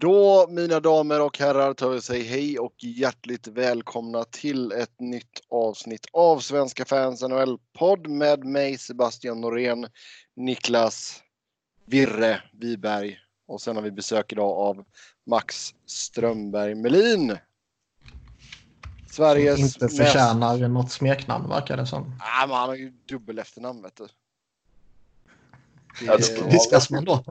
Då, mina damer och herrar, tar vi säga hej och hjärtligt välkomna till ett nytt avsnitt av Svenska fans NHL-podd med mig Sebastian Norén, Niklas Virre Wiberg och sen har vi besök idag av Max Strömberg Melin. Sveriges Som inte förtjänar mest... något smeknamn verkar det som. Nej, men han har ju dubbel efternamn vet du. Viskas man då?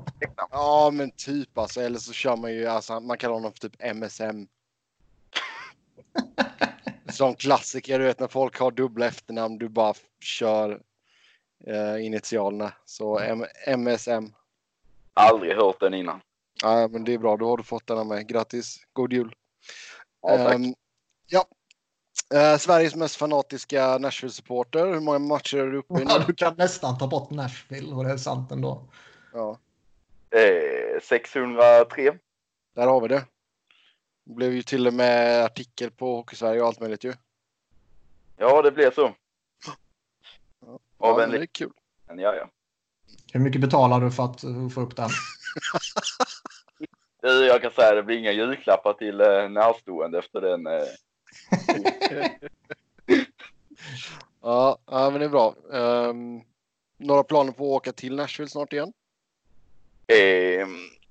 Ja, men typ alltså. Eller så kör man ju, alltså, man kallar honom för typ MSM. Som klassiker, du vet när folk har dubbla efternamn, du bara kör eh, initialerna. Så M MSM. Aldrig hört den innan. Ja, men det är bra, då har du fått den av mig. Grattis, god jul. Ja, tack. Um, ja, Eh, Sveriges mest fanatiska Nashville-supporter. Hur många matcher är du uppe i nu? Ja, du kan nästan ta bort Nashville och det är sant ändå. Ja. Eh, 603. Där har vi det. Det blev ju till och med artikel på Hockeysverige och allt möjligt ju. Ja, det blev så. Ja, ja det är kul. Men ja, ja. Hur mycket betalar du för att få upp den? jag kan säga att det blir inga julklappar till eh, närstående efter den eh, ja, men det är bra. Um, några planer på att åka till Nashville snart igen? Eh,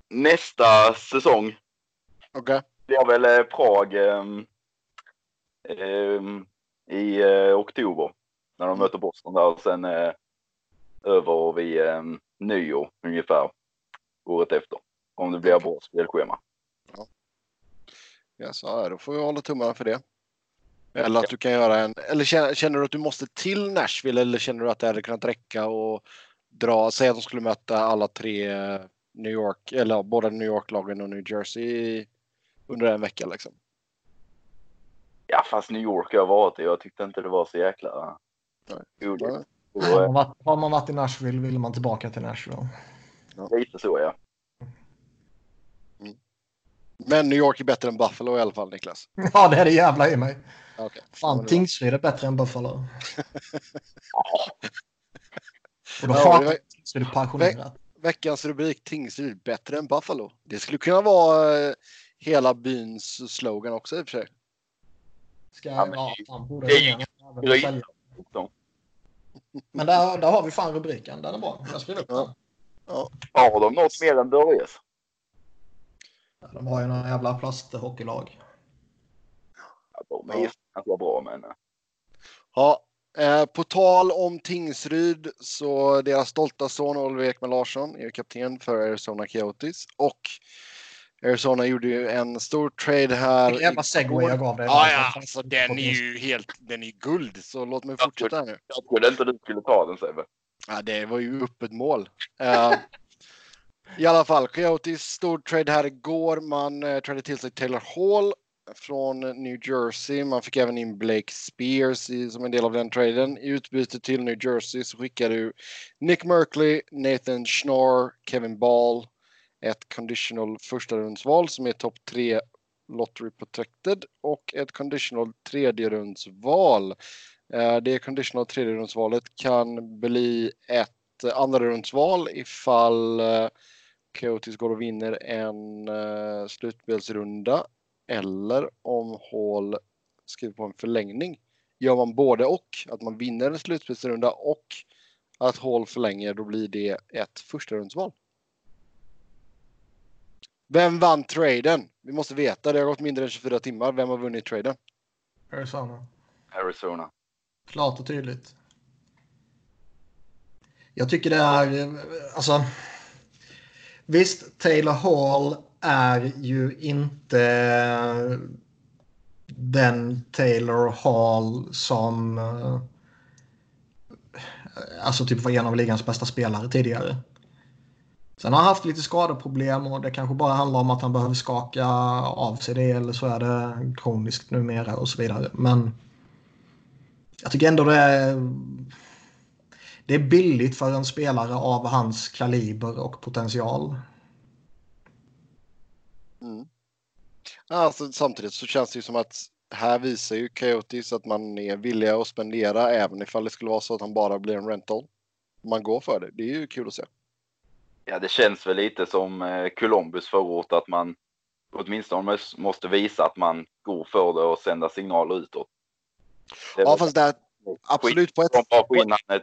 nästa säsong. Okej. Okay. Blir väl eh, Prag eh, i eh, oktober. När de mm. möter Boston där. Och sen eh, över vid eh, nyår ungefär. Året efter. Om det blir bra spelschema. Ja. Ja, då får vi hålla tummarna för det. Eller att du kan göra en, eller känner, känner, du att du måste till Nashville eller känner du att det hade kunnat räcka och dra, säg att de skulle möta alla tre New York, eller båda New York-lagen och New Jersey under en vecka liksom? Ja, fast New York har jag varit i. Jag tyckte inte det var så jäkla roligt. Har man, varit, har man varit i Nashville vill man tillbaka till Nashville. Ja. Lite så ja. Men New York är bättre än Buffalo i alla fall Niklas. Ja, det är det jävla i mig. Okay. Fan, Tingsryd är bättre än Buffalo. Och då ja, det Tingsryd passionerat. veckans rubrik Tingsryd bättre än Buffalo. Det skulle kunna vara uh, hela byns slogan också i och för sig. Ska, ja, men, ja, fan, borde det Men där, där har vi fan rubriken. Den är bra. Jag skriver upp den. Ja. Har de något mer än Börjes? Ja, de har ju några jävla plasthockeylag. Ja, de är att vara bra men. Eh. Ja, eh, på tal om Tingsryd så deras stolta son Oliver Ekman Larsson är kapten för Arizona Coyotes och Arizona gjorde ju en stor trade här. Vilken jävla segway jag gav dig. Ja, ja, alltså den är ju helt, den är guld. Så låt mig fortsätta nu. Jag trodde inte du skulle ta den Sebbe. Ja, det var ju öppet mål. Uh, i alla fall, Coyotes stor trade här igår. Man eh, tradade till sig Taylor Hall från New Jersey. Man fick även in Blake Spears i, som en del av den traden. I utbyte till New Jersey så skickade du Nick Merkley, Nathan Schnorr, Kevin Ball, ett conditional första rundsval som är topp 3 lottery protected och ett conditional tredje rundsval. Eh, det conditional tredje rundsvalet kan bli ett andra rundsval ifall eh, Coyotes går och vinner en uh, slutspelsrunda eller om Hall skriver på en förlängning. Gör man både och, att man vinner en slutspelsrunda och att Hall förlänger, då blir det ett första rundsval. Vem vann traden? Vi måste veta. Det har gått mindre än 24 timmar. Vem har vunnit traden? Arizona. Arizona. Klart och tydligt. Jag tycker det är, alltså. Visst, Taylor Hall är ju inte den Taylor Hall som eh, alltså typ var en av ligans bästa spelare tidigare. Sen har han haft lite skadeproblem och det kanske bara handlar om att han behöver skaka av sig det eller så är det kroniskt numera och så vidare. Men jag tycker ändå det är, det är billigt för en spelare av hans kaliber och potential. Mm. Alltså, samtidigt så känns det ju som att här visar ju Coyotes att man är villiga att spendera även ifall det skulle vara så att han bara blir en rental. Man går för det. Det är ju kul att se. Ja, det känns väl lite som eh, Columbus förort att man åtminstone måste visa att man går för det och sända signaler utåt. Det ja, fast det är absolut på ett... De bara få in ett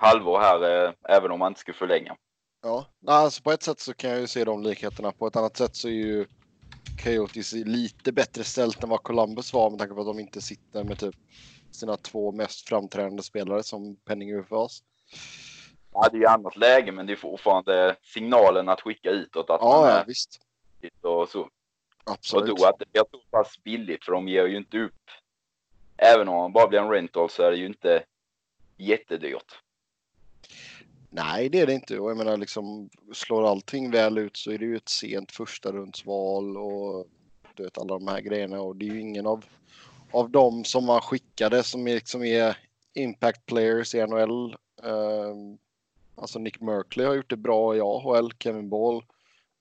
halvår här, eh, även om man inte skulle förlänga. Ja, alltså på ett sätt så kan jag ju se de likheterna. På ett annat sätt så är ju Coyotes lite bättre ställt än vad Columbus var med tanke på att de inte sitter med typ sina två mest framträdande spelare som Penning UFAs. Ja, det är ju annat läge, men det är fortfarande signalen att skicka utåt att ja, man är ja, visst. och så. Absolut. Och då att det blir så pass billigt, för de ger ju inte upp. Även om man bara blir en rental så är det ju inte jättedyrt. Nej, det är det inte. Och jag menar, liksom, slår allting väl ut så är det ju ett sent första rundsval och du vet, alla de här grejerna. Och det är ju ingen av, av dem som man skickade som är, liksom är impact players i NHL. Uh, ehm, alltså Nick Merkley har gjort det bra i AHL. Kevin Ball.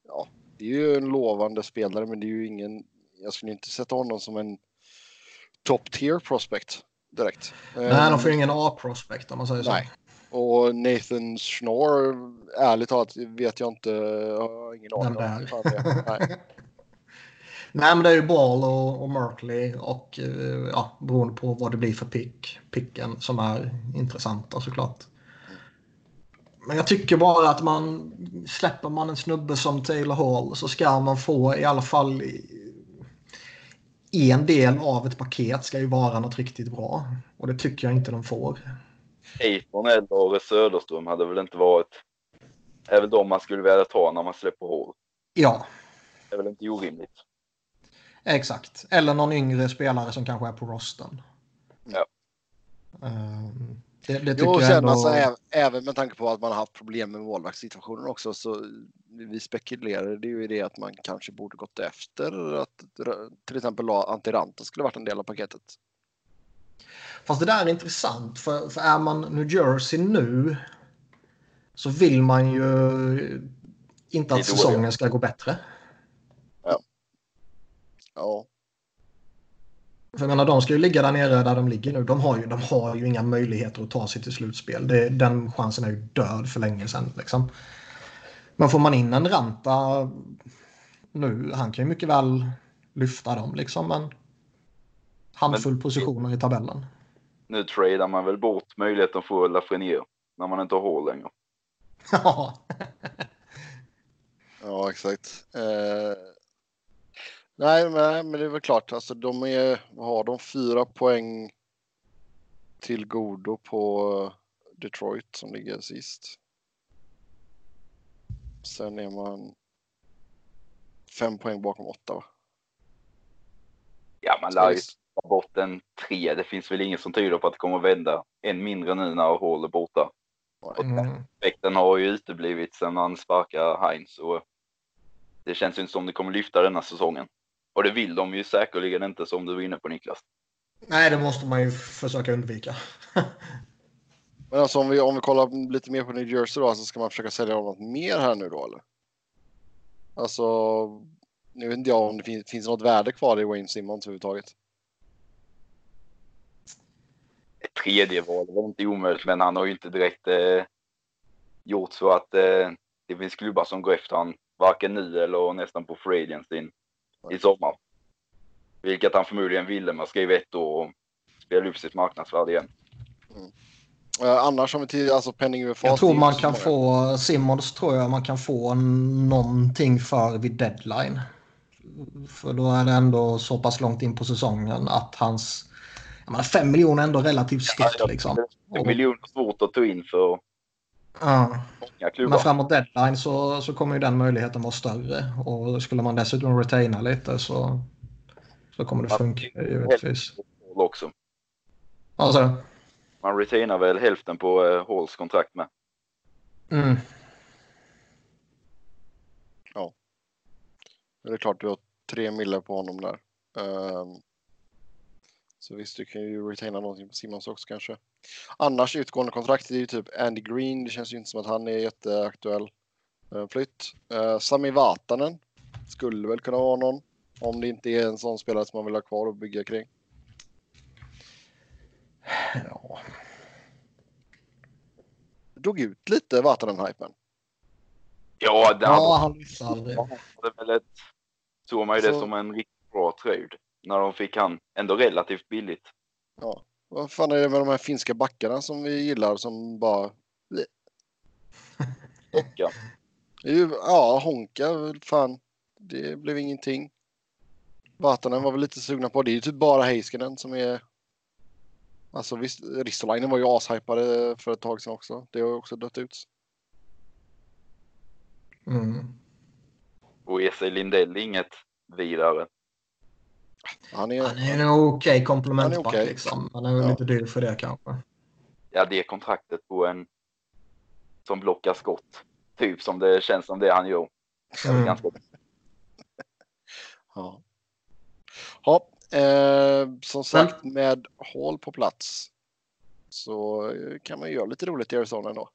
Ja, det är ju en lovande spelare, men det är ju ingen. Jag skulle inte sätta honom som en top tier prospect direkt. Nej, um, de får ju ingen A-prospect om man säger så. Och Nathan Schnorr, ärligt talat vet jag inte. Jag har ingen aning om Nej. Nej, men det är ju Ball och, och Merkley och eh, ja, beroende på vad det blir för pick, picken som är intressanta såklart. Men jag tycker bara att man släpper man en snubbe som Taylor Hall så ska man få i alla fall en del av ett paket ska ju vara något riktigt bra. Och det tycker jag inte de får. Eiton eller Söderström hade väl inte varit... är väl de man skulle vilja ta när man släpper hål. Ja. Det är väl inte orimligt. Exakt. Eller någon yngre spelare som kanske är på rosten. Ja. Um, det, det tycker jo, sen ändå... alltså, även med tanke på att man har haft problem med målvaktssituationen också så vi spekulerar det ju i det att man kanske borde gått efter att till exempel Antiranta skulle varit en del av paketet. Fast det där är intressant för, för är man New Jersey nu så vill man ju inte att säsongen ska gå bättre. Ja. Ja. För jag menar, de ska ju ligga där nere där de ligger nu. De har ju, de har ju inga möjligheter att ta sig till slutspel. Det, den chansen är ju död för länge sedan. Liksom. Men får man in en Ranta nu, han kan ju mycket väl lyfta dem liksom. Men handfull men, positioner i tabellen nu tradar man väl bort möjligheten att få Lafreniere när man inte har hål längre. Ja. ja, exakt. Eh, nej, men, men det är väl klart, alltså de är, har de fyra poäng till godo på Detroit som ligger sist. Sen är man fem poäng bakom åtta va? Ja, man lär ju bort en tre. Det finns väl inget som tyder på att det kommer att vända. Än mindre nu när Hall är borta. Mm. Effekten har ju uteblivit sedan man sparkar Heinz. Och det känns ju inte som det kommer lyfta denna säsongen. Och det vill de ju säkerligen inte som du var inne på Niklas. Nej, det måste man ju försöka undvika. Men alltså om vi, om vi kollar lite mer på New Jersey då, så ska man försöka sälja något mer här nu då eller? Alltså, nu vet inte jag om det finns, finns något värde kvar i Wayne Simmons överhuvudtaget ett tredje val var inte omöjligt, men han har ju inte direkt eh, gjort så att eh, det finns klubbar som går efter han varken nu eller nästan på free agency i sommar. Vilket han förmodligen ville med att skriva ett år och spela upp sitt marknadsvärde igen. Mm. Uh, annars om vi till alltså penning UFA. Jag tror man kan få, Simmons tror jag man kan få någonting för vid deadline. För då är det ändå så pass långt in på säsongen att hans menar, 5 miljoner är ändå relativt stort. Ja, liksom. 5 miljoner svårt att ta in för ja. många klubbar. Men framåt deadline så, så kommer ju den möjligheten vara större. Och skulle man dessutom retaina lite så, så kommer det funka givetvis. Också. Alltså. Man retainar väl hälften på uh, Halls kontrakt med. Mm. Ja. Det är klart du har tre millar på honom där. Um, så visst, du kan ju retaina någonting på Simons också kanske. Annars utgående kontrakt är ju typ Andy Green. Det känns ju inte som att han är jätteaktuell uh, flytt. Uh, Sami Vatanen skulle väl kunna vara någon. Om det inte är en sån spelare som man vill ha kvar och bygga kring. Ja. Dog ut lite Vatanen-hypen. Ja, det ja, han aldrig. Det väl ett såg man ju det Så- som en riktigt bra trade. När de fick han ändå relativt billigt. Ja. Vad fan är det med de här finska backarna som vi gillar som bara... Ju- Ja, Honka, fan. Det blev ingenting. Vatanen var väl lite sugna på. Det är ju typ bara Heiskanen som är... Alltså visst, Ristolainen var ju ashypade för ett tag sedan också. Det har ju också dött ut. Mm. Och Esa Lindell är inget vidare. Han är... Han är en okej komplementback Han är okej. liksom. Han är väl Ja. lite dyr för det kanske. Ja, det kontraktet på en som blockar skott. Typ som det känns som det han gör. Det är Mm. ganska Ja. Ja, eh, som sagt med Hall på plats så eh, kan man ju göra lite roligt i Arizona ändå.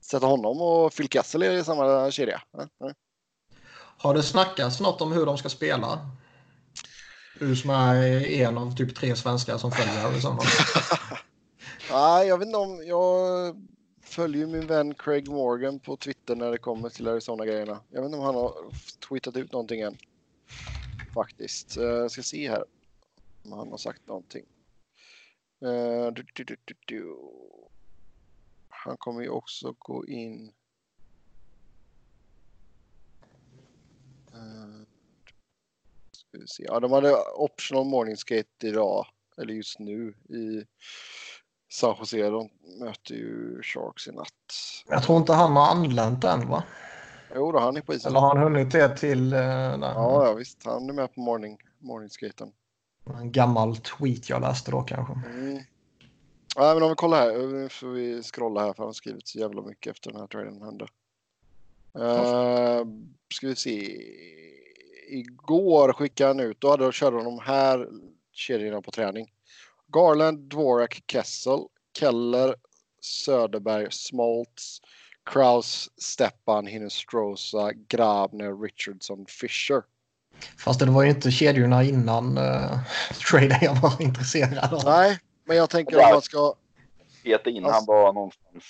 Sätta honom och Phil Kessel i samma kedja. Eh. Har det snackats något om hur de ska spela? Du som är en av typ tre svenskar som följer Arizona. Nej, jag vet inte om jag följer ju min vän Craig Morgan på Twitter när det kommer till Arizona-grejerna. Jag vet inte om han har tweetat ut någonting än. Faktiskt. Eh, jag ska se här om han har sagt någonting. Eh, han kommer ju också gå in. Eh, Ska vi se. Ja, de hade optional morning skate idag, eller just nu i San Jose. De möter ju Sharks i natt. Jag tror inte han har anlänt än va? Jo då, han är på isen. Eller har han hunnit det till uh? Ja, ja, visst. Han är med på morning, morning skaten. en gammal tweet jag läste då kanske? Mm. Nej, men om vi kollar här. Nu får vi scrolla här för han har skrivit så jävla mycket efter den här traden hände. Uh, ska vi se. Igår skickade han ut, då hade, körde de de här kedjorna på träning. Garland, Dvorak, Kessel, Keller, Söderberg, Smoltz, Kraus, Stepan, Hinestrosa, Grabner, Richardson, Fischer. Fast det var ju inte kedjorna innan uh, traden jag var intresserad av. Nej, men jag tänker om man ska peta in Alltså- han bara någonstans.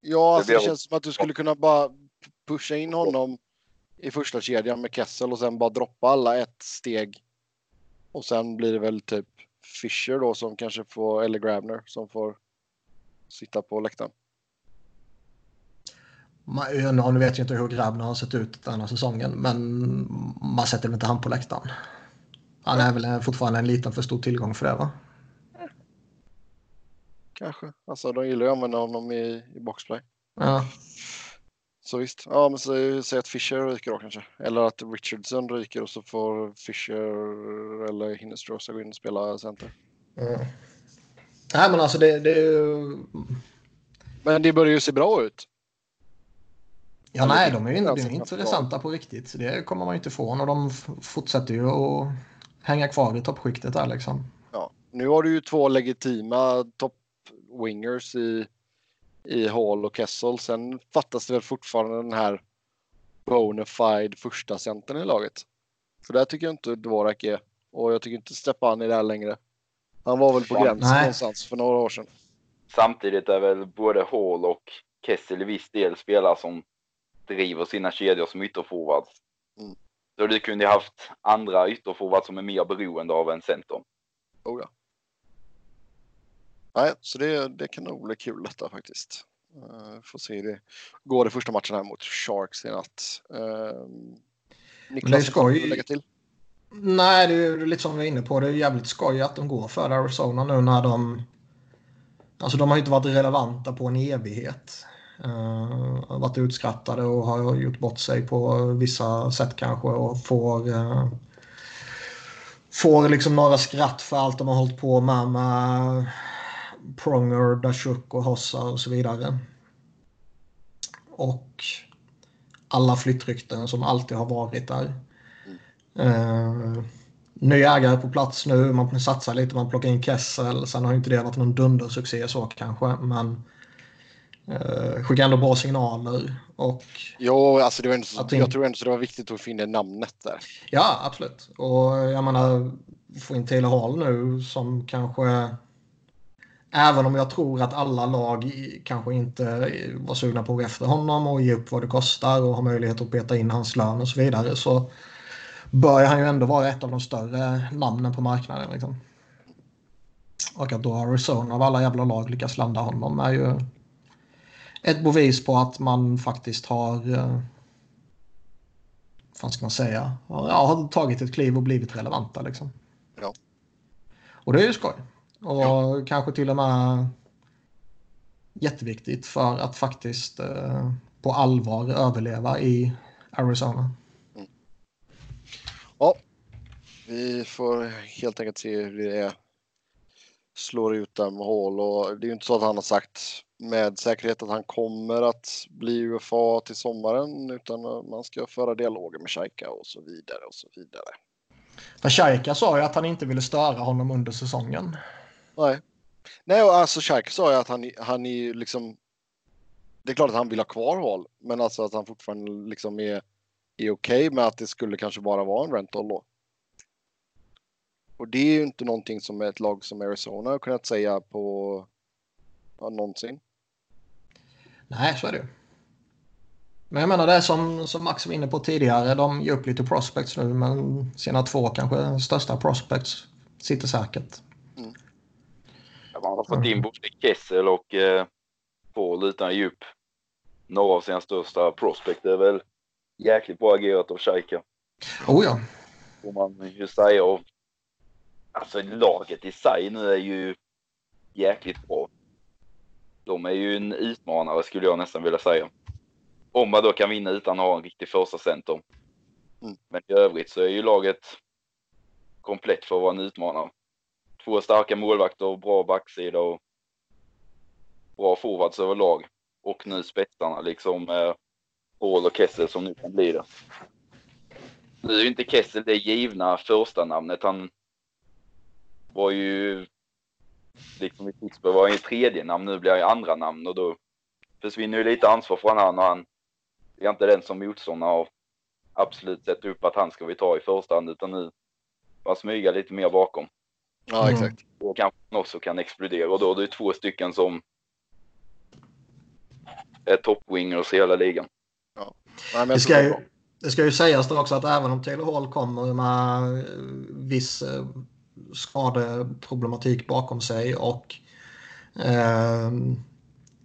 Ja, alltså det blir- känns som att du skulle kunna bara pusha in honom i första kedjan med Kessel och sen bara droppa alla ett steg. Och sen blir det väl typ Fischer då som kanske får, eller Grabner som får sitta på läktaren. Man, nu vet jag inte hur Grabner har sett ut den här säsongen, men man sätter väl inte han på läktaren. Han är väl fortfarande en liten för stor tillgång för det va? Kanske. Alltså de gillar ju att använda honom i, i boxplay. Ja. Så visst. Ja, men så, säg att Fischer ryker då kanske. Eller att Richardson ryker och så får Fischer eller Hinestrosa gå in och spela center. Mm. Nej men alltså det, det. Men det börjar ju se bra ut. Ja nej de är ju Ja, de är så intressanta på riktigt. Det kommer man ju inte ifrån och de fortsätter ju att hänga kvar i toppskiktet där liksom. Ja, nu har du ju två legitima top-wingers i, i Hall och Kessel. Sen fattas det väl fortfarande den här bona fide första centern i laget. För där tycker jag inte Dvorak är. Och jag tycker inte Stepan är där längre. Han var väl på gränsen nej. någonstans för några år sedan. Samtidigt är väl både Hall och Kessel i viss del spelare som driver sina kedjor som ytterforwards. Mm. Så du kunde haft andra ytterforwards som är mer beroende av en center. Oh, ja. Nej, så det, det kan nog bli kul detta faktiskt. Uh, får se hur det går i första matchen här mot Sharks i natt. Uh, är Niklas, vill du lägga till? Nej, det är lite som vi var inne på. Det är jävligt skoj att de går för Arizona nu när de... Alltså de har ju inte varit relevanta på en evighet. Uh, varit utskrattade och har gjort bort sig på vissa sätt kanske och får... Uh, får liksom några skratt för allt de har hållit på med med Pronger, Dashuk och Hossa och så vidare. Och alla flyttrykten som alltid har varit där. Uh, ny ägare på plats nu, man satsar lite, man plockar in Kessel. Sen har inte det varit någon dundersuccé så kanske, men uh, skickar ändå bra signaler. Och Jo, alltså det var ändå, Att jag tror ändå så det var viktigt att finna namnet där. ja, absolut. Och jag menar, få in Taylor Hall nu som kanske Även om jag tror att alla lag kanske inte var sugna på att gå efter honom och ge upp vad det kostar och ha möjlighet att peta in hans lön och så vidare så bör han ju ändå vara ett av de större namnen på marknaden. Liksom. Och att då Arizona av alla jävla lag lyckas landa honom är ju ett bevis på att man faktiskt har eh, vad ska man säga, ja, har tagit ett kliv och blivit relevanta. Liksom. Ja. Och det är ju skoj. Och ja. kanske till och med jätteviktigt för att faktiskt eh, på allvar överleva i Arizona. Mm. Ja, vi får helt enkelt se hur det slår ut med hål och det är ju inte så att han har sagt med säkerhet att han kommer att bli UFA till sommaren utan man ska föra dialoger med Shaika och så vidare och så vidare. För Shaika sa ju att han inte ville störa honom under säsongen. Nej. Nej, alltså Shark sa ju att han, han är liksom... Det är klart att han vill ha kvar Hall, men alltså att han fortfarande liksom är, är okej okay med att det skulle kanske bara vara en rental då. Och det är ju inte någonting som ett lag som Arizona har kunnat säga på ja, någonsin. Nej, så är det ju. Men jag menar det som, som Max var inne på tidigare. De ger upp lite prospects nu, men sina två kanske största prospects sitter säkert. Mm. Man har fått in både Kessel och eh, Paul utan djup. Några av sina största prospect är väl jäkligt bra agerat av Shaika. Oh ja. Får man ju säga. Och, alltså laget i sig nu är ju jäkligt bra de är ju en utmanare skulle jag nästan vilja säga. Om man då kan vinna utan att ha en riktig första center. Mm. Men i övrigt så är ju laget komplett för att vara en utmanare. Två starka målvakter, bra backsida och bra forwards överlag. Och nu spetsarna liksom eh, Paul och Kessel som nu kan bli det. Nu är ju inte Kessel det givna första namnet. Han var ju liksom i Pittsburgh var han ju tredje namn, nu blir han ju andra namn och då försvinner ju lite ansvar från han och han är inte den som motståndarna har absolut sett upp att han ska vi ta i första hand utan nu bara smyga lite mer bakom. Ja, mm. exakt. Då kanske han också kan explodera och då är det två stycken som är toppwingers i hela ligan. Ja. Nej, det, ska ju, det ska ju sägas då också att även om Taylor Hall kommer med viss eh, skadeproblematik bakom sig och eh,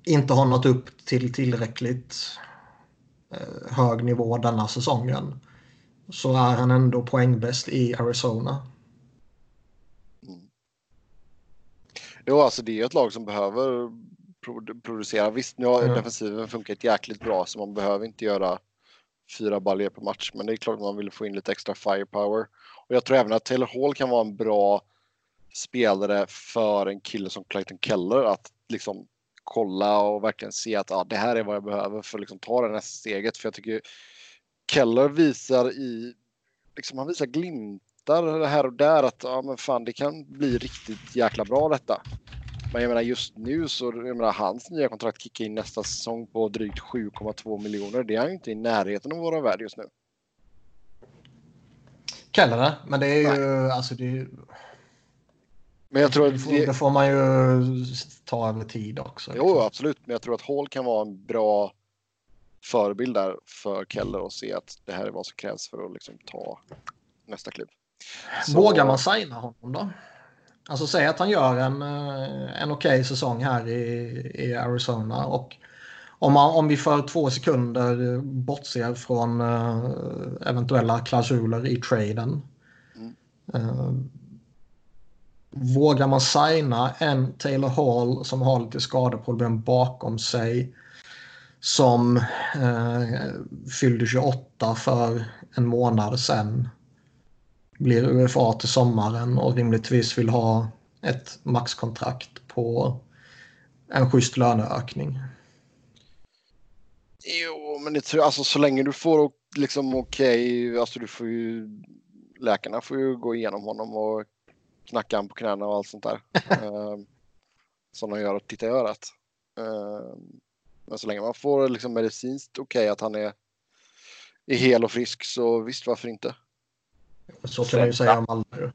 inte har nått upp till tillräckligt eh, hög nivå denna säsongen så är han ändå poängbäst i Arizona. Mm. Jo, alltså det är ett lag som behöver producera. Visst, nu har mm. defensiven funkat jäkligt bra så man behöver inte göra fyra baljor per match, men det är klart att man vill få in lite extra firepower. Och jag tror även att Taylor Hall kan vara en bra spelare för en kille som Clayton Keller att liksom kolla och verkligen se att ja, det här är vad jag behöver för att liksom ta det nästa steget. För jag tycker Keller visar i, liksom han visar glimtar här och där att ja, men fan, det kan bli riktigt jäkla bra detta. Men jag menar just nu så, jag menar hans nya kontrakt kickar in nästa säsong på drygt 7,2 miljoner. Det är han ju inte i närheten av våra värd just nu. Keller, men det är ju, Nej. alltså det är men jag tror att det, får, det får man ju ta över tid också. Jo, liksom. absolut. Men jag tror att Hall kan vara en bra förebild där för Keller och se att det här är vad som krävs för att liksom ta nästa kliv. Så... Vågar man signa honom då? Alltså säg att han gör en, eh, en okej okay säsong här i, i Arizona och om, man, om vi för två sekunder bortser från uh, eventuella klausuler i traden. Mm. Uh, Vågar man signa en Taylor Hall som har lite skadeproblem bakom sig som eh, fyllde 28 för en månad sedan blir UFA till sommaren och rimligtvis vill ha ett maxkontrakt på en schysst löneökning. Jo, men det tror jag, alltså så länge du får liksom okej, okay, alltså du får ju, läkarna får ju gå igenom honom och knacka han på knäna och allt sånt där. uh, som de gör och titta i örat. Uh, men så länge man får liksom medicinskt okej okay, att han är, är hel och frisk så visst, varför inte? Så kan man ju säga om alla.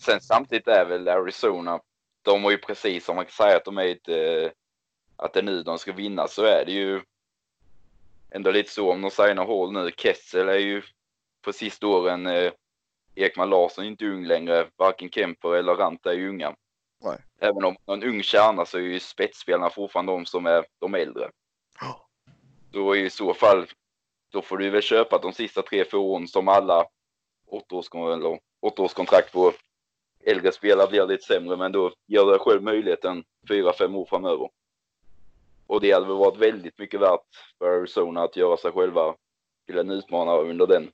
Sen samtidigt är väl Arizona, de har ju precis, om man kan säga att de är ett, eh, att det är nu de ska vinna så är det ju ändå lite så om de signar hål nu. Kessel är ju på sista åren, eh, Ekman Larsson är inte ung längre, varken Kemper eller Ranta är ju unga. Nej. Även om någon ung kärna så är ju spetsspelarna fortfarande de som är de äldre. Ja. Då i så fall, då får du väl köpa de sista tre, fyra åren som alla eller åttaårskontrakt på äldre spelare blir lite sämre, men då ger du dig själv möjligheten fyra, fem år framöver. Och det hade väl varit väldigt mycket värt för Arizona att göra sig själva till en utmanare under den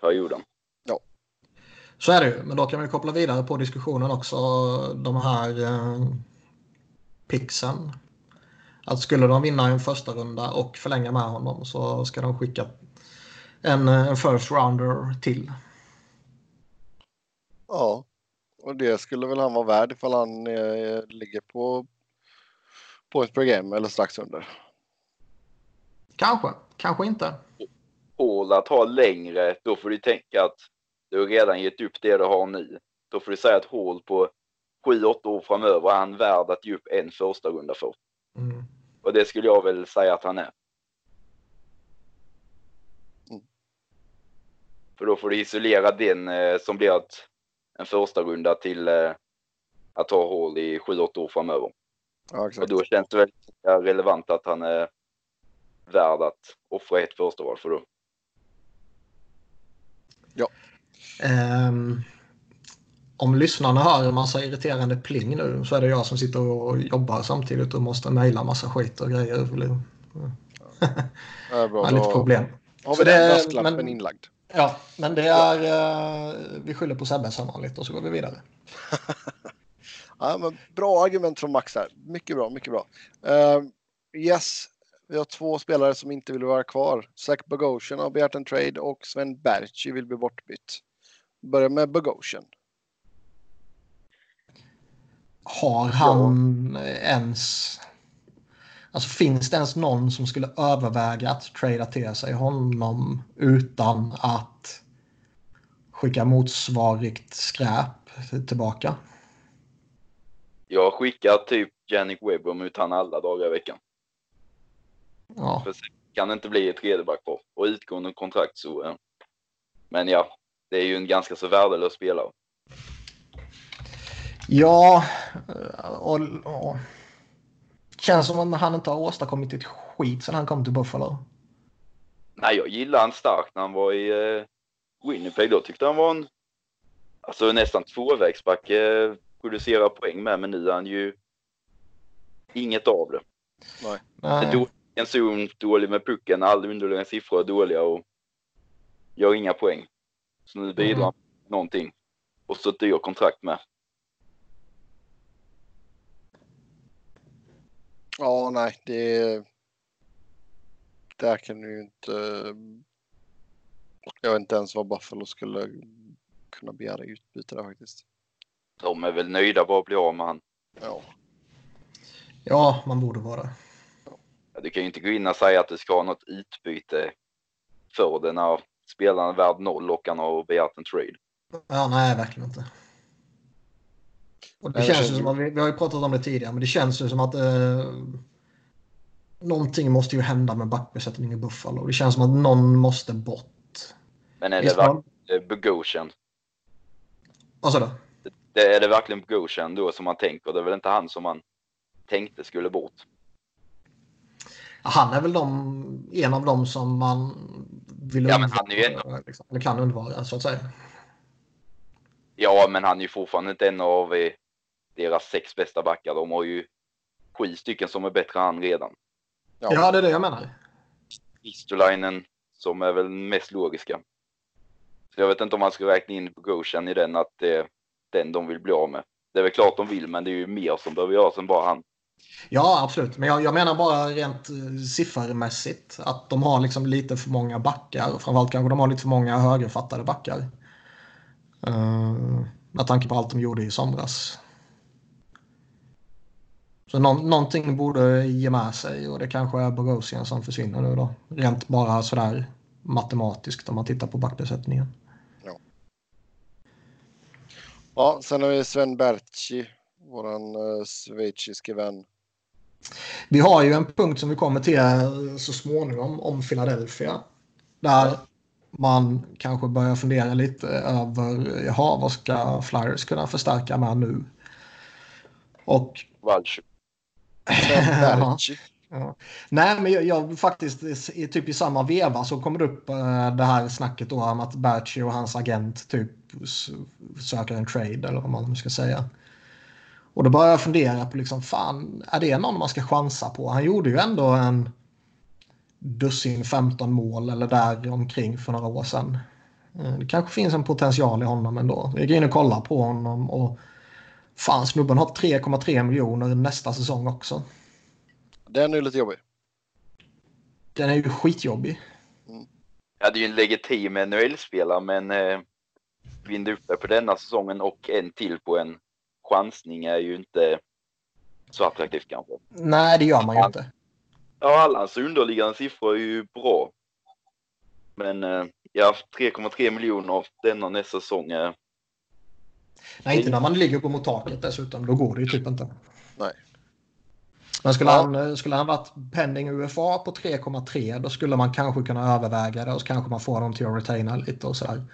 perioden. Ja. Så är det ju, men då kan vi koppla vidare på diskussionen också. De här eh, pixen. Att skulle de vinna en första runda och förlänga med honom så ska de skicka en, eh, en first rounder till. Ja, och det skulle väl han vara värd ifall han eh, ligger på points per game eller strax under. Kanske, kanske inte. Hål att ha längre, då får du tänka att du har redan gett upp det du har nu. Då får du säga att hål på 7-8 år framöver är han värd att ge upp en första runda för. Mm. Och det skulle jag väl säga att han är. Mm. För då får du isolera den eh, som blir ett, en första runda till eh, att ha hål i 7-8 år framöver. Ja, Och då känns det väl relevant att han är värd att offra ett första val för då. Ehm, om lyssnarna hör en massa irriterande pling nu så är det jag som sitter och jobbar samtidigt och måste mejla massa skit och grejer. Ja, bra, Jag har lite problem. har Så vi den det- men- inlagd. Ja, men det är... eh, vi skyller på Sebbe som vanligt och så går vi vidare. Ja, men bra argument från Max här. Mycket bra, mycket bra. Uh, yes, vi har två spelare som inte vill vara kvar. Zach Bogosian har begärt en trade och Sven Berchi vill bli bortbytt. Börjar med Bogosian. Har han ens... Alltså finns det ens någon som skulle överväga att trada till sig honom utan att skicka motsvarigt skräp tillbaka? Jag skickar typ Jannick Webber mot han alla dagar i veckan. Ja, Kan det inte bli ett tredjeback på. Och utgående kontrakt så... eh. Men ja, det är ju en ganska så värdelös spelare. ja och, och, känns som att han inte har åstadkommit ett skit sedan han kom till Buffalo. Nej, jag gillar han starkt när han var i eh, Winnipeg. Då tyckte han var en alltså nästan tvåvägsback. Eh, producera poäng med, men nu är han ju inget av det. Nej. Dålig i en zon, dålig med pucken, alla underliggande siffror är dåliga och gör inga poäng. Så nu bidrar Mm. han med någonting. Och så ett dyrt kontrakt med. Ja, nej, det... Där kan du ju inte... Jag vet inte ens vad Buffalo skulle kunna begära utbyte där faktiskt. De är väl nöjda bara att bli av med han. Ja, Ja, man borde vara. Ja, Du kan ju inte gå in och säga att du ska ha något utbyte för det när spelaren är värd noll och han har begärt en trade. Ja, nej, verkligen inte. Och det Nej, känns ju som att vi, vi har ju pratat om det tidigare, men det känns ju som att eh, någonting måste ju hända med backbesättningen i Buffalo. Det känns som att någon måste bort. Men är det Visst verkligen Bogosian? Vad sa du? Det är det verkligen Bogosian då som man tänker? Det är väl inte han som man tänkte skulle bort? Ja, Han är väl de, en av dem som man vill Ja, men han är ju undvara, liksom. Eller kan undvara, så att säga. Ja, men han är ju fortfarande inte en av eh, deras sex bästa backar. De har ju sju stycken som är bättre än han redan. ja. Ja, det är det jag menar. Ristolainen som är väl mest logiska. Så jag vet inte om man ska räkna in Bogosian i den att det är den de vill bli av med. Det är väl klart de vill, men det är ju mer som behöver göras än bara han. Ja, absolut. Men jag, jag menar bara rent eh, siffermässigt. Att de har liksom lite för många backar. Framförallt kanske de har lite för många högerfattade backar. Uh, med tanke på allt de gjorde i somras. Så nå- någonting borde ge med sig och det kanske är Bogosian som försvinner nu då. Rent bara sådär matematiskt om man tittar på backbesättningen. Ja, sen har vi Sven Berchi. våran uh, schweiziske vän. Vi har ju en punkt som vi kommer till så småningom om Philadelphia. Där man kanske börjar fundera lite över, jaha, vad ska Flyers kunna förstärka med nu? Och... Valch. Ja. Ja. Nej, men jag, jag, faktiskt i, typ i samma veva så kommer det upp uh, det här snacket då om att Berchi och hans agent typ söker en trade eller vad man ska säga. Och då börjar jag fundera på liksom, fan, är det någon man ska chansa på? Han gjorde ju ändå en dussin 15 mål eller där omkring för några år sedan. Eh, det kanske finns en potential i honom ändå. Jag går in och kollar på honom och fan, snubben har 3,3 miljoner nästa säsong också. Den är ju lite jobbig. Den är ju skitjobbig. Mm. Ja, det är ju en legitim NHL-spelare, men eh, binda upp det på denna säsongen och en till på en chansning är ju inte så attraktivt kanske. Nej, det gör man ju inte. Ja, alla hans underliggande siffror är ju bra. Men eh, ja, 3,3 miljoner av denna nästa säsong är... Nej, inte när man ligger upp mot taket dessutom. Då går det ju typ inte. Nej. Men skulle, ja. han, eh, skulle han varit pending UFA på 3,3 då skulle man kanske kunna överväga det och så kanske man får honom till att retaina lite och sådär.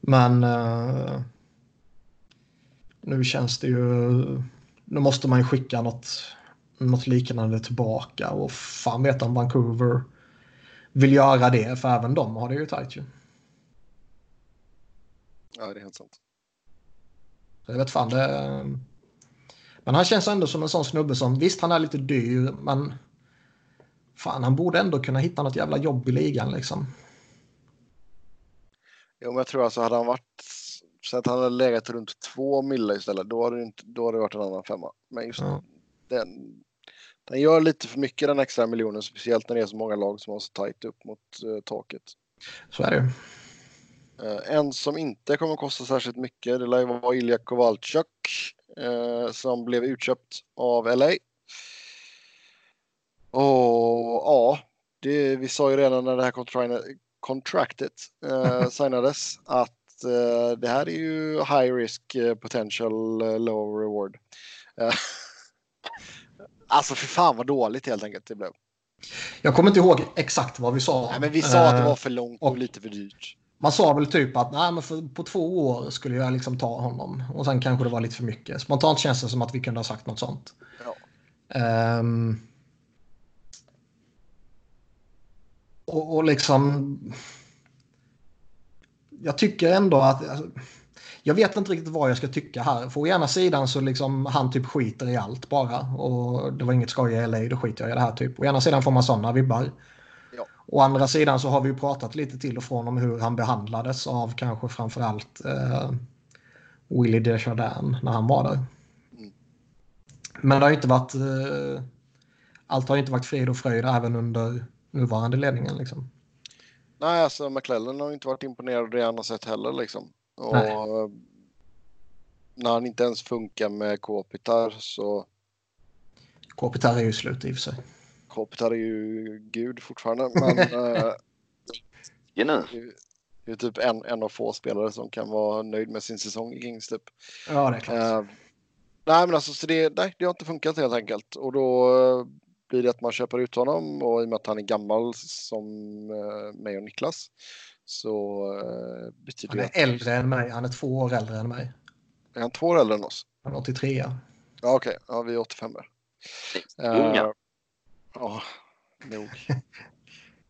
Men uh, nu känns det ju... Nu måste man ju skicka något, något liknande tillbaka och fan vet om Vancouver vill göra det för även de har det ju tajt ju. Ja, det är helt sant. Jag vet fan det... Men han känns ändå som en sån snubbe som, visst han är lite dyr, men fan han borde ändå kunna hitta något jävla jobb i ligan liksom. Jo, men jag tror alltså hade han varit så att han hade legat runt två mille istället, då hade det, inte, då hade det varit en annan femma. Men just ja. den, den gör lite för mycket den extra miljonen, speciellt när det är så många lag som har så tajt upp mot uh, taket. Så är det uh, En som inte kommer kosta särskilt mycket, det lär ju vara Ilja Kovalchuk uh, som blev utköpt av LA. Och ja, det, vi sa ju redan när det här kontraktet eh, signades att uh, det här är ju high risk eh, potential low reward. Uh, alltså för fan vad dåligt helt enkelt det blev. Jag kommer inte ihåg exakt vad vi sa. Nej, men vi sa att det var för långt och, och lite för dyrt. Man sa väl typ att nej, men för, på två år skulle jag liksom ta honom. Och sen kanske det var lite för mycket. Spontant känns det som att vi kunde ha sagt något sånt. Ja. Um, och, och liksom jag tycker ändå att... Alltså, jag vet inte riktigt vad jag ska tycka här. För å ena sidan så liksom han typ skiter i allt bara. Och det var inget skoj i LA, då skiter jag i det här typ. Å ena sidan får man sådana vibbar. Å andra sidan så har vi ju pratat lite till och från om hur han behandlades av kanske framförallt eh, Willie Desjardins när han var där. Men det har inte varit... Eh, allt har inte varit frid och fröjd även under nuvarande ledningen liksom. Nej, alltså McClellan har inte varit imponerad av det han har sett heller liksom. Och Nej. när han inte ens funkar med Kopitar så... Kopitar är ju slut i och för sig. Kopitar är ju gud fortfarande, men... äh, det är typ en, en av få spelare som kan vara nöjd med sin säsong i Kings typ. Ja, det är klart. Äh, nej, men alltså så det, nej, det har inte funkat helt enkelt. Och då blir det att man köper ut honom och i och med att han är gammal som eh, mig och Niklas så eh, betyder det... Han är äldre än mig. Han är två år äldre än mig. Är han två år äldre än oss? Han är 83. Ja, okej. Okay. Ja, vi är 85 där. Unga. Uh, ja, nog.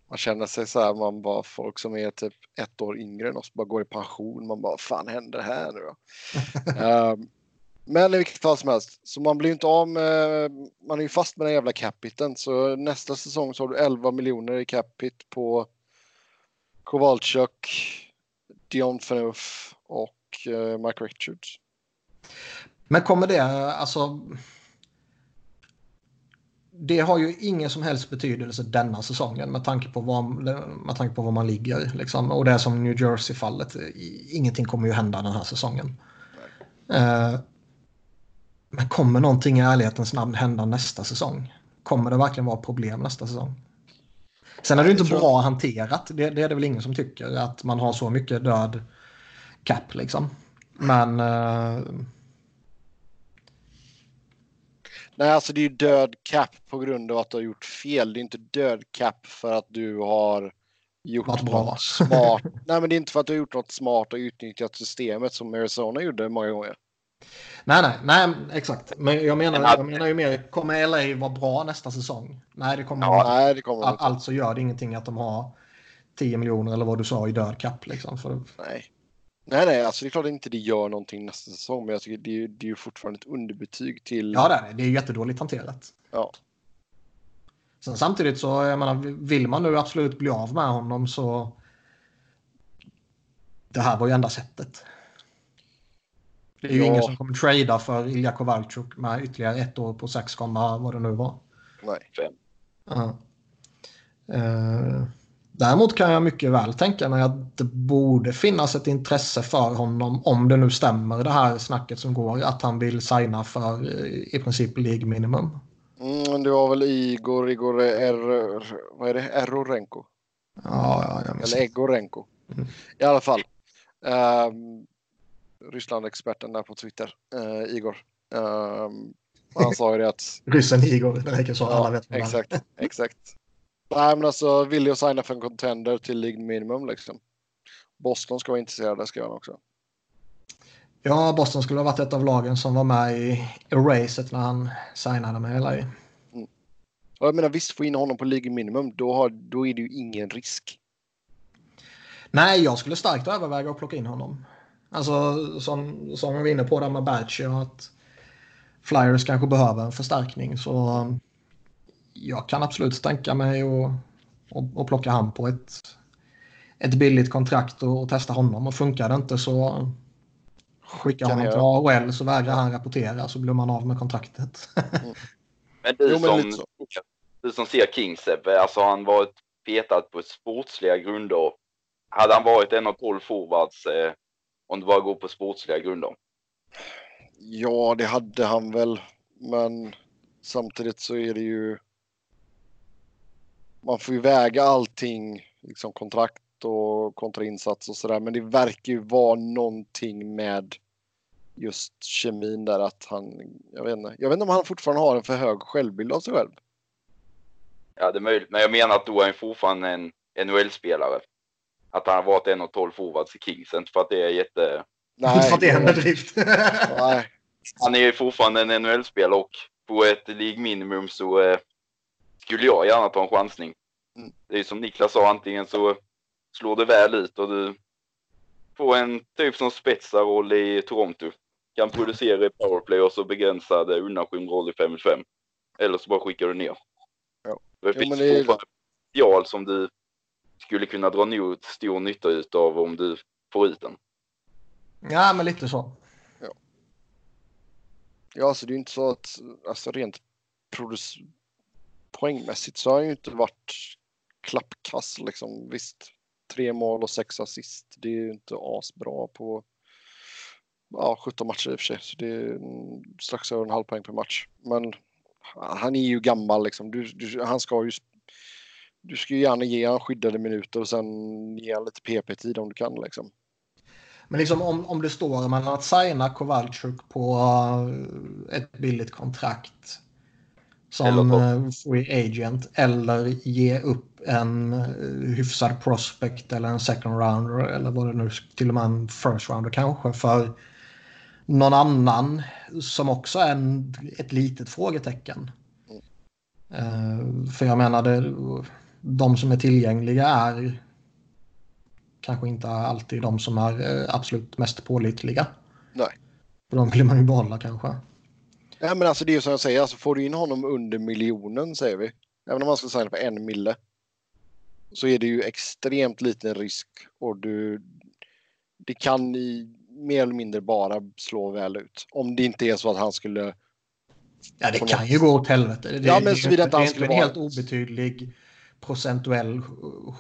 Man känner sig så här, man bara folk som är typ ett år yngre än oss bara går i pension. Man bara, vad fan händer här nu då? uh, Men i vilket fall som helst, så man blir inte av med, man är ju fast med den jävla capiten. Så nästa säsong så har du 11 miljoner i capit på Kowalczyk, Dion Phaneuf och uh, Mike Richards. Men kommer det, alltså. Det har ju ingen som helst betydelse denna säsongen med tanke på var, med tanke på var man ligger. Liksom. Och det är som New Jersey-fallet. Ingenting kommer ju hända den här säsongen. Uh, men kommer någonting i ärlighetens namn hända nästa säsong? Kommer det verkligen vara problem nästa säsong? Sen är det inte bra hanterat. Det, det, är det väl ingen som tycker. Att man har så mycket död cap liksom. Men... Uh, Nej, alltså det är ju död cap på grund av att du har gjort fel. Det är inte död cap för att du har gjort Varit bra. något smart. Nej, men det är inte för att du har gjort något smart och utnyttjat systemet som Arizona gjorde många gånger. Nej, nej, nej, exakt. Men jag menar, jag menar ju mer, kommer LA vara bra nästa säsong? Nej, det kommer Ja, Nej, det kommer All. Alltså gör det ingenting att de har 10 miljoner eller vad du sa i död kapp. Liksom, för, Nej. Nej, nej, alltså det är klart att inte det gör någonting nästa säsong, men jag tycker det är, ju- det är ju fortfarande ett underbetyg till... ja, det är det. Är jättedåligt hanterat. Ja. Sen samtidigt så, jag menar, vill man nu absolut bli av med honom så... Det här var ju enda sättet. Det är ju Ja. ingen som kommer trada för Ilja Kovalchuk med ytterligare ett år på 6, vad det nu var. Nej. Fem. Ja. Eh, däremot kan jag mycket väl tänka mig att det borde finnas ett intresse för honom om det nu stämmer det här snacket som går att han vill signa för eh, i princip League minimum. Mm, det var väl Igor, Igor R, vad är det, Erorenko? Ja, ja, jag minns Eller. Egorenko. Mm. I alla fall. Um, Ryssland-experten där på Twitter, eh, Igor. Ehm, han sa ju det att... Ryssen Igor, det räcker så alla vet. exakt, exakt. Nej, men alltså villig att signa för en contender till League Minimum liksom. Boston ska vara intresserade, ska han också. Ja, Boston skulle ha varit ett av lagen som var med i, racet när han signade med LA. Och jag menar visst, få in honom på League Minimum, då, har, då är det ju ingen risk. Nej, jag skulle starkt överväga att plocka in honom. Alltså som, som vi var inne på där med Batcher att Flyers kanske behöver en förstärkning så jag kan absolut tänka mig att och, och plocka han på ett, ett billigt kontrakt och, och testa honom och funkar det inte så skicka Kan honom till AHL så vägrar han rapportera så blir man av med kontraktet. Men du, Jo, men lite som, du som ser Sebbe, alltså har han varit petad på sportsliga grunder. Hade han varit en av 12 forwards eh, om det bara går på sportsliga grunder? Ja, det hade han väl. Men samtidigt så är det ju. Man får ju väga allting, liksom kontrakt och kontrainsats och sådär. Men det verkar ju vara någonting med just kemin där att han, jag vet inte, jag vet inte om han fortfarande har en för hög självbild av sig själv. Ja, det är möjligt. Men jag menar att då är han fortfarande en NHL-spelare. Att han har varit en av 12 forwards i Kings. Inte för att det är jätte... Inte för att det är en bedrift. nej, Han är ju fortfarande en NHL-spelare och på ett League Minimum så eh, skulle jag gärna ta en chansning. Mm. Det är som Niklas sa, antingen så slår det väl ut och du får en typ som spetsar-roll i Toronto. Kan producera i powerplay och så begränsad eh, undanskymd roll i 5 5 Eller så bara skickar du ner. Ja. Det finns men det potential som du skulle kunna dra nog stor nytta utav om du får ut den. ja, men lite så. ja, alltså det är ju inte så att alltså rent produc- poängmässigt så har han ju inte varit klappkass liksom. Visst, tre mål och sex assist. Det är ju inte asbra på ja, 17 matcher i och för sig. Så det är mm, strax över en halv poäng per match. Men han är ju gammal liksom. Du, du, han ska ju du ska ju gärna ge han skyddade minuter och sen ge han lite PP-tid om du kan liksom. Men liksom om, om det står mellan att signa Kowalczyk på eh, ett billigt kontrakt som eh, free agent eller ge upp en eh, hyfsad prospect eller en second rounder eller vad det nu till och med en first rounder kanske för någon annan som också är en, ett litet frågetecken. Eh, för jag menar, det, de som är tillgängliga är kanske inte alltid de som är absolut mest pålitliga. Nej. För de vill man ju behålla kanske. Ja, men alltså det är ju som jag säger, alltså får du in honom under miljonen säger vi. Även om man ska signa på en mille. Så är det ju extremt liten risk och du. Det kan i, mer eller mindre bara slå väl ut. Om det inte är så att han skulle. Ja, det kan något- ju gå åt helvete. Det, Ja, men det, det han är inte en helt obetydlig procentuell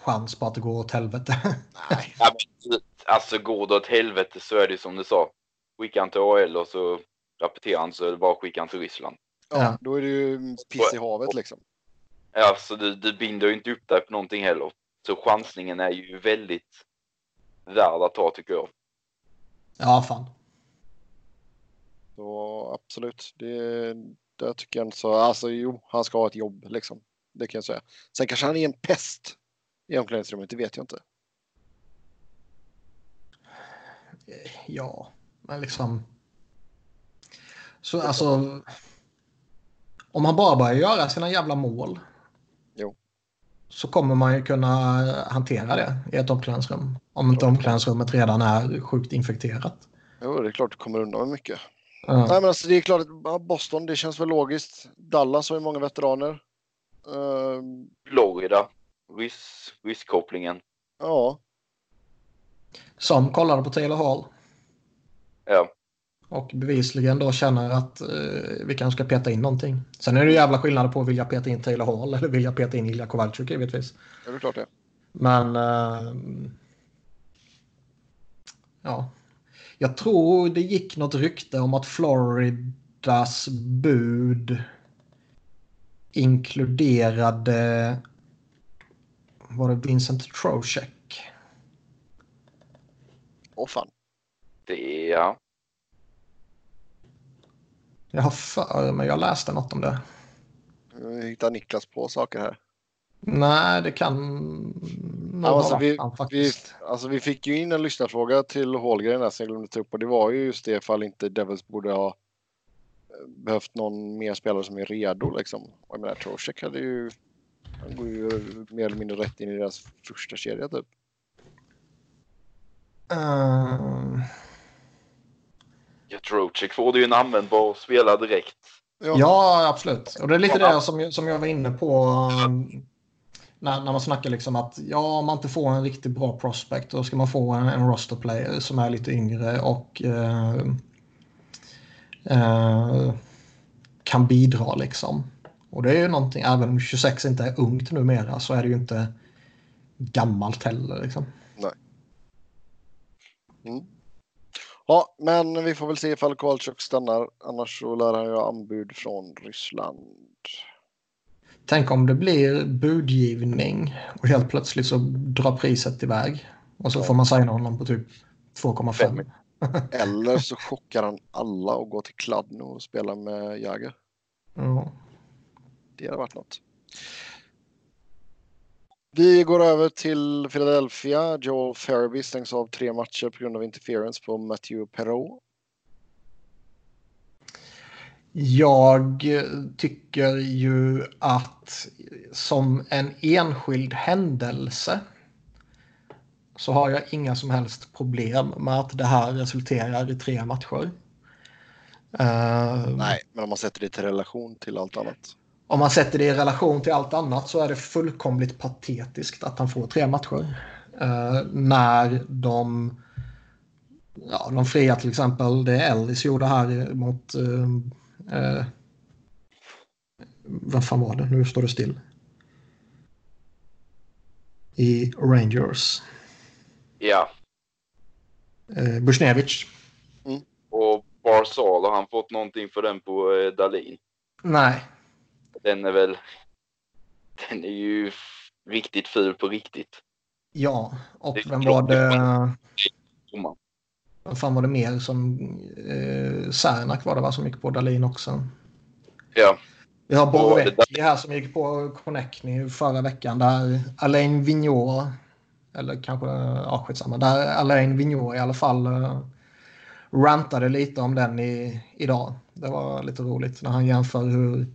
chans på att det går åt helvete. Nej. Ja, men, alltså går det åt helvete så är det som du sa. Skicka han till AL och så rapporterar han så är det bara att skicka han till Ryssland. Ja. Då är det ju piss i havet liksom. Ja, så du, du binder ju inte upp dig på någonting heller. Så chansningen är ju väldigt värd att ta tycker jag. Ja, fan. Så absolut. Det, Det tycker jag inte så. Alltså jo, han ska ha ett jobb liksom. Det kan jag säga. Sen kanske han är en pest i omklädningsrummet, det vet jag inte. Ja, men liksom. Så alltså. Om han bara börjar göra sina jävla mål. Jo. Så kommer man ju kunna hantera det i ett omklädningsrum. Om inte omklädningsrummet redan är sjukt infekterat. Jo, det är klart du kommer undan med mycket. Ja. Nej, men alltså, det är klart att Boston, det känns väl logiskt. Dallas har ju många veteraner. Ehm, Florida. Ryss, rysskopplingen. ja, Som kollade på Taylor Hall. Ja. Och bevisligen då känner att eh, vi kanske ska peta in någonting. Sen är det jävla skillnad på att vilja peta in Taylor Hall eller vilja peta in Ilja Kowalczyk givetvis. det är klart det. Men... Eh, ja. Jag tror det gick något rykte om att Floridas bud inkluderade... Var det Vincent Trocheck? Åh fan. Det, ja. Jag har för mig jag läste något om det. Hittar Niklas på saker här. Nej, det kan Ja, alltså, vi, han vi, faktiskt. alltså, vi fick ju in en lyssnarfråga till Holgren där som jag glömde ta upp och det var ju just det ifall inte Devils borde ha eh, behövt någon mer spelare som är redo liksom. Och jag menar, Trocheck hade ju, han går ju mer eller mindre rätt in i deras första kedja typ. Uh, Trocek får du ju en användbar spelare direkt. ja, absolut. Och det är lite det som, som jag var inne på um, när, när man snackar liksom att ja, om man inte får en riktigt bra prospect då ska man få en, en roster player som är lite yngre och eh, eh, kan bidra liksom. Och det är ju någonting, även om 26 inte är ungt numera så är det ju inte gammalt heller liksom. Mm. Ja, men vi får väl se ifall Kowalczyk stannar. Annars så lär han ju ha anbud från Ryssland. Tänk om det blir budgivning och helt plötsligt så drar priset iväg. Och så Ja. får man signa honom på typ 2,5. Eller så chockar han alla och går till Kladno och spelar med Jagger. Ja. Det hade varit något. Vi går över till Philadelphia. Joel Farabee stängs av tre matcher på grund av interference på Matthew Perreault. Jag tycker ju att som en enskild händelse så har jag inga som helst problem med att det här resulterar i tre matcher. Eh, Nej, men om man sätter det till relation till allt annat. Om man sätter det i relation till allt annat så är det fullkomligt patetiskt att han får tre matcher. Eh, när de, ja, de fria till exempel, det Ellis gjorde här mot... Eh, eh, vad fan var det? Nu står det still. I Rangers. Ja. Eh, Bushnevich. Och Barzal, har han fått någonting för den på eh, Dalin? Nej, Den är väl... Den är ju riktigt ful på riktigt. ja. Och Det vem var det? Vem fan var det mer som... Eh, Särnak var det va som gick på Dalin också. Ja. Vi har Borovetti här som gick på Connectny förra veckan där Alain Vigneault, eller kanske, ja skitsamma, där Alain Vigneault i alla fall uh, rantade lite om den i, idag. Det var lite roligt när han jämför hur,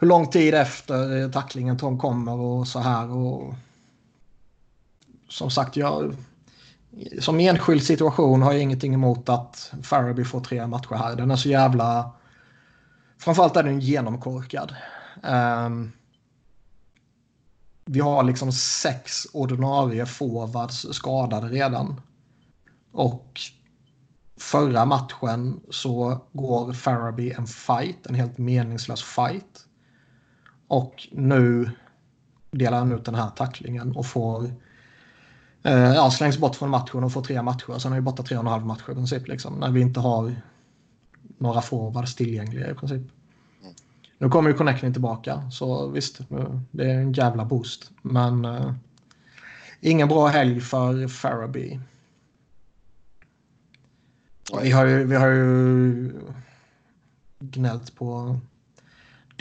hur lång tid efter eh, tacklingen Tom kommer och så här. Och, som sagt, jag, som enskild situation har jag ingenting emot att Farabee får tre matcher här. Den är så jävla... Framförallt är den genomkorkad. Um, vi har liksom sex ordinarie forwards skadade redan. Och förra matchen så går Farabee en fight, en helt meningslös fight. Och nu delar han ut den här tacklingen och får eh, ja, slängs bort från matchen och får tre matcher. Sen är vi borta tre och en halv matcher i princip. Liksom, när vi inte har några forwards tillgängliga i princip. Nu kommer ju Connecting tillbaka, så visst, nu- det är en jävla boost. Men eh, ingen bra helg för Farabee. Vi har ju, vi har ju gnällt på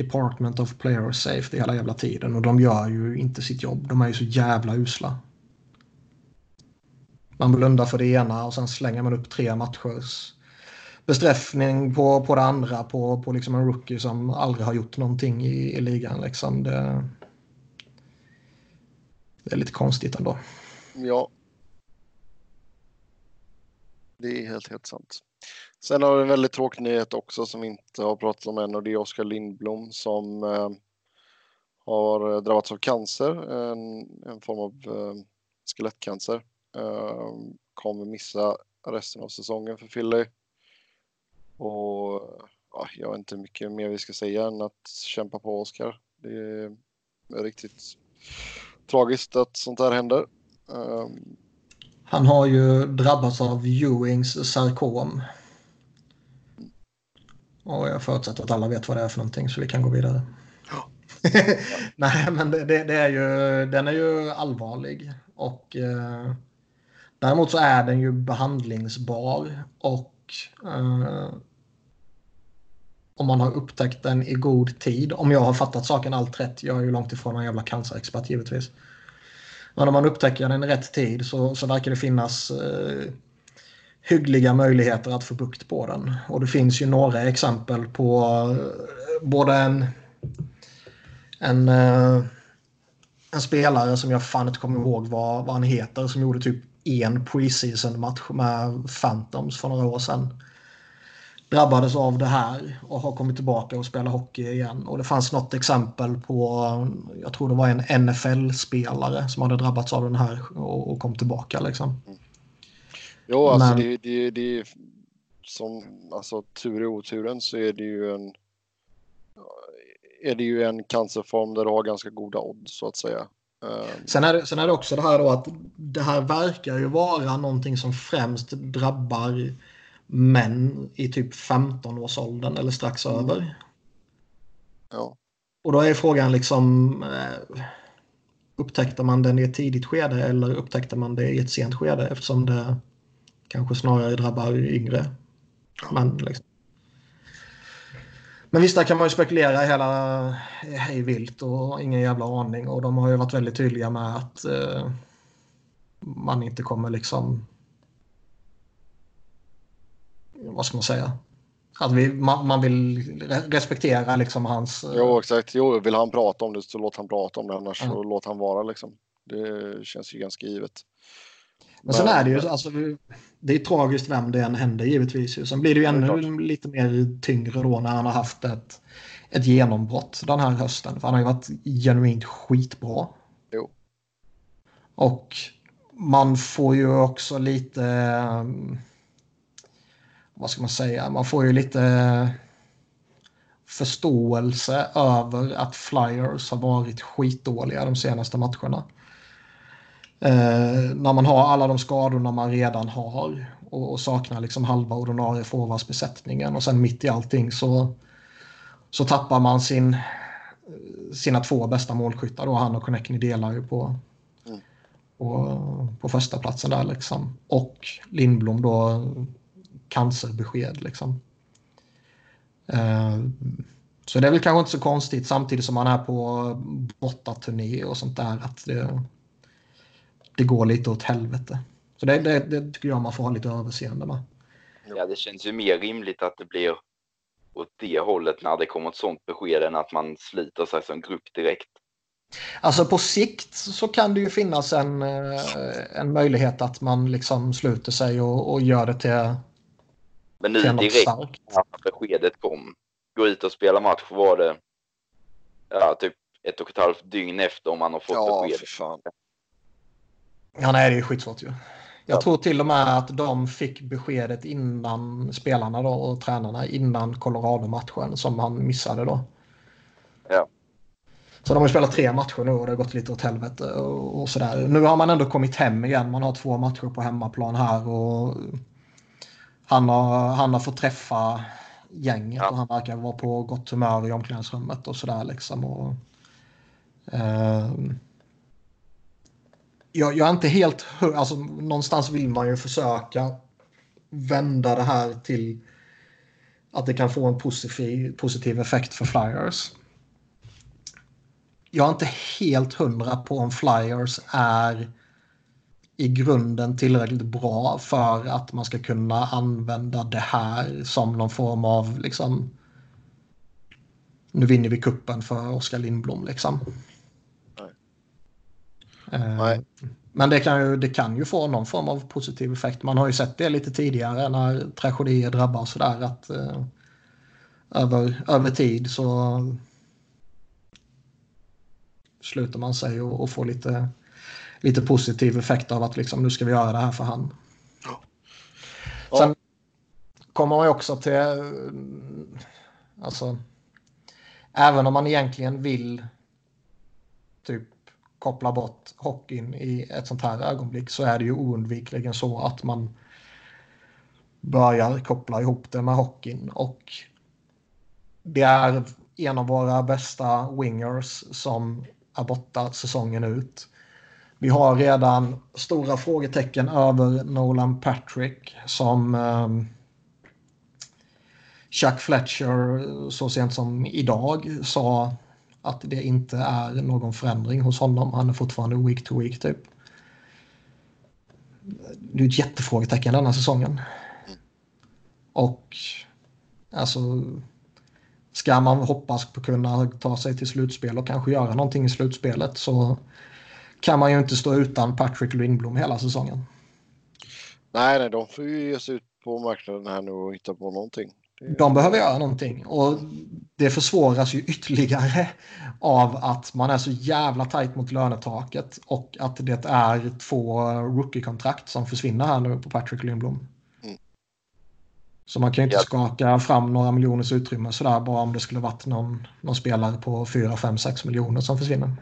Department of Player Safety hela jävla tiden och de gör ju inte sitt jobb. De är ju så jävla usla. Man blundar för det ena och sen slänger man upp tre matchers bestraffning på, på det andra på, på liksom en rookie som aldrig har gjort någonting i, i ligan. Liksom. Det, det är lite konstigt ändå. Ja. Det är helt, helt sant. Sen har vi en väldigt tråkig nyhet också som vi inte har pratat om än och det är Oskar Lindblom som eh, har eh, drabbats av cancer, en, en form av eh, skelettcancer. Eh, kommer missa resten av säsongen för Philly. Och ja, jag har inte mycket mer vi ska säga än att kämpa på Oskar. Det är riktigt tragiskt att sånt här händer. Um... Han har ju drabbats av Ewings sarkom. Och jag förutsätter att alla vet vad det är för någonting så vi kan gå vidare. Ja. Nej, men det, det, det, är ju, den är ju allvarlig. Och eh, Däremot så är den ju behandlingsbar. Och eh, om man har upptäckt den i god tid. Om jag har fattat saken allt rätt. Jag är ju långt ifrån en jävla cancerexpert givetvis. Men om man upptäcker den i rätt tid så, så verkar det finnas eh, hyggliga möjligheter att få bukt på den. Och det finns ju några exempel på eh, både en, en, eh, en spelare som jag fan inte kommer ihåg vad, vad han heter som gjorde typ en preseason match med Phantoms för några år sedan drabbades av det här och har kommit tillbaka och spelar hockey igen. Och det fanns något exempel på, jag tror det var en NFL-spelare som hade drabbats av den här och, och kom tillbaka liksom. Mm. Jo, alltså Men... det, det, det som, alltså tur i oturen så är det ju en är det ju en cancerform där du har ganska goda odds så att säga. Ehm. Sen är, det, sen är det också det här då att det här verkar ju vara någonting som främst drabbar män i typ 15-årsåldern eller strax mm. över. Ja. Och då är frågan liksom eh, upptäckte man den i ett tidigt skede eller upptäckte man det i ett sent skede eftersom det kanske snarare drabbar yngre män. Liksom. Men visst, där kan man ju spekulera hela hej vilt och ingen jävla aning. Och de har ju varit väldigt tydliga med att eh, man inte kommer liksom vad ska man säga? Att vi, man, man vill respektera liksom hans... Eh, jo, exakt. Jo, vill han prata om det så låt han prata om det. Annars mm. så låt han vara liksom. Det känns ju ganska givet. Men, sen är det ju alltså, det är tragiskt vem det än händer givetvis. Sen blir det ju ännu lite mer tyngre då när han har haft ett, ett genombrott den här hösten. För han har ju varit genuint skitbra. Jo. Och man får ju också lite vad ska man säga, man får ju lite förståelse över att Flyers har varit skitdåliga de senaste matcherna. Eh, när man har alla de skadorna man redan har och, och saknar liksom halva ordinarie forwardsbesättningen och sen mitt i allting så, så tappar man sin, sina två bästa målskyttar då, han och Connectney delar ju på, mm. på, på första platsen där liksom. Och Lindblom då cancerbesked. Liksom. Eh, så det är väl kanske inte så konstigt samtidigt som man är på bortaturné och sånt där att det, det går lite åt helvete. Så det, det, det tycker jag man får ha lite överseende med. Ja, det känns ju mer rimligt att det blir åt det hållet när det kommer ett sånt besked än att man sliter sig som grupp direkt. Alltså på sikt så kan det ju finnas en, eh, en möjlighet att man liksom sluter sig och, och gör det till men nu direkt när beskedet kom, gå ut och spela match var det ja, typ ett och ett halvt dygn efter om man har fått ja, besked. Fan. Ja, nej, det är skitsvårt ju. Jag ja. tror till och med att de fick beskedet innan spelarna då och tränarna innan Colorado-matchen som han missade då. Ja. Så de har spelat tre matcher nu och det har gått lite åt helvete och, och sådär. Nu har man ändå kommit hem igen. Man har två matcher på hemmaplan här och han har, han har fått träffa gänget ja. och han verkar vara på gott humör i omklädningsrummet och sådär liksom. Och, eh, jag, jag, är inte helt... Alltså, någonstans vill man ju försöka vända det här till att det kan få en positiv, positiv effekt för Flyers. jag är inte helt hundra på om Flyers är i grunden tillräckligt bra för att man ska kunna använda det här som någon form av liksom nu vinner vi kuppen för Oskar Lindblom liksom. Nej. Eh, Nej. Men det kan, ju, det kan ju få någon form av positiv effekt. Man har ju sett det lite tidigare när tragedier drabbar sådär att eh, över, över tid så sluter man sig och, och får lite, lite positiv effekt av att liksom, nu ska vi göra det här för han. Ja. Sen kommer man ju också till, alltså, även om man egentligen vill typ koppla bort hockeyn i ett sånt här ögonblick så är det ju oundvikligen så att man börjar koppla ihop det med hockeyn och det är en av våra bästa wingers som är borta säsongen ut. Vi har redan stora frågetecken över Nolan Patrick som eh, Chuck Fletcher så sent som idag sa att det inte är någon förändring hos honom. Han är fortfarande week to week typ. Det är ett jättefrågetecken denna säsongen. Och alltså ska man hoppas på att kunna ta sig till slutspel och kanske göra någonting i slutspelet så kan man ju inte stå utan Patrick Lindblom hela säsongen. Nej, nej, de får ju ge sig ut på marknaden här nu och hitta på någonting. De behöver göra någonting och det försvåras ju ytterligare av att man är så jävla tajt mot lönetaket och att det är två rookie-kontrakt som försvinner här nu på Patrick Lindblom. Mm. Så man kan ju inte ja. skaka fram några miljoners utrymme sådär bara om det skulle varit någon, någon spelare på 4, 5, 6 miljoner som försvinner.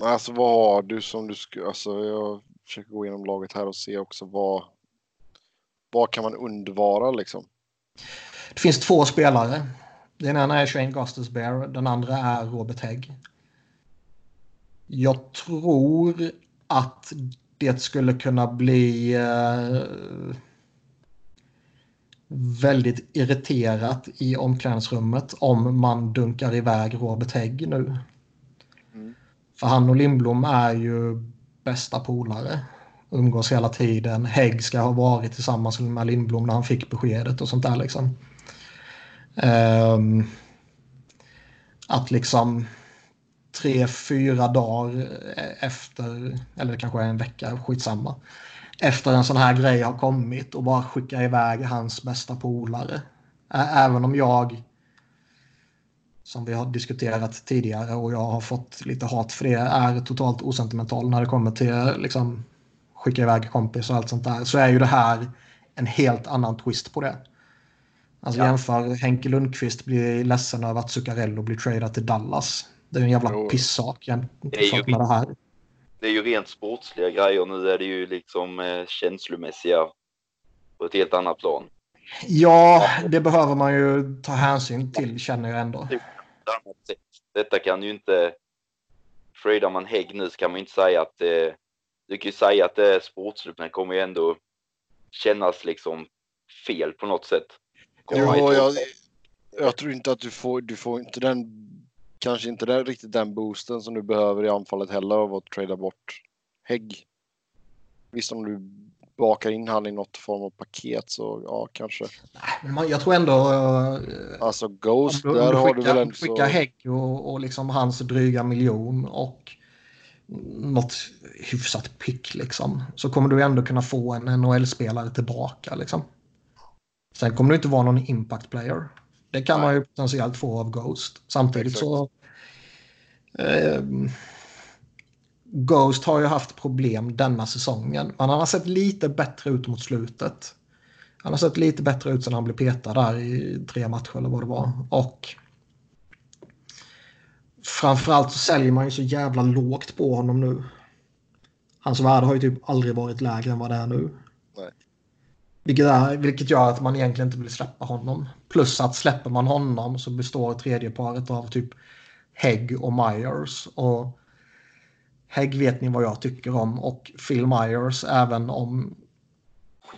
Alltså vad har du som du skulle, alltså jag försöker gå igenom laget här och se också vad, vad kan man undvara liksom? Det finns två spelare. Den ena är Shane Gustus Bear, den andra är Robert Hägg. Jag tror att det skulle kunna bli eh, väldigt irriterat i omklädningsrummet om man dunkar iväg Robert Hägg nu. Mm. För han och Lindblom är ju bästa polare umgås hela tiden. Hägg ska ha varit tillsammans med Lindblom när han fick beskedet och sånt där liksom. Um, att liksom tre, fyra dagar efter, eller kanske en vecka, skitsamma. Efter en sån här grej har kommit och bara skicka iväg hans bästa polare. Även om jag, som vi har diskuterat tidigare och jag har fått lite hat för det, är totalt osentimental när det kommer till liksom, skicka iväg kompis och allt sånt där så är ju det här en helt annan twist på det. Alltså ja. jämför Henke Lundqvist blir ledsen över att Zuccarello blir tradad till Dallas. Det är en jävla jo. pissak det ju, med det här. Det är ju rent sportsliga grejer. Nu är det ju liksom eh, känslomässiga på ett helt annat plan. Ja, det behöver man ju ta hänsyn till känner jag ändå. Detta kan ju inte... Fradar man Hägg nu så kan man inte säga att eh, du kan ju säga att det är sportsligt, men det kommer ju ändå kännas liksom fel på något sätt. Jo, jag, jag tror inte att du får, du får inte den, kanske inte den, riktigt den boosten som du behöver i anfallet heller av att trada bort Hägg. Visst om du bakar in han i något form av paket så ja, kanske. Nej, men jag tror ändå... Uh, alltså Ghost, du, där har du väl ändå... Skicka Hägg och, och liksom hans dryga miljon och något hyfsat pick liksom. Så kommer du ändå kunna få en NHL-spelare tillbaka liksom. Sen kommer du inte vara någon impact player. Det kan Nej. man ju potentiellt få av Ghost. Samtidigt Exakt. så... Eh, Ghost har ju haft problem denna säsongen. Men han har sett lite bättre ut mot slutet. Han har sett lite bättre ut sen han blev petad där i tre matcher eller vad det var. Och framförallt så säljer man ju så jävla lågt på honom nu. Hans värde har ju typ aldrig varit lägre än vad det är nu. Nej. Vilket, är, vilket gör att man egentligen inte vill släppa honom. Plus att släpper man honom så består tredje paret av typ Hägg och Myers. Och Hägg vet ni vad jag tycker om och Phil Myers även om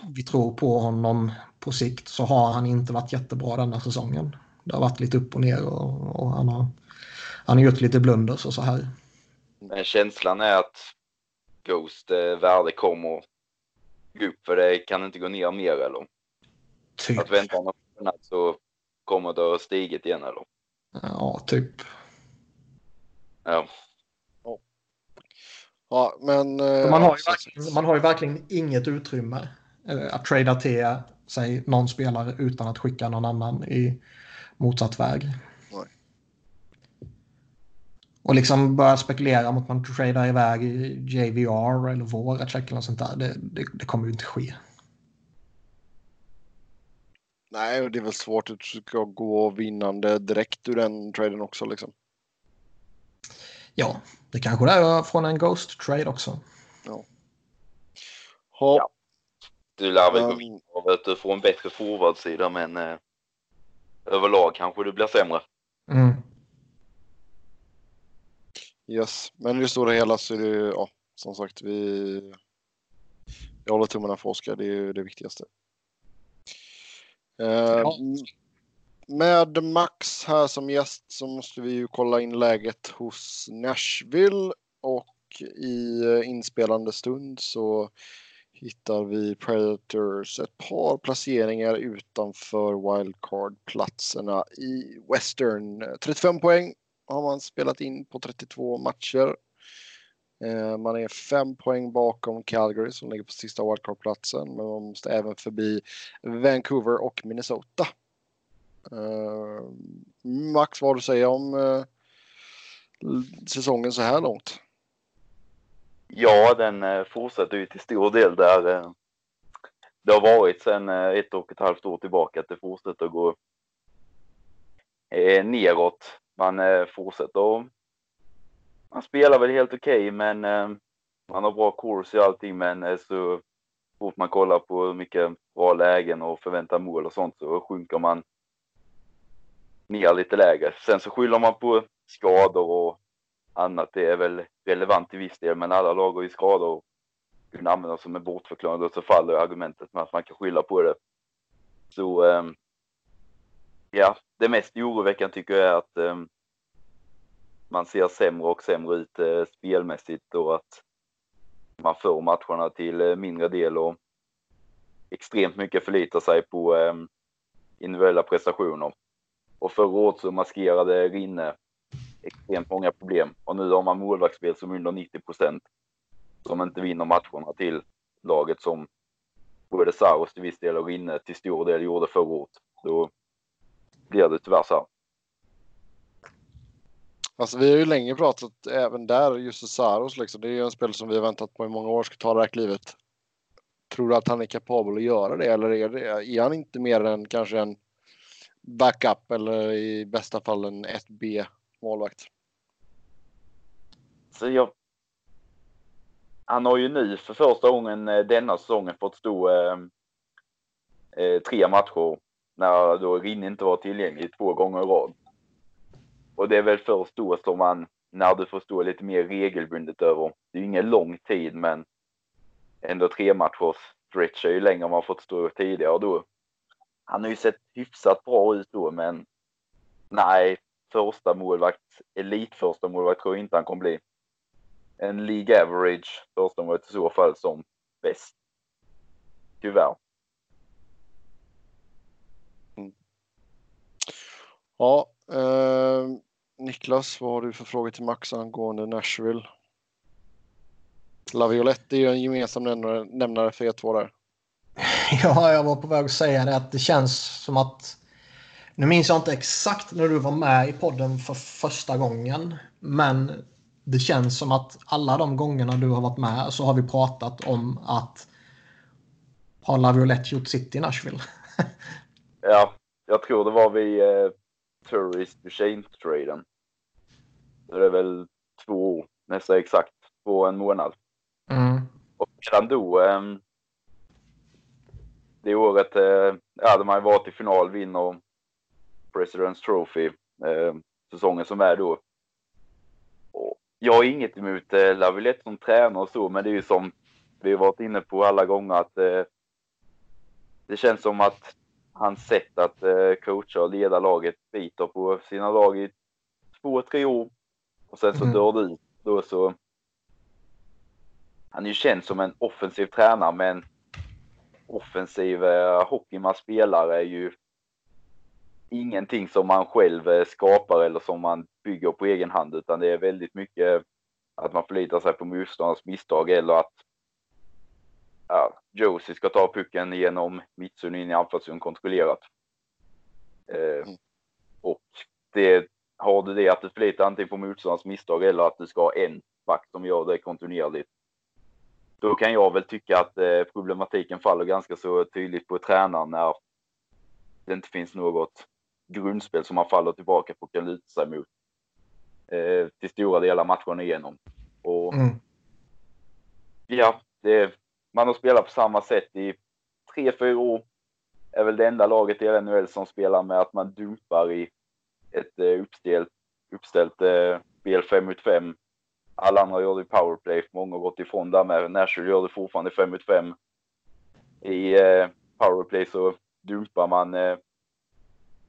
vi tror på honom på sikt så har han inte varit jättebra denna säsongen. Det har varit lite upp och ner och, och han, har, han har gjort lite blunders och så här. Men känslan är att Ghost eh, värde kommer gå upp för det kan inte gå ner mer eller? Typ. Att vänta någon månad så kommer det att stigit igen eller? Ja, typ. Ja. Ja, men... eh, Man har, ju man har ju verkligen inget utrymme eh, att trada till sig någon spelare utan att skicka någon annan i motsatt väg. Och liksom börja spekulera om att man tradar iväg JVR eller Voracek eller något sånt där. Det, det, det kommer ju inte ske. Nej, och det är väl svårt att du ska gå vinnande direkt ur den traden också liksom. Ja, det kanske det är från en Ghost trade också. Ha, Ja. Du lär väl gå du får en bättre forwardsida men eh, överlag kanske det blir sämre. Mm. Yes, men i det stora hela så är det ja, som sagt, vi... Jag håller tummarna för Oskar, det är ju det viktigaste. Eh, Ja. Med Max här som gäst så måste vi ju kolla in läget hos Nashville och i eh, inspelande stund så hittar vi Predators ett par placeringar utanför wildcard-platserna i Western. 35 poäng har man spelat in på 32 matcher. Eh, man är fem poäng bakom Calgary som ligger på sista wildcard-platsen. Men man måste även förbi Vancouver och Minnesota. Eh, Max, vad har du att säga om eh, säsongen så här långt? Ja, den fortsätter ju till stor del där det har varit sedan ett och ett halvt år tillbaka att det fortsätter att gå neråt. Man eh, fortsätter och man spelar väl helt okej men eh, man har bra kurs i allting men eh, så fort man kollar på hur mycket bra lägen och förväntar mål och sånt så sjunker man ner lite lägre. Sen så skyller man på skador och annat. Det är väl relevant till viss del, men alla lag har ju skador och kunna använda som en bortförklaring och så faller argumentet med att man kan skylla på det. Så ja, det mest oroväckande tycker jag är att eh, man ser sämre och sämre ut eh, spelmässigt och att man får matcherna till eh, mindre del och extremt mycket förlitar sig på eh, individuella prestationer. Och förra året så maskerade Rinne extremt många problem. Och nu har man målvaktsspel som under 90 procent. Som inte vinner matcherna till laget som både Saros till viss del och Rinne till stor del gjorde förra året. Så blir det tyvärr så. Alltså vi har ju länge pratat även där, just Saros liksom. Det är ju en spel som vi har väntat på i många år ska ta det här klivet. Tror du att han är kapabel att göra det eller är, det, är han inte mer än kanske en backup eller i bästa fall en 1B målvakt? Så jag... Han har ju nu för första gången eh, denna säsongen fått stå eh, eh, tre matcher när då Rinne inte var tillgänglig två gånger i rad. Och det är väl först då som man, när du får stå lite mer regelbundet över, det är ju ingen lång tid men ändå tre matchers stretch är ju längre än man fått stå tidigare då. Han har ju sett hyfsat bra ut då men nej, första målvakt, elit första målvakt tror jag inte han kommer bli. En League average första målvakt i så fall som bäst. Tyvärr. Ja, eh, Niklas, vad har du för frågor till Max angående Nashville? Laviolette är ju en gemensam nämnare, för er två där. Ja, jag var på väg att säga det att det känns som att... Nu minns jag inte exakt när du var med i podden för första gången. Men det känns som att alla de gångerna du har varit med så har vi pratat om att har Laviolette gjort sitt i Nashville? Ja, jag tror det var vid Tourist Duchene-traden. Så det är väl två nästan exakt, på en månad. Mm. Och redan då, eh, det året, eh, hade man ju varit i final, vinner President's Trophy, eh, säsongen som är då. Och jag har inget emot eh, Lavilette som tränare och så, men det är ju som vi har varit inne på alla gånger att eh, det känns som att hans sätt att eh, coacha och leda laget biter på sina lag i två, tre år. Och sen så Mm. dör det ut. Då så... Han är ju känd som en offensiv tränare, men offensiv eh, hockey man spelar är ju ingenting som man själv eh, skapar eller som man bygger på egen hand, utan det är väldigt mycket att man förlitar sig på motståndarens misstag eller att ja, Josie ska ta pucken genom mittzon in i anfallszon kontrollerat. Eh, Mm. och det, har du det att du förlitar antingen på motståndarens misstag eller att du ska ha en back som gör det kontinuerligt. Då kan jag väl tycka att eh, problematiken faller ganska så tydligt på tränaren när det inte finns något grundspel som man faller tillbaka på och kan luta sig mot eh, till stora delar matcherna igenom. Och Mm. ja, det, man har spelat på samma sätt i tre, fyra år. Är väl det enda laget i NHL som spelar med att man dumpar i ett eh, uppställt, uppställt eh, spel 5 mot 5. Alla andra gör det i powerplay. Många har gått ifrån där med. Nashville gör det fortfarande 5 mot 5. I eh, powerplay så dumpar man eh,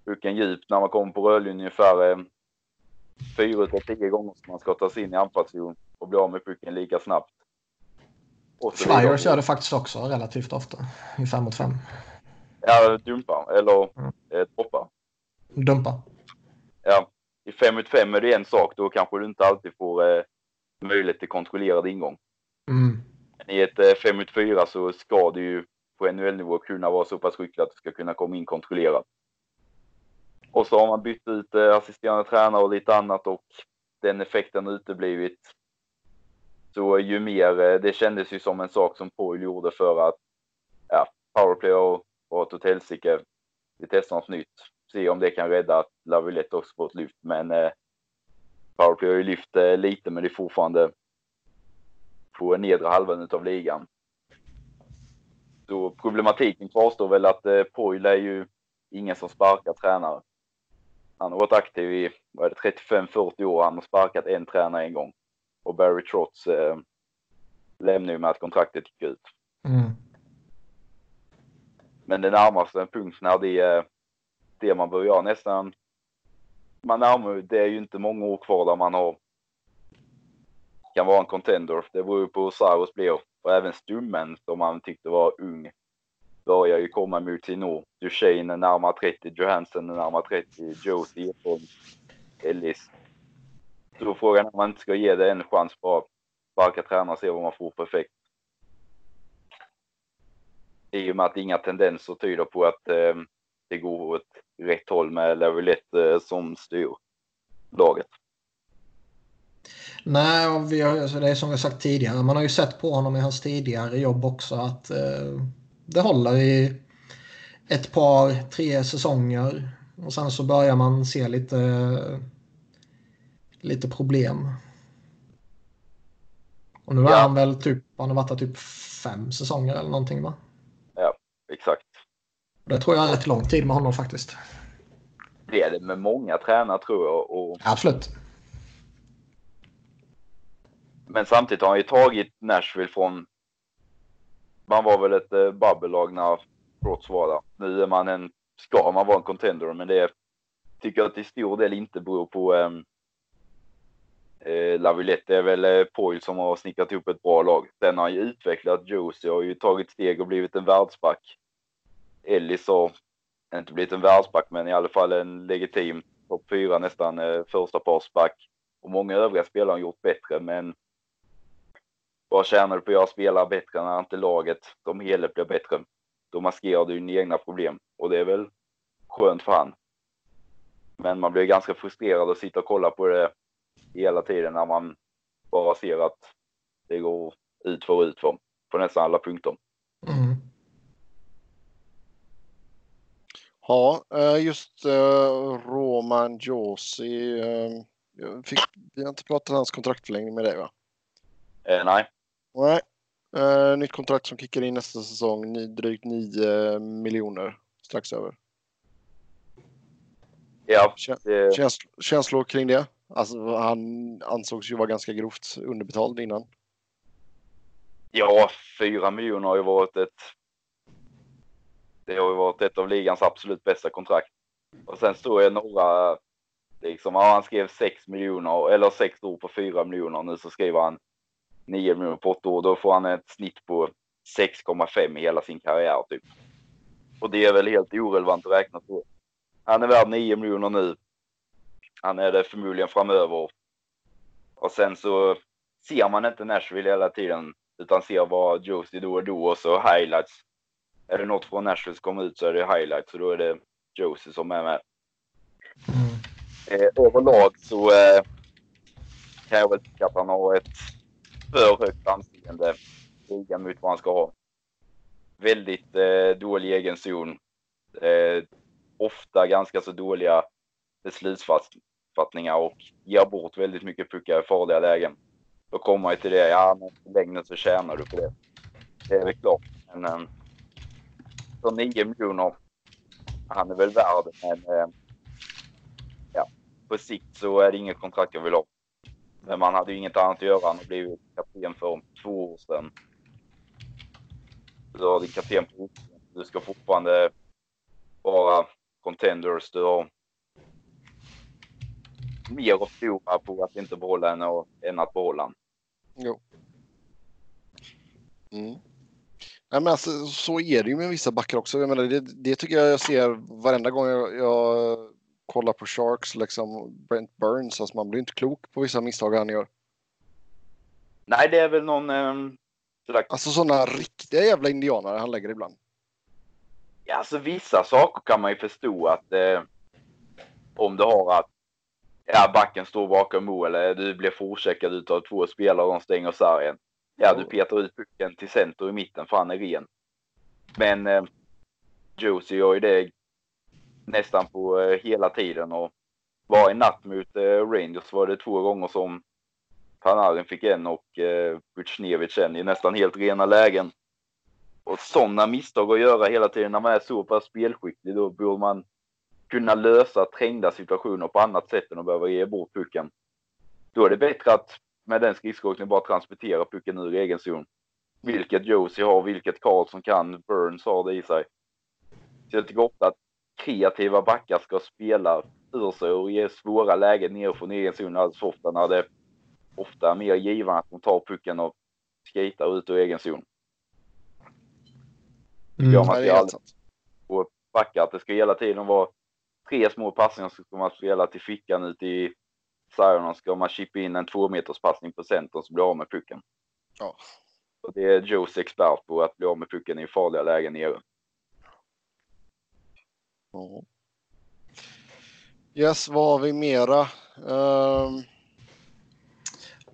pucken djupt när man kommer på rödlinjen ungefär eh, fyra utav tio gånger som man ska ta sig in i anfallszon och bli av med pucken lika snabbt. Flyers gör det faktiskt också relativt ofta i 5 mot 5. Ja, dumpa eller Mm. eh, droppa. Dumpa. Ja, i 5 mot 5 är det en sak. Då kanske du inte alltid får eh, möjlighet till kontrollerad ingång. Mm. Men i ett eh, 5 mot 4 så ska du ju på NHL-nivå kunna vara så pass skicklig att du ska kunna komma in kontrollerat. Och så har man bytt ut eh, assisterande tränare och lite annat och den effekten har uteblivit. Så ju mer, eh, det kändes ju som en sak som Poil gjorde för att ja, powerplay och, och ett helsike. Vi testar något nytt. Se om det kan rädda att Laviolette också får ett lyft. Men eh, powerplay har ju lyft eh, lite men det är fortfarande på nedre halvan av ligan. Så problematiken kvarstår väl att eh, Poil är ju ingen som sparkar tränare. Han har varit aktiv i vad är det, 35-40 år. Han har sparkat en tränare en gång. Och Barry Trotz eh, lämnar ju med att kontraktet gick ut. Mm. Men det närmaste en punkt när det är det man bör göra nästan. Man närmar det är ju inte många år kvar där man har kan vara en contender. Det beror ju på hur Saros blir. Och även Stummen som man tyckte var ung börjar ju komma mot sin år. Duchene är närmare 30, Johansson är närmare 30, Joe Ekholm, Ellis. Så frågan är om man inte ska ge det en chans bara sparka tränare och se vad man får för effekt. I och med att inga tendenser tyder på att eh, det går åt rätt håll med Laviolette eh, som styr laget. Nej, vi har, alltså, det är som vi sagt tidigare. Man har ju sett på honom i hans tidigare jobb också att eh, det håller i ett par, tre säsonger. Och sen så börjar man se lite, eh, lite problem. Och nu är Ja. han väl typ, han har varit där typ fem säsonger eller någonting va? Exakt. Det tror jag är rätt lång tid med honom faktiskt. Det är det med många tränare tror jag. Och, Absolut. men samtidigt har han ju tagit Nashville från... Man var väl ett eh, bubbellag när Brotts var där. Nu är man en... Ska man vara en contender, men det tycker jag till stor del inte beror på um, eh, Laviolette. Är väl eh, Poil som har snickrat ihop ett bra lag. Sen har han ju utvecklat Josie har ju tagit steg och blivit en världsback. Ellis har inte blivit en världsback, men i alla fall en legitim topp fyra nästan eh, första parsback. Och många övriga spelare har gjort bättre, men vad tjänar du på att göra spelare bättre när inte laget som helhet blir bättre? Då maskerar du dina egna problem och det är väl skönt för han. Men man blir ganska frustrerad att sitta och kolla på det hela tiden när man bara ser att det går ut för ut för på nästan alla punkter. Mm. Ja, eh, just eh, Roman Josi. eh, jag Fick, vi har inte pratat hans kontraktförlängning med dig va? Eh, nej, Nej. Eh, nytt kontrakt som kickar in nästa säsong. Ni, drygt 9 miljoner. Strax över. ja, det, Käns, känslor kring det? Alltså, han ansågs ju vara ganska grovt underbetald innan. ja, fyra miljoner har ju varit ett Det har ju varit ett av ligans absolut bästa kontrakt. Och sen står jag några, liksom, ja, han skrev 6 miljoner, eller 6 år på 4 miljoner. Nu så skriver han 9 miljoner på 8 år. Då får han ett snitt på 6,5 i hela sin karriär typ. Och det är väl helt orelevant att räkna på. Han är värd 9 miljoner nu. Han är det förmodligen framöver. Och sen så ser man inte Nashville hela tiden utan ser vad Josie då och då och så highlights. Är det något från Nashville som kommer ut så är det highlights och då är det Josie som är med. Mm. Eh, överlag så eh, kan jag väl tycka att han har ett för högt anseende ligan mot vad han ska ha. Väldigt eh, dålig egen zon. Eh, ofta ganska så dåliga uppfattningar och ger bort väldigt mycket puckar i farliga lägen. Då kommer man ju till det, ja men i längden så tjänar du på det. Det är väl klart. Men ehm, för 9 miljoner, han är väl värd, men ehm, ja, på sikt så är det inget kontrakt jag vill ha. Men man hade ju inget annat att göra. Han har blivit kapten för två år sedan. Du har din kapten på Du ska fortfarande vara contenders. Du har mer att förlora på att inte behålla en än att behålla en. Jo. Mm. Nej, men alltså, så är det ju med vissa backar också. Jag menar, det, det tycker jag jag ser varenda gång jag, jag kollar på Sharks, liksom Brent Burns. Alltså man blir inte klok på vissa misstag han gör. Nej, det är väl någon... Eh, slags... Alltså sådana riktiga jävla indianare han lägger ibland. Ja, alltså vissa saker kan man ju förstå att eh, om du har att ja, backen står bakom mål eller du blir forecheckad utav två spelare och de stänger sargen. Ja, du petar ut pucken till center i mitten för han är ren. Men eh, Josie gör ju det nästan på eh, hela tiden och var i natt mot eh, Rangers var det två gånger som Panarin fick en och eh, Butjnevitj en i nästan helt rena lägen. Och sådana misstag att göra hela tiden när man är så pass spelskicklig, då borde man kunna lösa trängda situationer på annat sätt än att behöva ge bort pucken. Då är det bättre att med den skridskoåkningen bara transportera pucken ur egen zon. Vilket Josie har, vilket Karlsson kan, Burns har det i sig. Så jag tycker ofta att kreativa backar ska spela ur sig och ge svåra lägen ner från egen zon alldeles för ofta när det ofta är mer givande att de tar pucken och skejtar ut ur egen zon. Mm, ja, man ska och backa att det ska hela tiden vara tre små passningar så ska man spela till fickan ute i Zion ska man chippa in en två meters passning på centern så blir av med pucken. Ja. Och det är Joes expert på att bli av med pucken i farliga lägen nere. Ja. Yes, vad har vi mera? Um...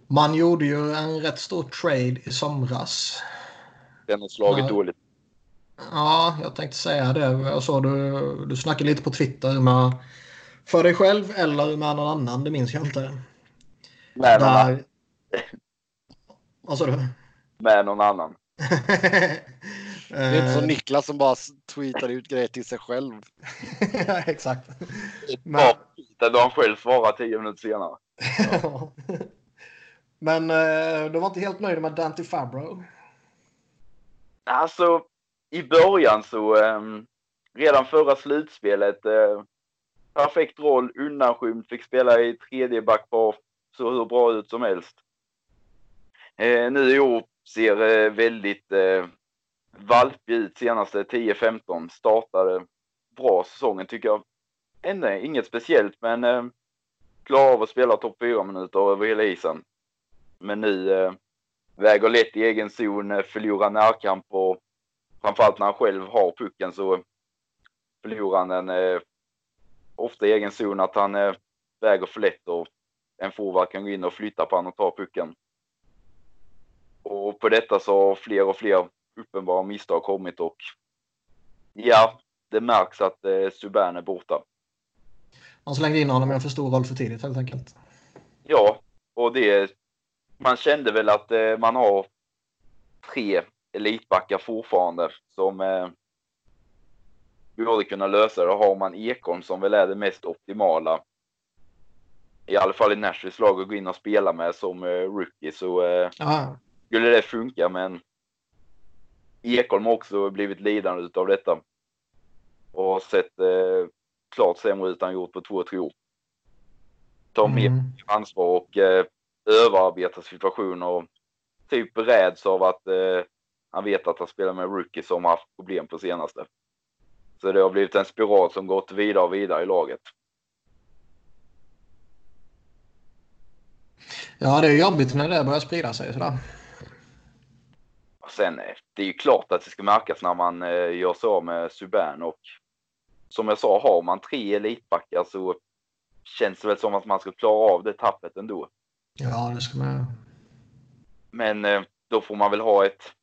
Man gjorde ju en rätt stor trade i somras. Den har slagit ja. dåligt. Ja, jag tänkte säga det. Jag såg du, du snackade lite på Twitter med för dig själv eller med någon annan. Det minns jag inte. Med någon annan. Vad sa du? Med någon annan. Det är inte som eh. Niklas som bara tweetar ut grejer till sig själv. ja, exakt. Men... Då han själv svarar tio minuter senare. Men eh, du var inte helt nöjd med Dante Fabro? Alltså, i början så, ehm, redan förra slutspelet, eh, perfekt roll, undanskymd, fick spela i tredje backpar, så hur bra ut som helst. Eh, nu i år ser eh, väldigt valpig ut senaste 10-15, startade bra säsongen tycker jag. Ändå inget speciellt, men eh, klarar av att spela topp 4 minuter över hela isen. Men nu eh, väger lätt i egen zon, förlorar närkamp och framförallt när han själv har pucken så förlorar han den eh, ofta i egen zon att han eh, väger för lätt och en forward kan gå in och flytta på honom och ta pucken. Och på detta så har fler och fler uppenbara misstag kommit och ja, det märks att eh, Subban är borta. Han slängde in honom i en för stor roll för tidigt helt enkelt. Ja, och det man kände väl att eh, man har tre elitbackar fortfarande som eh, borde kunna lösa det. Har man Ekholm som väl är det mest optimala. I alla fall i Nashvilles lag att gå in och spela med som eh, rookie så eh, skulle det funka men Ekholm har också blivit lidande utav detta. och har sett eh, klart sämre ut än gjort på två, tre år. Mer Mm. ansvar och eh, överarbetar situationer och typ räds av att eh, han vet att han spelar med rookies som har haft problem på senaste. Så det har blivit en spiral som gått vidare och vidare i laget. Ja, det är jobbigt när det börjar sprida sig sådär. Och sen, eh, det är ju klart att det ska märkas när man eh, gör av med Subban och som jag sa, har man tre elitbackar så känns det väl som att man ska klara av det tappet ändå. Ja, det ska man Men eh, då får man väl ha ett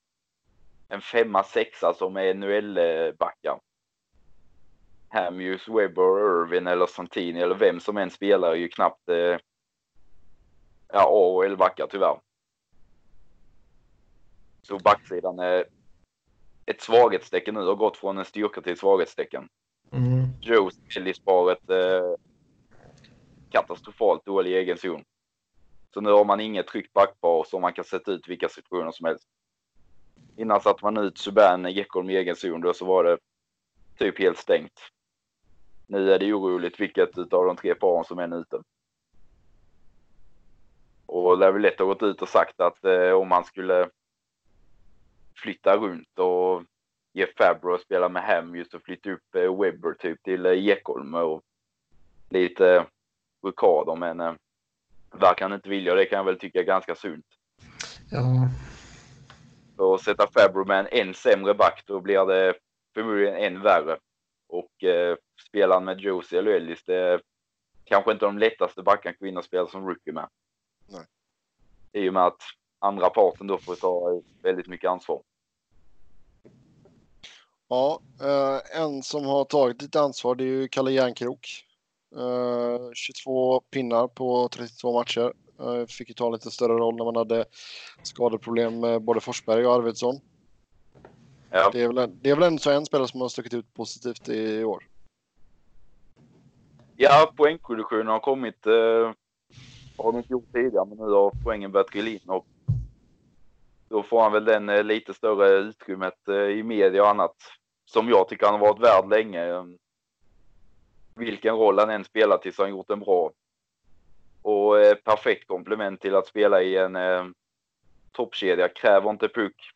en femma, sexa som är NHL-backar. Hamuse, Webber, Irvin eller Santini eller vem som än spelar är ju knappt eh, ja, A och L-backar tyvärr. Så backsidan är ett svaghetstecken nu har gått från en styrka till ett svaghetstecken. mm. Joes Ellis-paret eh, katastrofalt dålig egen zon. Så nu har man inget tryggt backpar som man kan sätta ut vilka situationer som helst. Innan satte man ut Subban Ekholm i egen zon då så var det typ helt stängt. Nu är det oroligt vilket utav de tre paren som är ute. Och det är väl lätt att gått ut och sagt att eh, om man skulle flytta runt och ge Fabro att spela med hem just och flytta upp eh, Webber typ till eh, Ekholm och lite eh, rockader men eh, verkar han inte vilja och det kan jag väl tycka är ganska sunt. Ja, för att sätta Fabro med en än sämre back då blir det förmodligen än värre. Och eh, spelar med Josie eller Ellis det är kanske inte de lättaste backarna kvinnor spelar som rookie med. Nej. I och med att andra parten då får ta väldigt mycket ansvar. Ja, eh, en som har tagit lite ansvar det är ju Kalle Järnkrok. Eh, 22 pinnar på 32 matcher. Eh, fick ju ta lite större roll när man hade skadeproblem med både Forsberg och Arvidsson. Ja. Det är väl, en, det är väl en, så en spelare som har stuckit ut positivt i år. Ja, poängproduktionen har kommit. Eh, har de inte gjort tidigare, men nu har poängen börjat trilla in och då får han väl den eh, lite större utrymmet eh, i media och annat som jag tycker han har varit värd länge. Vilken roll han än spelat tills han gjort en bra och eh, perfekt komplement till att spela i en eh, toppkedja. Kräver inte puck.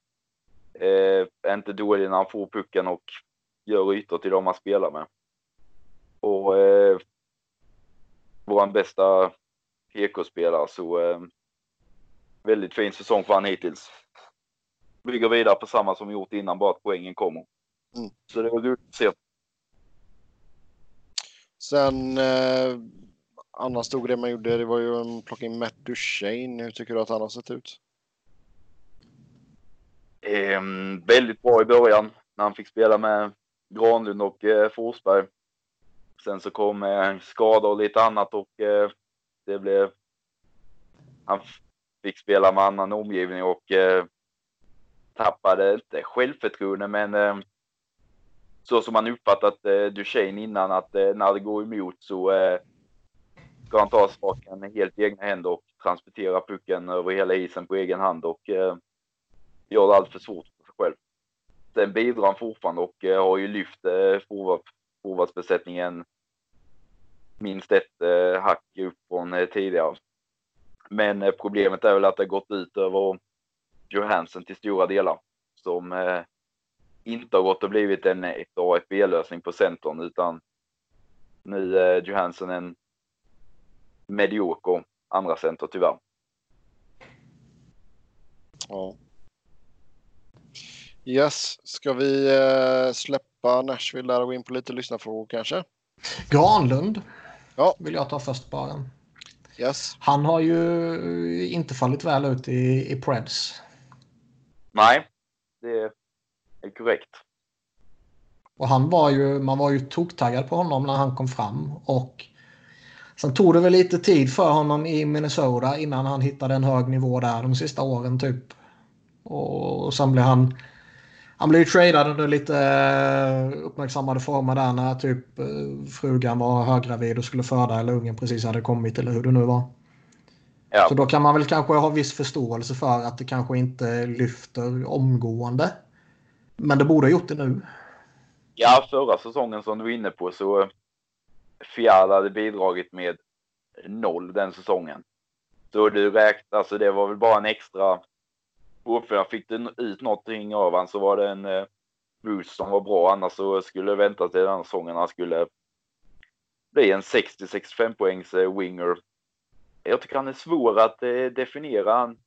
Eh, är inte dålig när han får pucken och gör ytor till de han spelar med. Och eh, vår bästa PK-spelare så eh, väldigt fin säsong för han hittills. Bygger vidare på samma som gjort innan, bara att poängen kommer. Mm. Så det var roligt att se. Sen eh, annan stor grej man gjorde det var ju att plocka in Matt Duchene. Hur tycker du att han har sett ut? Eh, väldigt bra i början när han fick spela med Granlund och eh, Forsberg. Sen så kom eh, skador och lite annat och eh, det blev... Han fick spela med annan omgivning och eh, tappade inte självförtroende men eh, så som man uppfattat eh, Duchene innan att eh, när det går emot så eh, ska han ta saken helt i egna händer och transportera pucken över hela isen på egen hand och eh, gör det allt för svårt för sig själv. Sen bidrar han fortfarande och eh, har ju lyft eh, forward, forwardsbesättningen minst ett eh, hack upp från eh, tidigare. Men eh, problemet är väl att det har gått ut över Johansson till stora delar som eh, inte har gått och blivit en ett A ett B-lösning på centern utan nu är Johansson en medioker andra center tyvärr. Ja. Yes, ska vi eh, släppa Nashville där och gå in på lite lyssnarfrågor kanske? Granlund Ja. vill jag ta först bara. Yes. Han har ju inte fallit väl ut i, i Preds. Nej, det är korrekt. Och han var ju, man var ju toktaggad på honom när han kom fram. Och sen tog det väl lite tid för honom i Minnesota innan han hittade en hög nivå där de sista åren typ. Och, sen blev han... Han blev ju tradad under lite eh, uppmärksammade former där när typ eh, frugan var höggravid och skulle föda eller ungen precis hade kommit eller hur det nu var. Ja. Så då kan man väl kanske ha viss förståelse för att det kanske inte lyfter omgående. Men det borde ha gjort det nu. Ja, förra säsongen som du var inne på så Fiala hade bidragit med noll den säsongen. Så du räknade, alltså det var väl bara en extra uppfyllnad. Fick du ut någonting av han så var det en eh, boost som var bra. Annars så skulle jag vänta till den säsongen han skulle bli en 60-65 poängs eh, winger. Jag tycker han är svår att eh, definiera. Han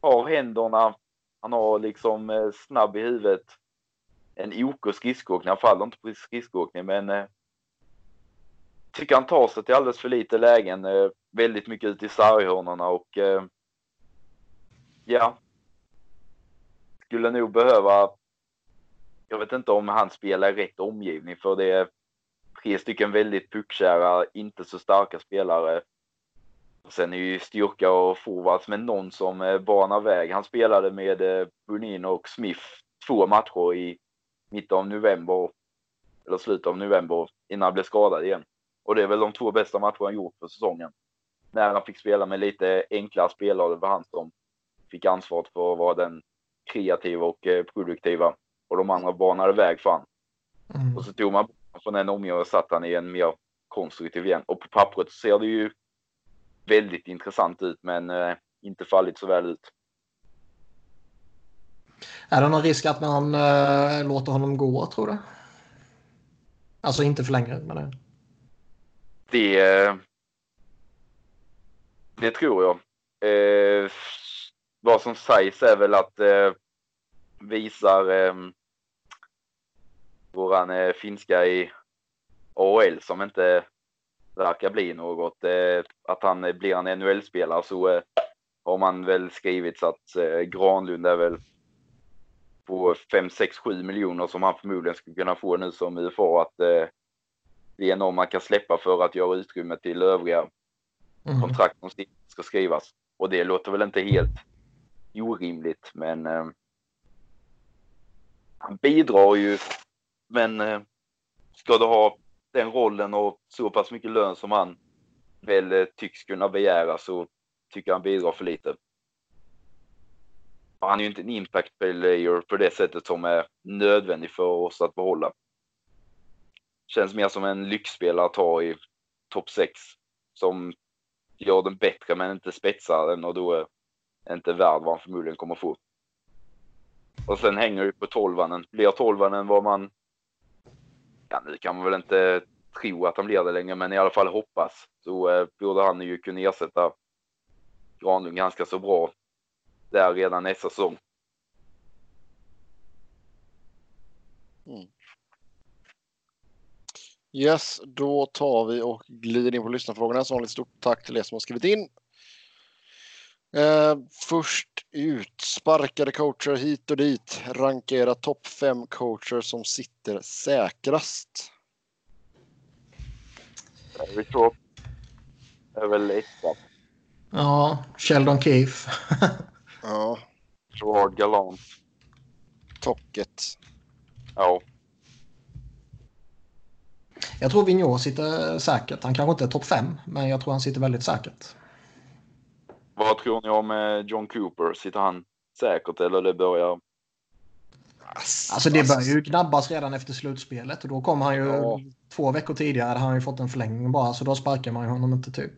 har händerna, han har liksom eh, snabb i huvudet. En OK skridskoåkning, han faller inte på skridskoåkning men eh, tycker han tar sig till alldeles för lite lägen. Eh, väldigt mycket ut i sarghörnorna och eh, ja. Skulle nog behöva. Jag vet inte om han spelar i rätt omgivning för det är tre stycken väldigt puckkära, inte så starka spelare. Sen är ju styrka och forwards med någon som eh, banar väg. Han spelade med eh, och Smith två matcher i mitten av november eller slutet av november innan han blev skadad igen. Och det är väl de två bästa matcher han gjort för säsongen. När han fick spela med lite enklare spelare, det var han som fick ansvaret för att vara den kreativa och eh, produktiva. Och de andra banade väg för han. Mm. Och så tog man från en omgång och satt han i en mer konstruktiv igen. Och på pappret ser det ju väldigt intressant ut men eh, inte fallit så väl ut. Är det någon risk att man äh, låter honom gå tror du? Alltså inte för länge men det- eh, Det, tror jag. Eh, vad som sägs är väl att eh, visar eh, våran eh, finska i AHL som inte verkar bli något, eh, att han eh, blir en NHL-spelare så eh, har man väl skrivit så att eh, Granlund är väl på 5, 6, 7 miljoner som han förmodligen skulle kunna få nu som UFA att eh, det är någon man kan släppa för att göra utrymme till övriga Mm. kontrakt som ska skrivas. Och det låter väl inte helt orimligt, men eh, han bidrar ju. Men eh, ska du ha den rollen och så pass mycket lön som han väl eh, tycks kunna begära så tycker jag han bidrar för lite. Han är ju inte en impact player på det sättet som är nödvändig för oss att behålla. Känns mer som en lyxspelare att ha i topp 6 som gör den bättre men inte spetsar den och då är inte värd vad han förmodligen kommer få. Och sen hänger det på tolvanen. Blir tolvanen vad man... Ja, nu kan man väl inte tro att han blir det längre, men i alla fall hoppas. Så eh, borde han ju kunna ersätta Granlund ganska så bra där redan nästa säsong. Mm. Yes, då tar vi och glider in på lyssnarfrågorna. Så har ni stort tack till er som har skrivit in. Eh, först ut, sparkade coacher hit och dit. Ranka era topp fem coacher som sitter säkrast. Barry Thorpe är väl etta. Ja, Sheldon Keefe. Ja, Gerard Gallant. Tocket. Ja, jag tror Vigneault sitter säkert. Han kanske inte är topp fem, men jag tror han sitter väldigt säkert. vad tror ni om eh, John Cooper? Sitter han säkert eller det börjar... Alltså det börjar ju gnabbas redan efter slutspelet och då kom han ju Ja. två veckor tidigare. hade han ju fått en förlängning bara så då sparkar man ju honom inte typ.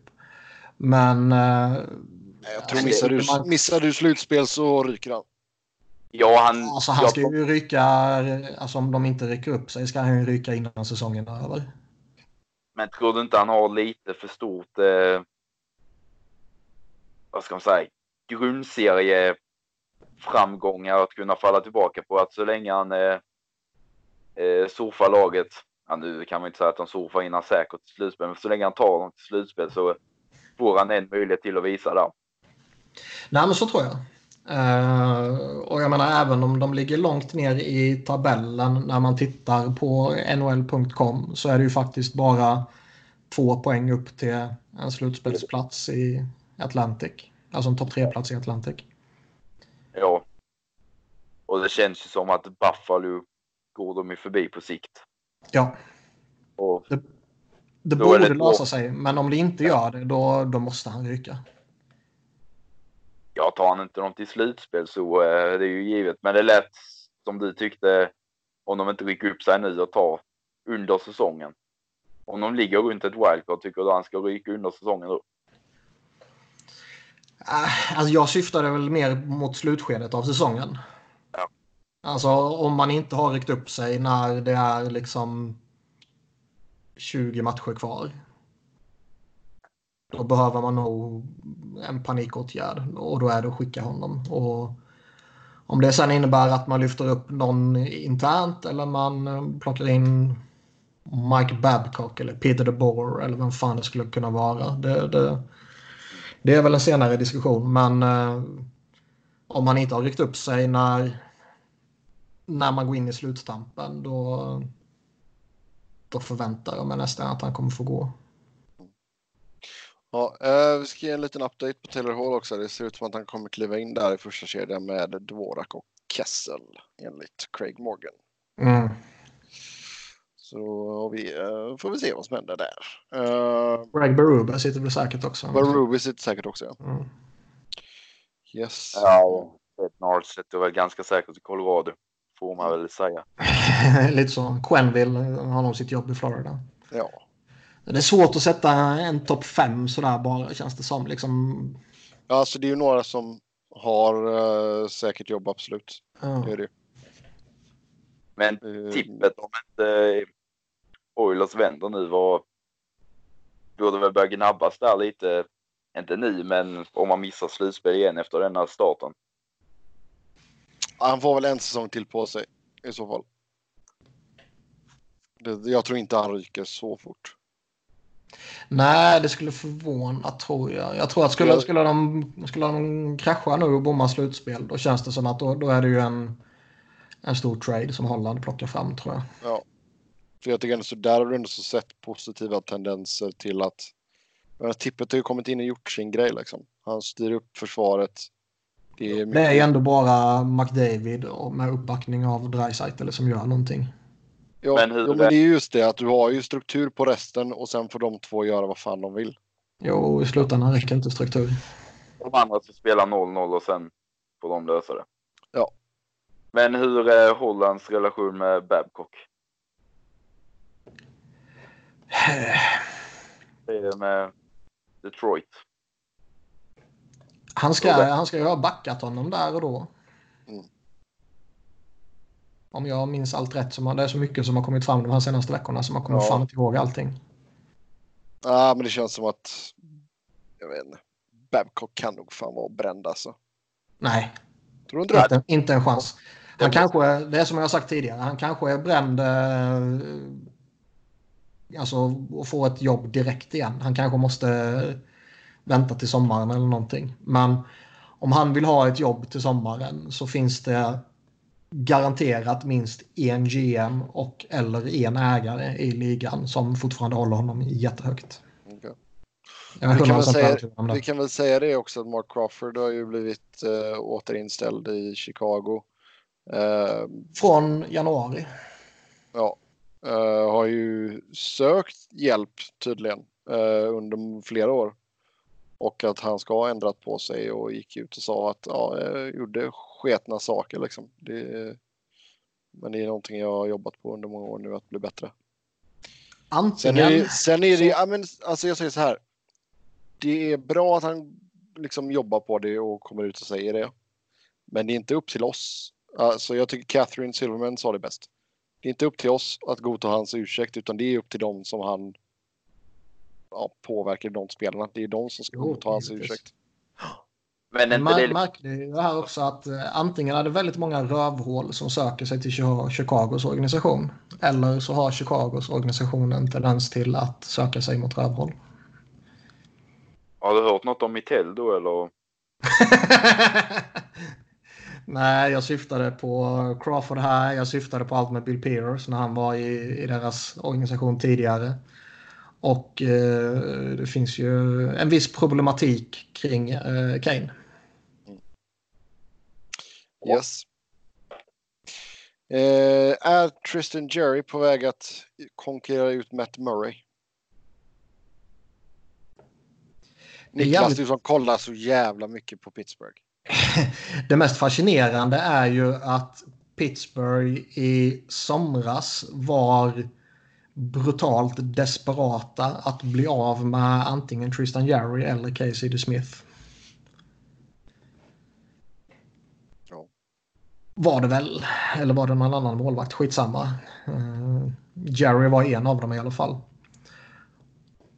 Men... Eh, Jag tror alltså, missar du, man- missar du slutspel så ryker han. Ja, han... Alltså han jag ska tror- ju ryka, alltså om de inte rycker upp sig ska han ju ryka innan säsongen är över. Men tror du inte han har lite för stort, eh, vad ska man säga, grundserie framgångar att kunna falla tillbaka på? Att så länge han eh, eh, surfar laget, ja, nu kan man inte säga att han surfar innan säkert till slutspel, men så länge han tar dem till slutspel så får han en möjlighet till att visa där. Nej men så tror jag. Eh, och jag menar även om de ligger långt ner i tabellen när man tittar på nhl.com så är det ju faktiskt bara två poäng upp till en slutspelsplats i Atlantic. Alltså en topp tre-plats i Atlantic. Ja. Och det känns ju som att Buffalo går de ju förbi på sikt. Ja, Och det är borde det lösa sig. Men om det inte gör det då, då måste han ryka. Ja, tar han inte dem till slutspel så eh, det är ju givet. Men det lät som du tyckte om de inte rycker upp sig nu och tar under säsongen. Om de ligger runt ett wildcard, tycker du han ska ryka under säsongen då? Äh, alltså jag syftade väl mer mot slutskedet av säsongen. Ja. Alltså om man inte har ryckt upp sig när det är liksom 20 matcher kvar. Då behöver man nog en panikåtgärd och då är det att skicka honom. Och om det sen innebär att man lyfter upp någon internt eller man eh, plockar in Mike Babcock eller Peter DeBoer eller vem fan det skulle kunna vara. Det, det, det är väl en senare diskussion men eh, om man inte har ryckt upp sig när, när man går in i slutstampen då, då förväntar jag mig nästan att han kommer få gå. Ja, eh, vi ska ge en liten update på Taylor Hall också. Det ser ut som att han kommer kliva in där i första kedjan med Dvorak och Kessel enligt Craig Morgan. Mm. Så vi, eh, får vi se vad som händer där. Uh, Greg Berube sitter väl säkert också. Berube sitter säkert också, ja. Mm. Yes. Ja, Nars sitter väl ganska säkert i Colorado. Får man väl säga. Lite så. Quenville har nog sitt jobb i Florida. Ja. Det är svårt att sätta en topp fem sådär bara känns det som. Liksom, ja, alltså det är ju några som har uh, säkert jobb, absolut. ja. Det är det. Men Eh, tippet om inte Oilers vänder nu var borde väl börja gnabbas där lite. Inte nu, men om man missar slutspel igen efter denna starten. Han får väl en säsong till på sig i så fall. Det, jag tror inte han ryker så fort. Nej, det skulle förvåna tror jag. Jag tror att skulle, skulle, de, skulle de krascha nu och bomma slutspel då känns det som att då, då är det ju en, en stor trade som Holland plockar fram tror jag. Ja. För jag tycker ändå så där har du ändå så sett positiva tendenser till att Tippet har ju kommit in och gjort sin grej liksom. Han styr upp försvaret. Det är, Det är ändå bara McDavid och med uppbackning av Dreisaitl som gör någonting. Ja, Men hur- jo, men det är just det att du har ju struktur på resten och sen får de två göra vad fan de vill. Jo, i slutändan räcker inte struktur. De andra ska spela 0-0 och sen får de lösa det. Ja. Men hur är Hollands relation med Babcock? Det är det med Detroit. Han ska, han ska ju ha backat honom där och då. Om jag minns allt rätt. Så man, det är så mycket som har kommit fram de här senaste veckorna så man kommer Ja. fan inte ihåg allting. Ja, men det känns som att jag vet inte. Babcock kan nog fan vara bränd alltså. Nej, Tror du inte det? inte, en chans. Han kanske, det är som jag har sagt tidigare, han kanske är bränd eh, alltså, och får ett jobb direkt igen. Han kanske måste vänta till sommaren eller någonting. Men om han vill ha ett jobb till sommaren så finns det garanterat minst en GM och eller en ägare i ligan som fortfarande håller honom jättehögt. Är Vi kan, väl 100% säga, vi det. kan väl säga det också att Mark Crawford har ju blivit uh, återinställd i Chicago. Eh, Från januari. ja, eh, har ju sökt hjälp tydligen under flera år. Och att han ska ha ändrat på sig och gick ut och sa att ja, jag gjorde sketna saker liksom. Det, men det är någonting jag har jobbat på under många år nu att bli bättre. Sen Antingen... är det, sen är det så- ja, men, alltså jag säger så här. Det är bra att han liksom jobbar på det och kommer ut och säger det. Men det är inte upp till oss. Alltså jag tycker Catherine Silverman sa det bäst. Det är inte upp till oss att godta hans ursäkt utan det är upp till dem som han ja, påverkar de spelarna. Det är de som ska godta hans ursäkt. Men inte Man det märkte ju det här också att eh, antingen är det väldigt många rövhål som söker sig till Chi- Chicagos organisation. Eller så har Chicagos organisation en tendens till att söka sig mot rövhål. Har du hört något om Mitell då eller? Nej, jag syftade på Crawford här. Jag syftade på allt med Bill Peters när han var i, i deras organisation tidigare. Och eh, det finns ju en viss problematik kring eh, Kane. Yes. Eh, är Tristan Jerry på väg att konkurrera ut Matt Murray? Niklas, du som kollar så jävla mycket på Pittsburgh. Det mest fascinerande är ju att Pittsburgh i somras var brutalt desperata att bli av med antingen Tristan Jarry eller Casey DeSmith. Ja. Var det väl. Eller var det någon annan målvakt? Skitsamma. Uh, Jerry var en av dem i alla fall.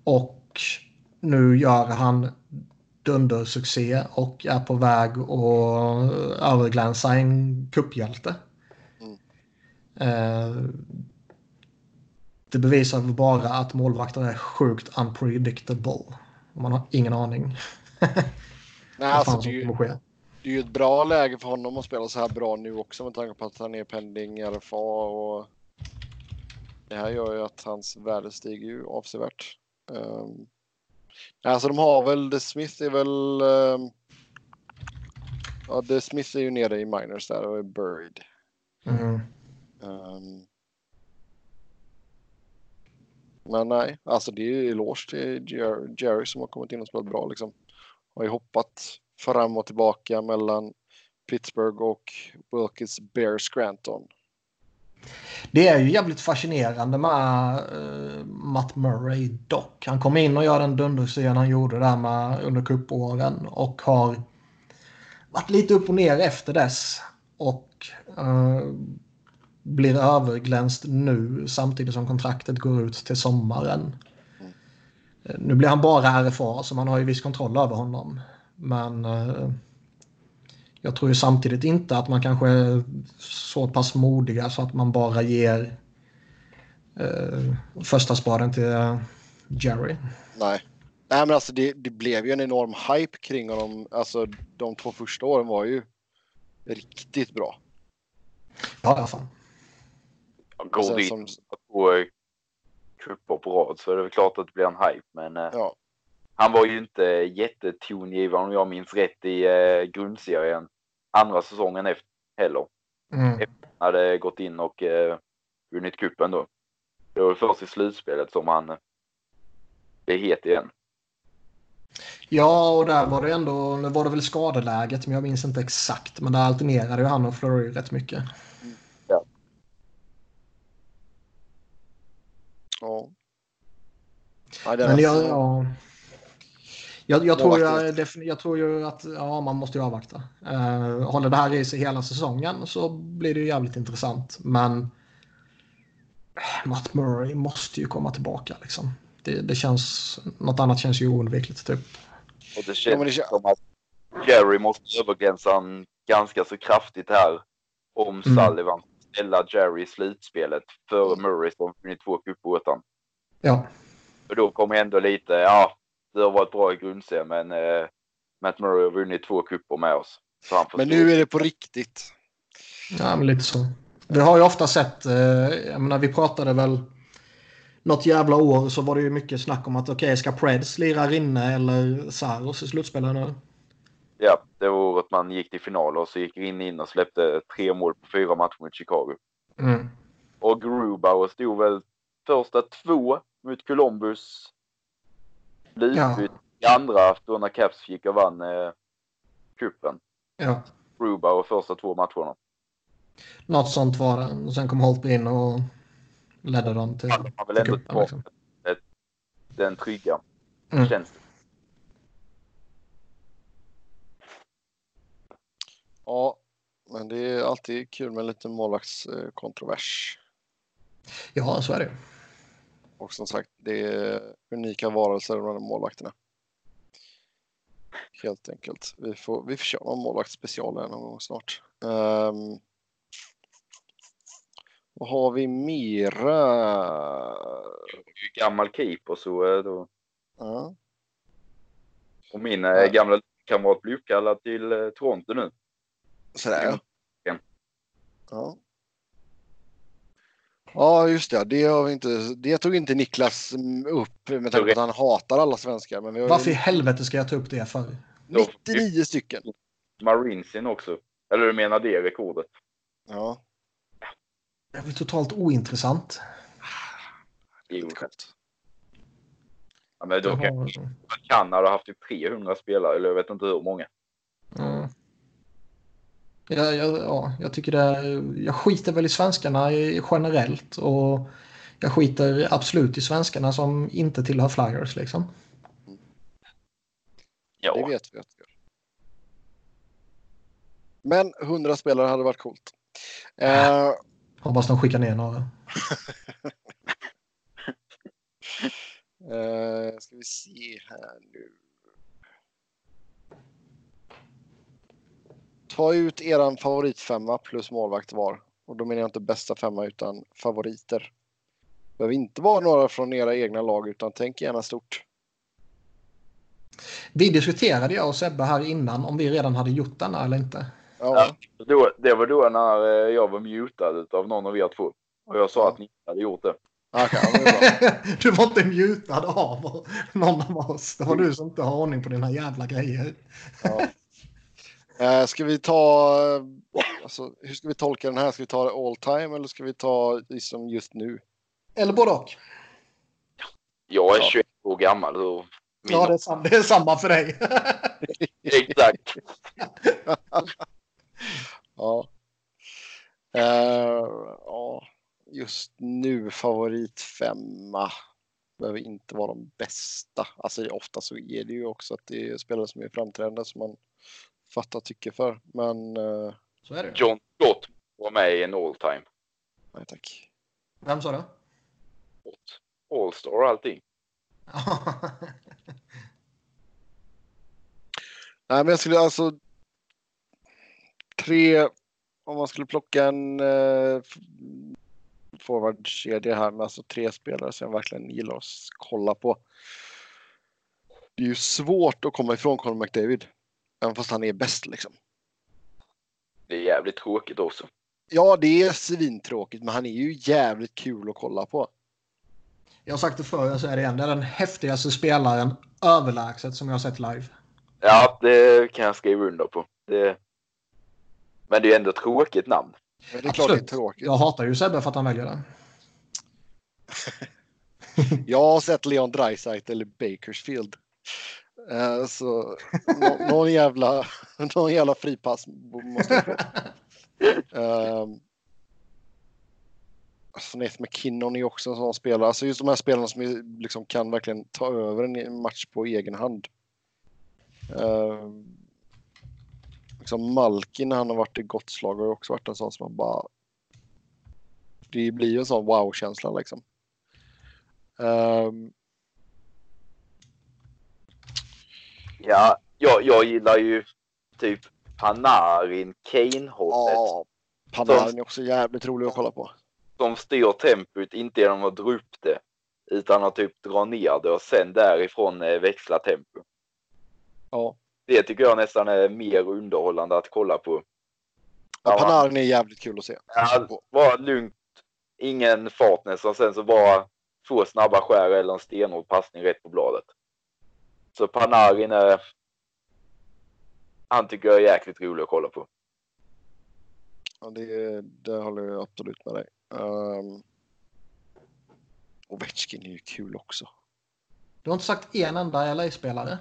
Och nu gör han dundersuccé och är på väg att överglänsa en kupphjälte. Mm. Eh, det bevisar bara att målvakter är sjukt unpredictable. Man har ingen aning. Nej, alltså, det, är ju, det är ju ett bra läge för honom att spela så här bra nu också med tanke på att han är pending RFA och det här gör ju att hans värde stiger ju avsevärt. Um, alltså de har väl, The Smith är väl... Um, ja, The Smith är ju nere i minors där och är buried. Mm. Um, men nej, alltså det är ju eloge till Jerry som har kommit in och spelat bra liksom. Har ju hoppat fram och tillbaka mellan Pittsburgh och Wilkes Bear Scranton. Det är ju jävligt fascinerande med uh, Matt Murray dock. Han kom in och gör den dunderscen han gjorde där med under cupåren och har varit lite upp och ner efter dess. Och uh, blir överglänst nu samtidigt som kontraktet går ut till sommaren. Mm. Nu blir han bara RFA så man har ju viss kontroll över honom. Men uh, jag tror ju samtidigt inte att man kanske är så pass modiga så att man bara ger uh, första spaden till uh, Jerry. Nej. Nej men alltså det, det blev ju en enorm hype kring honom. Alltså de två första åren var ju riktigt bra. Ja, ja fan. Går sen vi som, på eh, kupper på rad så är det väl klart att det blir en hype. Men eh, ja, han var ju inte jättetongivande om jag minns rätt i eh, grundserien andra säsongen efter heller. Mm. Han hade gått in och eh, vunnit kuppen då. Det var först i slutspelet som han eh, blev het igen. Ja, och där var det ändå, nu var det väl skadeläget, men jag minns inte exakt. Men där alternerade ju han och Fleury rätt mycket. Ja. Ja, Men jag, alltså- ja, jag, jag, tror jag, jag tror ju att ja, man måste ju avvakta. Uh, håller det här i sig hela säsongen så blir det ju jävligt intressant. Men eh, Matt Murray måste ju komma tillbaka. Liksom. Det, det känns, något annat känns ju oundvikligt. Typ. Och det Ja, men det känns kän- som att Jerry måste överglänsa ganska så kraftigt här. Om Mm. Sullivan ställa Jerry i slutspelet före Murray som vunnit två cuper åt han. Ja, Och då kommer ändå lite, ja, det har varit bra i grundserien men eh, Matt Murray har vunnit två cuper med oss. Så han får Men nu är det på riktigt. ja men lite så. Vi har ju ofta sett, eh, jag menar vi pratade väl något jävla år så var det ju mycket snack om att okej, ska Preds lira Rinne eller Saros i slutspelet nu? Ja, det var året man gick till final och så gick in in och släppte tre mål på fyra matcher mot Chicago. Mm. Och Grubauer stod väl första två mot Columbus. Blev Ja. utbytt i andra då när Caps gick och vann eh, cupen. Ja, Grubauer första två matcherna. något sånt var det. Och sen kom Holtby in och ledde dem till, har väl till tagit Liksom. den trygga Mm. tjänsten. Ja, men det är alltid kul med lite målvaktskontrovers. Ja, så är det. Och som sagt, det är unika varelser de här målvakterna. Helt enkelt. Vi får, vi får köra någon målvaktsspecial här någon gång snart. Um, vad har vi mera? Gammal keeper så eh, då. Ja, Och min eh, Ja. gamla kamrat blir uppkallad till eh, Toronto nu. Sådär. Ja. Ja. Ja, just det. Det, har vi inte, det tog inte Niklas upp med tanke på att han hatar alla svenskar. Men vi har ju Varför i helvete ska jag ta upp det för? 99 stycken. Marinesen också. Eller du menar det rekordet? Ja, Det är totalt ointressant. Jo. Ja, men då kan. Kanada har haft typ 300 spelare, eller jag vet inte hur många. Mm. Jag, jag, ja, jag tycker det. Jag skiter väl i svenskarna generellt och jag skiter absolut i svenskarna som inte tillhör Flyers liksom. Ja. Det vet vi att vi gör. Men 100 spelare hade varit coolt. Uh, Hoppas de skickar ner några. uh, ska vi se här nu. Ta ut eran favoritfemma plus målvakt var. Och då menar jag inte bästa femma utan favoriter. Det behöver inte vara några från era egna lag utan tänk gärna stort. Vi diskuterade jag och Sebbe här innan om vi redan hade gjort denna eller inte. Ja. ja det var då när eh, jag var mutad av någon av er två. Och jag sa ja. att ni hade gjort det. Okay, du var inte mutad av någon av oss. Det var du som inte har ordning på dina jävla grejer. Ja. Uh, ska vi ta, alltså, hur ska vi tolka den här? Ska vi ta det all time eller ska vi ta liksom just nu? Eller både och. Jag är ja. 21 år gammal. Och ja, det är, samma, det är samma för dig. Exakt. ja. Uh, ja. Just nu favorit femma behöver inte vara de bästa. Alltså ofta så är det ju också att det är spelare som är framträdande som man fatta tycke för. Men... Uh, så är det. John Scott var med i en all time. Nej tack. Vem sa du? All-star och allting. Nej men jag skulle alltså... Tre... Om man skulle plocka en uh, forwardkedja här med alltså tre spelare som jag verkligen gillar att kolla på. Det är ju svårt att komma ifrån Conor McDavid. Även fast han är bäst liksom. Det är jävligt tråkigt också. Ja, det är svintråkigt, men han är ju jävligt kul att kolla på. Jag har sagt det förr, jag säger det igen. Det är den häftigaste spelaren överlägset som jag har sett live. Ja, det kan jag skriva under på. Det... Men det är ändå ett tråkigt namn. Men det är klart det är tråkigt. Jag hatar ju Sebbe för att han väljer det. jag har sett Leon Draisaitl eller Bakersfield. Eh, så någon, jävla, någon jävla fripass måste jag få. Um, alltså Nathan McKinnon är också en sån spelare. Alltså just de här spelarna som liksom kan verkligen ta över en match på egen hand. Uh, liksom Malkin när han har varit i gott slag har också varit en sån som man bara... Det blir ju en sån wow-känsla liksom. Um, Ja, jag, jag gillar ju typ Panarin, Kane-hållet. Ja, Panarin är också jävligt rolig att kolla på. Som styr tempot, inte genom att dra upp det, utan att typ dra ner det och sen därifrån eh, växla tempo. Ja. Det tycker jag nästan är mer underhållande att kolla på. Ja, Panarin är jävligt kul att se. Ja, bara lugnt, ingen fart nästan, sen så bara två snabba skär eller en stenhård passning rätt på bladet. Så Panarin är... Han tycker jag är jäkligt rolig att kolla på. Ja, det, det håller jag absolut med dig. Um, Ovechkin är ju kul också. Du har inte sagt en enda LA-spelare?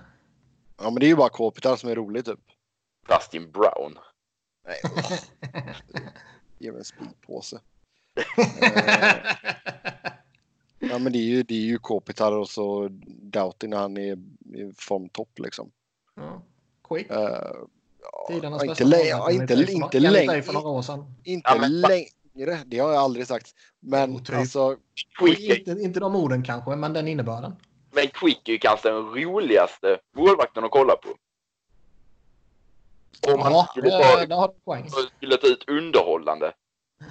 Ja, men det är ju bara Kopitar som är rolig typ. Dustin Brown. Nej. Ge mig en speedpåse. uh, Ja, men det är ju, det är ju Kopitar och så Doughty när han är i formtopp liksom. Ja. Quick. Uh, Tidernas inte bästa ja, inte, inte, inte längre. för några år sedan. Inte ja, längre, det har jag aldrig sagt. Men oh, alltså... Quick. Inte, inte de orden kanske, men den innebörden. Men Quick är ju kanske den roligaste målvakten att kolla på. Om ja, skulle ta, det har du poäng. skulle ta ut underhållande.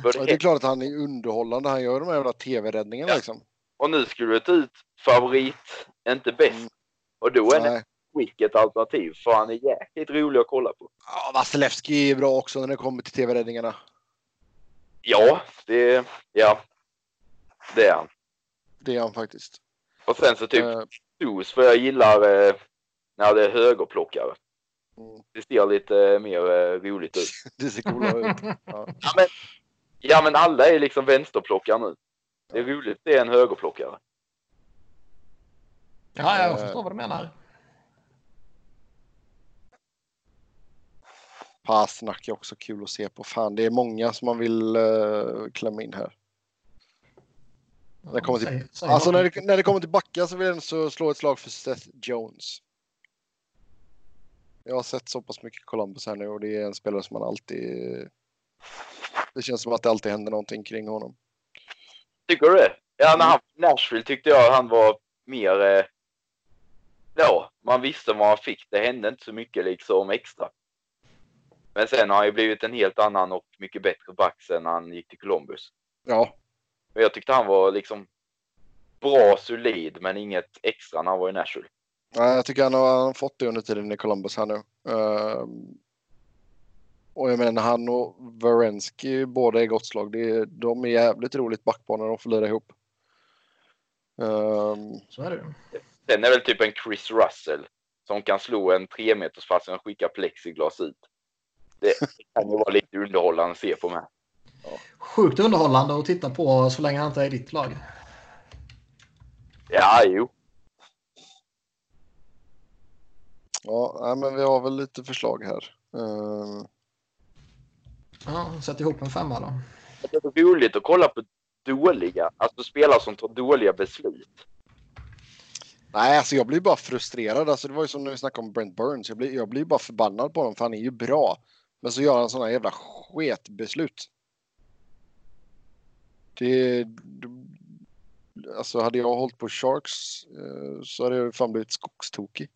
Ja, det är klart att han är underhållande. Han gör de här jävla tv-räddningarna ja. liksom. Och nu skulle du ta ut favorit, inte bäst. Mm. Och då är det Quick ett alternativ, för han är jäkligt rolig att kolla på. Ja, Vasilevski är bra också när det kommer till tv-räddningarna. Ja, det, ja, det är han. Det är han faktiskt. Och sen så typ uh, för jag gillar eh, när det är högerplockare. Mm. Det ser lite mer eh, roligt ut. det ser coolare ut. Ja. ja. men, ja, men alla är liksom vänsterplockare nu. Det är roligt, det är en högerplockare. Ja, jag förstår vad du menar. Pasternak är också kul att se på. Fan, det är många som man vill uh, klämma in här. När det kommer till, Säg- säg alltså när det, när det kommer till backa så vill jag så slå ett slag för Seth Jones. Jag har sett så pass mycket Columbus här nu och det är en spelare som man alltid... Det känns som att det alltid händer någonting kring honom. Tycker du det? Ja, när han var i Nashville tyckte jag han var mer... Eh, ja, man visste vad man fick. Det hände inte så mycket liksom extra. Men sen har han ju blivit en helt annan och mycket bättre back sen han gick till Columbus. Ja, Men jag tyckte han var liksom bra, solid, men inget extra när han var i Nashville. Nej, jag tycker han har, han fått det under tiden i Columbus här nu. Ehm, och jag menar han och Varensky båda är gott slag. Det är, de är jävligt roligt backpar när de får lira ihop. Ehm, Så är det. Sen är väl typ en Chris Russell som kan slå en tre meters fast och skicka plexiglas ut. Det kan ju vara lite underhållande att se på med. Sjukt underhållande att titta på så länge han inte är i ditt lag. Ja, jo. ja, men vi har väl lite förslag här. Ehm, Ja, sätt ihop en femma då. Det är roligt att kolla på dåliga, alltså spelare som tar dåliga beslut. nej, alltså jag blir bara frustrerad. Alltså, det var ju som när vi snackade om Brent Burns. Jag blir, jag blir bara förbannad på honom för han är ju bra. Men så gör han sådana jävla sketbeslut. Det... Alltså hade jag hållit på Sharks eh, så hade jag fan blivit skogstokig.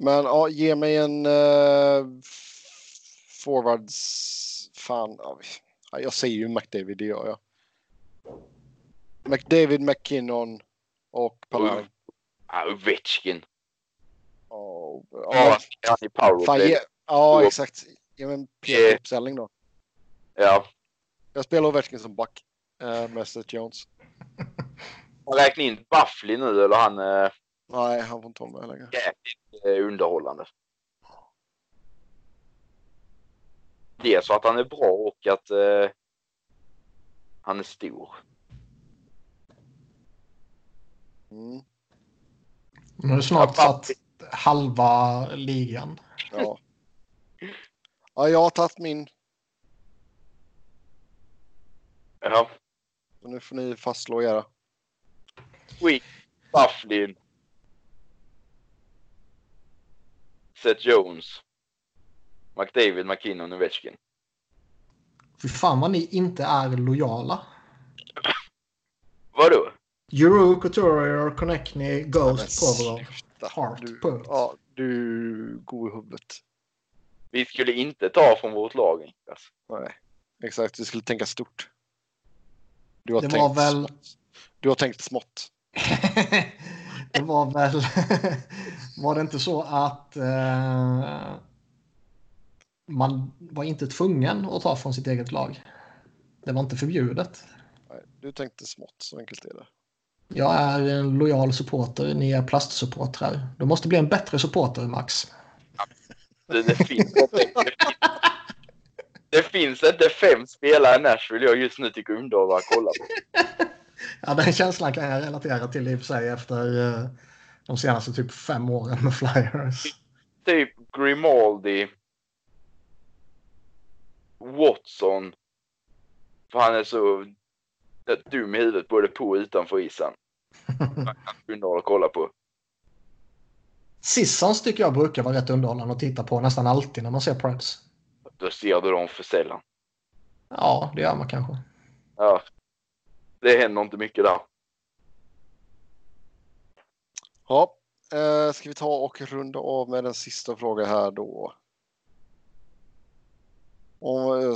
Men ja, ge mig en uh, forwards... Fan, ja, jag säger ju McDavid, det gör jag. McDavid, McKinnon och Panarin. Ja, Ovechkin. Ja, Ja, han i fan, powerplay. ja exakt. Ge mig en Peter-uppställning då. Ja. Jag spelar Ovechkin som back eh, med Seth Jones. Han räknar in Buffly nu eller han är Nej, han får inte vara med längre. jävligt eh, underhållande. Dels för att han är bra och att eh, han är stor. Mm, Nu har du snart satt halva ligan. ja. ja, jag har tagit min. Ja. Så nu får ni fastslå era. Quick, Bufflin. Seth Jones. McDavid, McKinnon, Ovechkin. Fy fan vad ni inte är lojala. Vadå? Euro, Couturier, Connectney, Ghost, Provorov. Hart, Du, punkt. ja, du god i huvudet. Vi skulle inte ta från vårt lag. Niklas. Nej, exakt. Du skulle tänka stort. Du har Det tänkt var väl-. Du har tänkt smått. det var väl... var det inte så att eh, man var inte tvungen att ta från sitt eget lag? Det var inte förbjudet. Nej, du tänkte smått, så enkelt är det. Jag är en lojal supporter, ni är plastsupportrar. Du måste bli en bättre supporter, Max. Det, det, finns, det, finns, det finns inte fem spelare i Nashville jag just nu tycker underhåller att kolla på. Ja, den känslan kan jag relatera till i och för sig efter eh, de senaste typ fem åren med Flyers. Typ Grimaldi. Watson. För han är så dum i huvudet både på och utanför isen. Underhåller att kolla på. Sissons tycker jag brukar vara rätt underhållande att titta på nästan alltid när man ser Preds. Då ser du dem för sällan. Ja, det gör man kanske. Ja. Det händer inte mycket där. Ja, eh, ska vi ta och runda av med den sista frågan här då. Och, eh,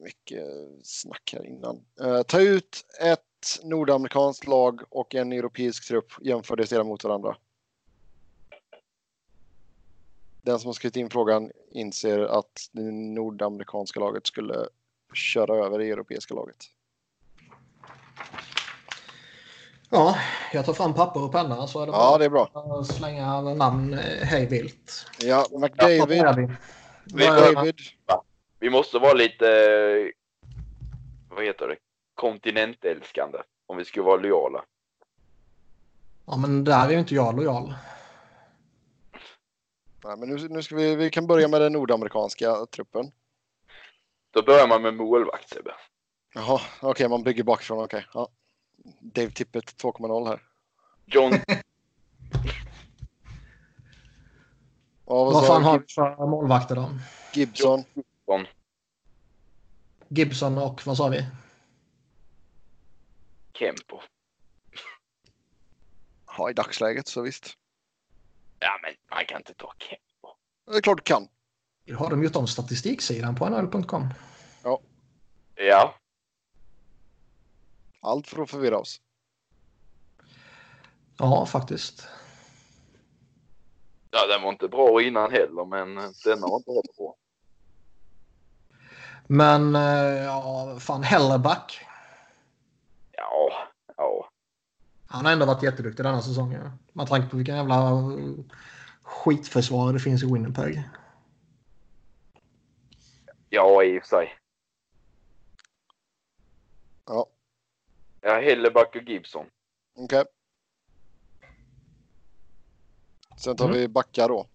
mycket snack här innan. Eh, ta ut ett nordamerikanskt lag och en europeisk trupp. Jämför det sedan mot varandra. Den som har skrivit in frågan inser att det nordamerikanska laget skulle köra över det europeiska laget. Ja, jag tar fram papper och penna så är det Ja, bara det är bra. att slänga namn eh, hej vilt. Ja, McDavid. vi? McDavid. Vi måste vara lite, vad heter det, kontinentälskande. Om vi ska vara lojala. Ja, men där är ju inte jag lojal. Nej, men nu, nu ska vi, vi kan börja med den nordamerikanska truppen. Då börjar man med målvakt Sebbe. Jaha, okej, man bygger bakifrån. Okej, ja. Dave Tippett 2.0 här. John, Ja, vad fan har vi för målvakter då? Gibson. John Gibson och vad sa vi? Kempo. Ja, i dagsläget så visst. Ja, men man kan inte ta Kempo. Det är klart du kan. Har de gjort om statistiksidan på nhl.com? Ja, Allt för att förvirra oss. Ja, faktiskt. ja, den var inte bra innan heller, men denna var inte heller bra. Men eh, ja, fan Hellerback. Ja, ja. Han har ändå varit jätteduktig denna säsongen. Med tanke på vilken jävla eh, skitförsvar det finns i Winnipeg. Ja, i och för sig. Ja, Ja, Helleback och Gibson. okej. Sen tar Mm. vi backar då.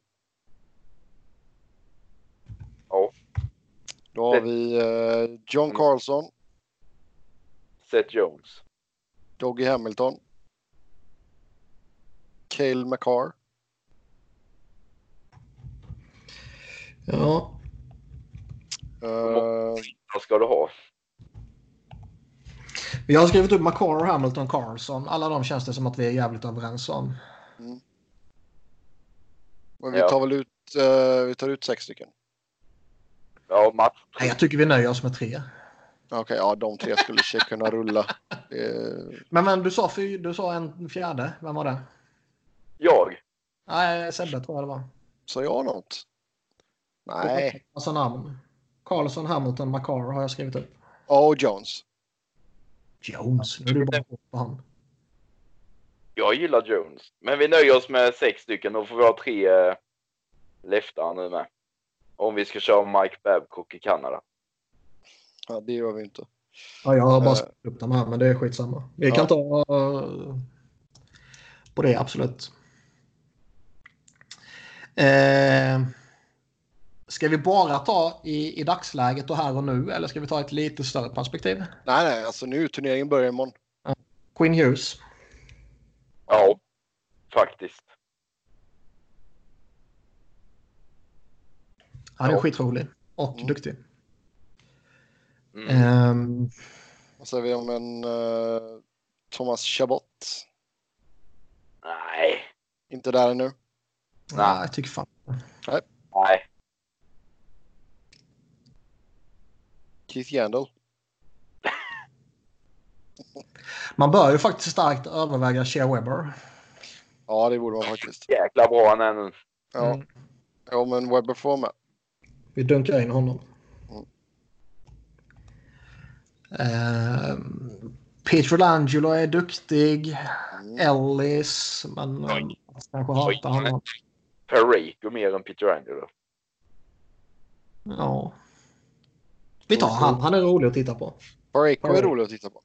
Ja. Då har vi eh, John Carlson, Seth Jones. Doggy Hamilton, Cale McCarr, Ja, eh, Vad ska du ha? Vi har skrivit upp McCarr, Hamilton, Carlson. Alla de känns det som att vi är jävligt överens om. men vi Ja. tar väl ut, eh, vi tar ut sex stycken. Ja, Mats. Nej, jag tycker vi nöjer oss med tre. Okej, ja de tre skulle kunna rulla. Eh, Men, men du, sa, fy- du sa en fjärde. Vem var det? Jag. Nej, Sebbe tror jag det var. sa jag något? Nej. Alltså namn. Carlson, Hamilton, McCarr har jag skrivit upp. Ja, och Jones. Jones. Nu är det bara på han. Jag gillar Jones. Men vi nöjer oss med sex stycken. Då får vi ha tre eh, leftare nu med. Om vi ska köra Mike Babcock i Kanada. Ja, det gör vi inte. Ja, jag har bara Eh. skrivit upp dem här, men det är skitsamma. Vi Ja. kan ta uh, på det, absolut. Eh, ska vi bara ta i, i dagsläget och här och nu eller ska vi ta ett lite större perspektiv? Nej, nej, alltså nu turneringen börjar imorgon. Quinn Hughes. Ja, faktiskt. Han är Ja. skitrolig och Mm. duktig. Mm. Ehm, Vad säger vi om en eh, Thomas Chabot? Nej. Inte där ännu. nej, jag tycker fan. Nej. Keith Yandel. Man bör ju faktiskt starkt överväga Shea Webber. Ja, det borde man faktiskt. Jäkla bra han är nu. Ja, Mm. ja men Webber får med. Vi dunkar in honom. Mm. Ehm, Peter Langelo är duktig. Mm. Ellis, men Oj. um, kanske hatar honom. Pareko mer än Peter Angelo. Ja. Vi tar han. Han är rolig att titta på. Pareko är rolig att titta på.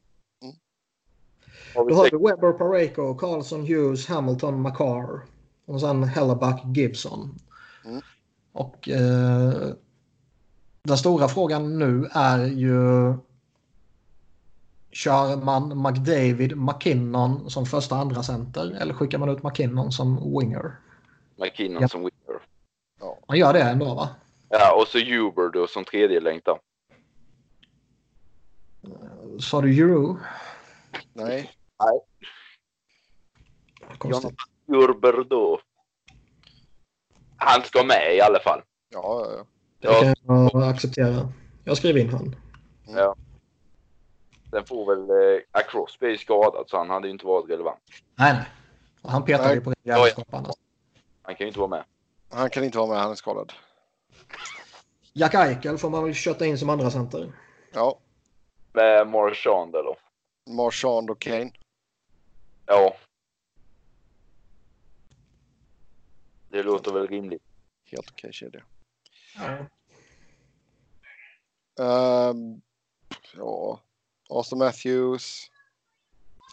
Har vi Då har vi Webber, Pareko, Carlson, Hughes, Hamilton, McCarr. Och sen Helleback, Gibson. Mm. Och eh, den stora frågan nu är ju Kör man McDavid, McKinnon som första andra center eller skickar man ut McKinnon som winger? McKinnon Ja. som winger. Man gör det ändå va? Ja, och så Huber då som tredje längtan. Sa du Euro? Nej, Konstigt. Urber då. Han ska med i alla fall. ja, ja, ja. Det kan jag acceptera. Jag skriver in han. Ja. Sen får väl eh, Crosby är skadad så han hade ju inte varit relevant. Nej, nej. Han Nej. ju på jävelskap annars. Han kan ju inte vara med. Han kan inte vara med, han är skadad. Jack Eichel får man väl kötta in som andra center. Ja, med Marchand eller? Marchand och Kane? Ja. Det låter väl rimligt. Helt okej okay, kedja. Mm. Um, ja. Ehm, Austin Matthews.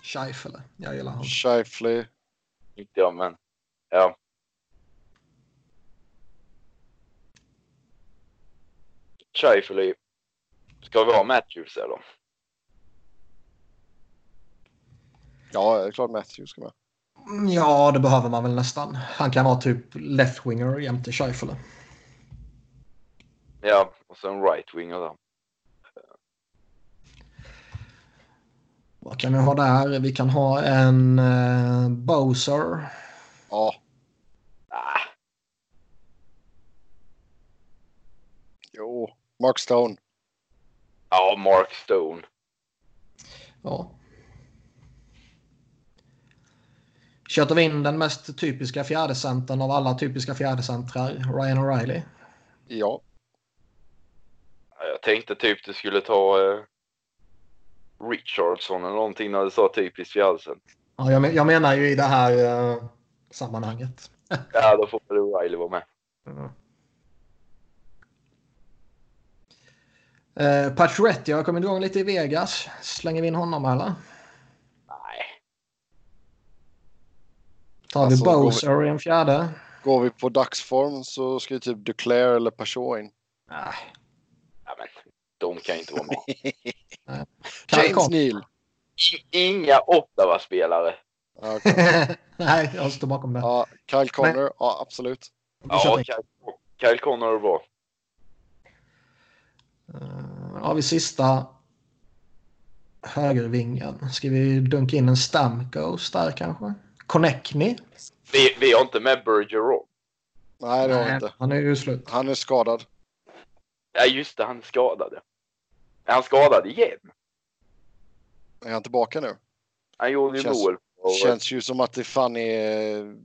Scheifele. Jag gillar honom. Scheifele. Inte jag, men ja. Scheifele Ska vi ha Matthews eller? Ja, det är klart Matthews ska med. Ja, det behöver man väl nästan. Han kan vara typ left-winger jämte Scheifele. Ja, och sen right-winger där. Vad kan vi ha där? Vi kan ha en uh, Bowser. Ja, Ah, jo. Mark Stone. Ja, Mark Stone. Ja. Köter vi in den mest typiska fjärdecentern av alla typiska fjärdecentrar, Ryan O'Reilly. Ja. Ja, Jag tänkte typ du skulle ta eh, Richardson eller någonting när du sa typiskt fjärdecent. Ja, jag, men- jag menar ju i det här eh, sammanhanget. Ja, då får väl O'Reilly vara med. Pacioretty har kommit igång lite i Vegas. Slänger vi in honom eller? Nej. Tar vi Alltså, vi- Bowser i en fjärde? Går vi på dagsform så ska ju typ Duclair eller Peugeot in. Nej. Ja, men de kan ju inte vara med. James. Neal. Inga Ottawa-spelare. Ja, okej. Nej, jag står bakom det. ja, Kyle Connor. Ja, absolut. Vi Ja. Kyle, Kyle Connor är bra. Eh, har vi sista högervingen. Ska vi dunka in en Stamkos där kanske? Konechny? Vi, vi har inte med Bergeron. Nej, det har vi inte. han är ju slut. Han är skadad. Ja, just det. Han är skadad. Är han skadad igen? Är han tillbaka nu? Han gjorde ju Känns- mål. Och, Känns ju som att det fan är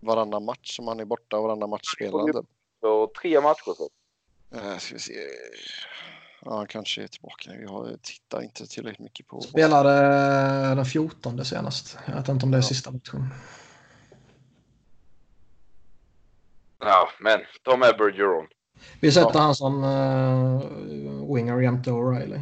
varannan match som han är borta och varannan match typ. och tre matcher så. Eh, ska vi se. Ja, han kanske är tillbaka. Jag tittar inte tillräckligt mycket på. Spelade den 14 senast. Jag vet inte om det är Ja. sista matchen. Ja, men ta med Bergeron. Vi sätter han som uh, winger jämte O'Reilly.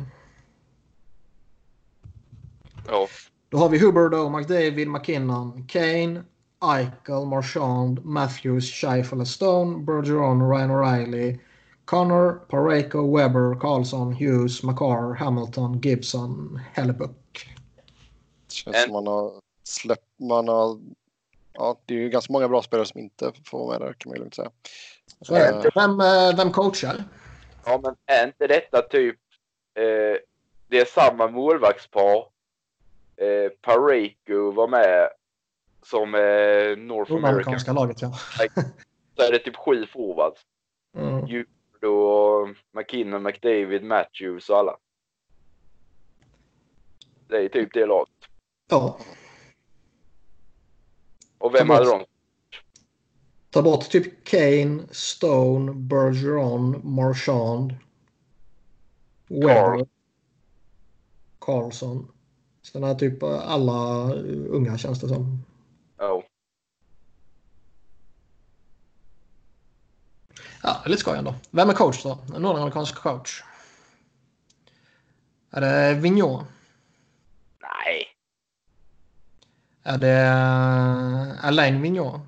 Ja, Då har vi Huberdo, McDavid, McKinnon, Kane, Eichel, Marchand, Matthews, Scheifele, Stone, Bergeron, Ryan O'Reilly, Connor, Pareko, Weber, Carlson, Hughes, McCarr, Hamilton, Gibson, Hellebuck. Känns som man har släppt. Man har. Ja, det är ju ganska många bra spelare som inte får vara med där kan man ju lugnt säga. Så är det. Vem, eh, vem coachar? ja men är inte detta typ... Eh, det är samma målvaktspar. Eh, Pareko var med som eh, North American. Laget ja. Så är det typ sju forwards. Mm. Då McKinnon, McDavid, Matthews och alla. Det är typ det laget. ja. Och vem hade de? Ta bort typ Kane, Stone, Bergeron, Marchand, Weber, Carl. Carlson. Sen är typ alla unga känns det som. Ja. Ja, det är lite skoj ändå. Vem är coach då? En nordamerikansk coach? Är det Vigneault? Nej. Är det eh, Alain Vigneault?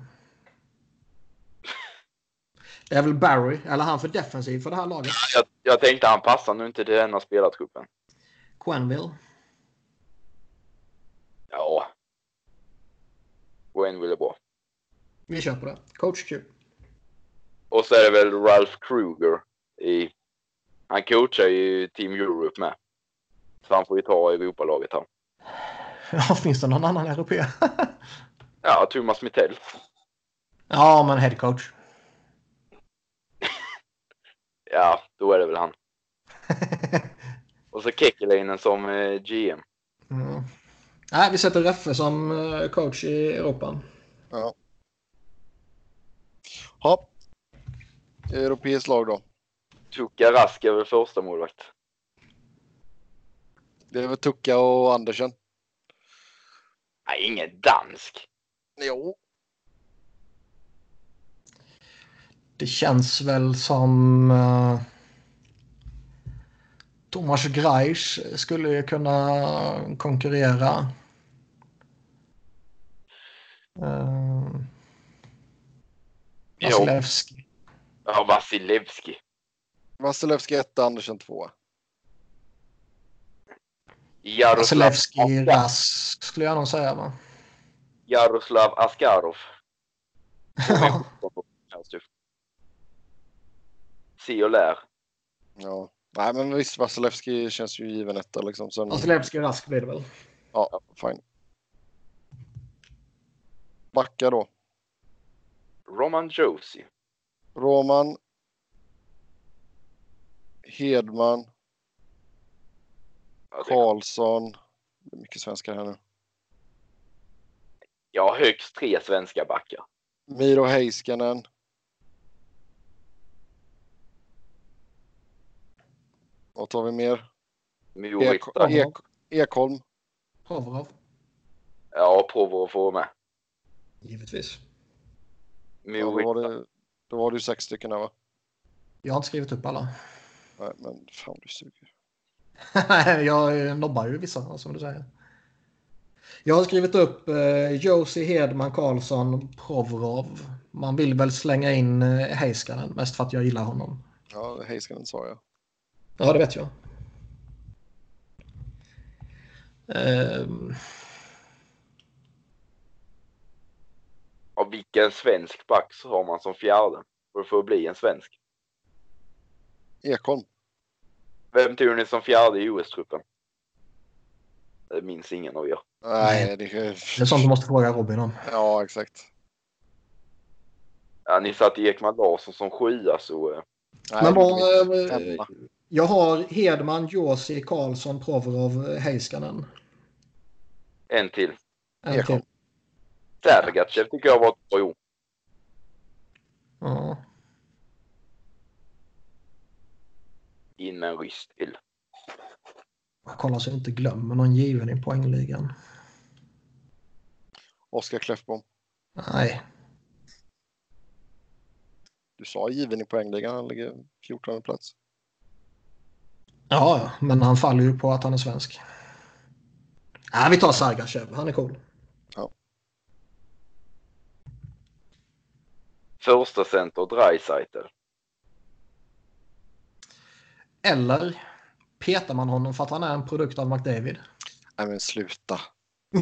Det är väl Barry, eller han för defensiv för det här laget. Jag, jag tänkte han passar nu inte till denna spelartruppen. Quenville. Ja. Wayne ville bra. Vi kör på det. Coach Q. Och så är det väl Ralph Kruger i... Han coachar ju Team Europe med. Så han får ju ta Europalaget här. Ja, finns det någon annan europé? Ja, Thomas Mittell. ja, men head coach. Ja, då är det väl han. Och så Kekkeläinen som eh, GM. Mm. Nej, vi sätter Reffe som eh, coach i Europa. Ja. Ja. Europeiskt lag då. Tuka Rask är väl första målvakt. Det är väl Tucka och Andersen. Nej, ingen dansk. Jo. Det känns väl som uh, Thomas Greisch skulle ju kunna konkurrera. Uh. Vasilevski. Ja, Vasilevski. Vasilevski 1, Andersen 2. Jaroslav, Vasilevski, Rask skulle jag nog säga. Va? Jaroslav Askarov. Se och lär. Ja. Nej, men visst, Vasilevski känns ju given etta liksom. Sen, Vasilevski, Rask blir det väl. ja, fine. Backa då. Roman Josie. Roman. Hedman. Karlsson. Det är mycket svenskar här nu. Jag har högst tre svenska backar. Miro Heiskanen. Vad tar vi mer? Ekholm. Provorov. Ja, Provorov får vara med. Givetvis. Ja, då, var det, ju sex stycken där va? Jag har inte skrivit upp alla. Nej, men fan du suger. jag nobbar ju vissa, som du säger. Jag har skrivit upp eh, Josie Hedman Karlsson Provorov. Man vill väl slänga in eh, Heiskanen mest för att jag gillar honom. Ja, Heiskanen sa jag. Ja, det vet jag. Ehm, Och vilken svensk back så har man som fjärde? För att få bli en svensk. Ekholm. Vem tog ni som fjärde i OS-truppen? Det minns ingen av er. Nej, det det är sånt du måste fråga Robin om. Ja, exakt. Ja, ni satte Ekman Larsson som sjua så... eh, Nej, Men vad, blir eh. Jag har Hedman, Josie, Karlsson, Provorov, eh, Heiskanen. En till. En Ekholm. till. Sergatjev tycker jag var ett bra år. Ja. In med en ryss till. Jag kollar så jag inte glömmer någon given i poängligan. Oskar Kläffbom. Nej, Du sa given i poängligan. Han ligger 14 plats. Ja, men han faller ju på att han är svensk. Ja, vi tar Sargachev. Han är cool. Första center Dreisaitl. Eller petar man honom för att han är en produkt av McDavid? Nej, men sluta.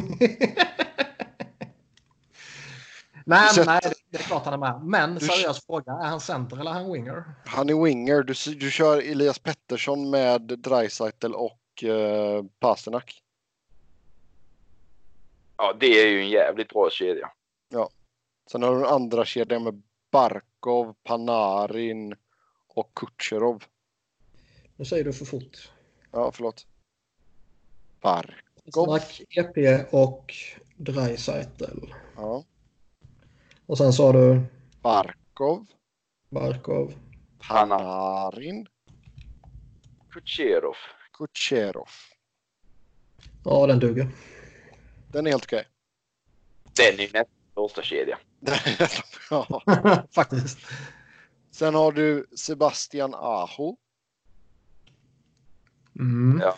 Nej, Du nej, det- är klart han är med. Men Du- seriös fråga. Är han center eller är han winger? Han är winger. Du, du kör Elias Pettersson med Dreisaitl och uh, Pasternak. Ja, det är ju en jävligt bra kedja. Sen har du den andra kedjan med Barkov, Panarin och Kutjerov. Nu säger du för fort. Ja, förlåt. Barkov. Snack, EP och Dreisaitl. Ja. Och sen sa du Barkov, Barkov. Panarin, Kutjerov. Kutjerov. Ja, den duger. Den är helt okej. Den är ju nästan första kedja. ja. Faktiskt. Sen har du Sebastian Aho, Mm. Ja.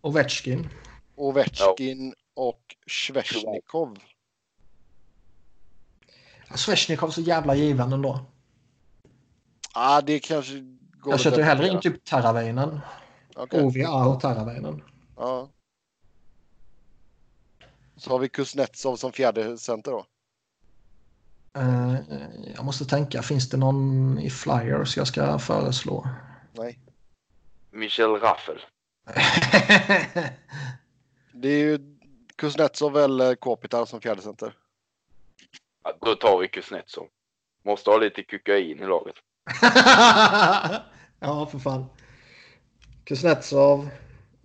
Ovechkin. Ovechkin och Svesjnikov. Svesjnikov så jävla given ändå. Ah, det kanske går Jag köpte hellre in typ Teravainen. Okej. Ovi Aho Teravainen. Ja. Så har vi Kuznetsov som fjärde center då. Eh, jag måste tänka, finns det någon i Flyers jag ska föreslå? Nej. Michel Raffel. Det är ju Kuznetsov eller Kopitar som fjärde center. Ja, då tar vi Kuznetsov. Måste ha lite kokain i laget. ja, för fan. Kuznetsov.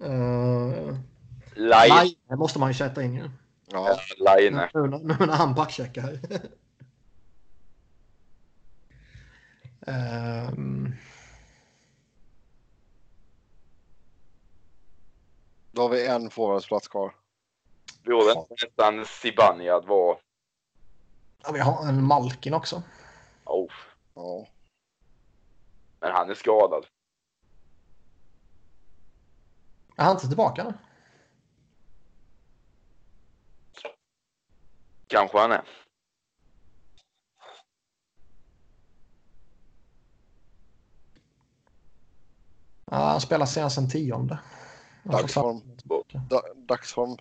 Uh, Line. Line måste man ju sätta in ju. Ja. Line. Nu, nu, nu när han backcheckar. um, Då har vi en forwardsplats kvar. Borde inte nästan Zibanejad vara... ja, vi har en Malkin också. Oh, Ja. men han är skadad. Är han inte tillbaka nu? Kanske han är. Ja, han spelar senast den tionde. Dagsform. Da, dagsform.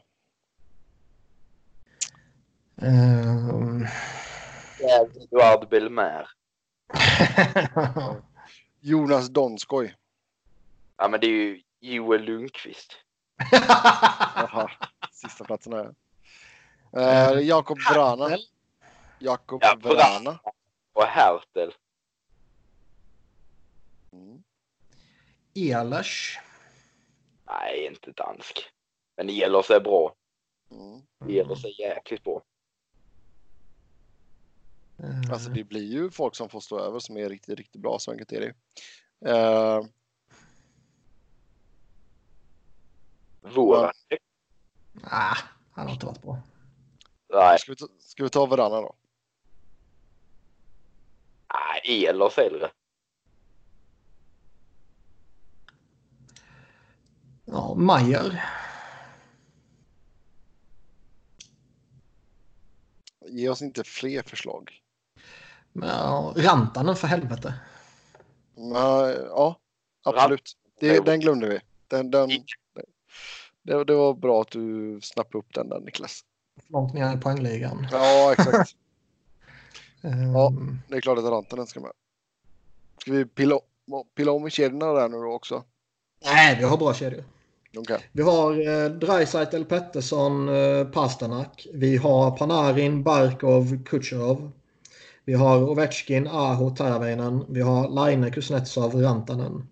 Ehm. Eduard Belmer. Jonas Donskoj. Ja, men det är ju Joel Lundqvist. Jaha, sista platsen här. Eh, Jakob Vrana. Jakob Ja, Vrana. Och Hertel. Mm. Ehlers. Nej, inte dansk. Men Ehlers är bra. Mm. Ehlers är jäkligt bra. Ehm. Alltså det blir ju folk som får stå över som är riktigt, riktigt bra. Så enkelt är det ju. Eh, Våra. Ah, han har inte varit bra. Nej, ska, vi ta, ska vi ta Vrana då? nej, Ehlers hellre. Ja, Mayer. Ge oss inte fler förslag. Men, ja, Rantanen för helvete. Men, ja, absolut. Det, den glömde vi. Den, den, det, det var bra att du snappade upp den där Niklas. Långt ner i poängligan. Ja, exakt. Ehm, Ja. Det är klart att Rantanen ska med. Ska vi pilla, pilla om i kedjorna där nu då också? Nej, vi har bra kedjor. Okej. Vi har eh, Dreisaitl, Pettersson, eh, Pasternak. Vi har Panarin, Barkov, Kucherov. Vi har Ovechkin, Aho, Teravainen. Vi har Laine, Kuznetsov, Rantanen.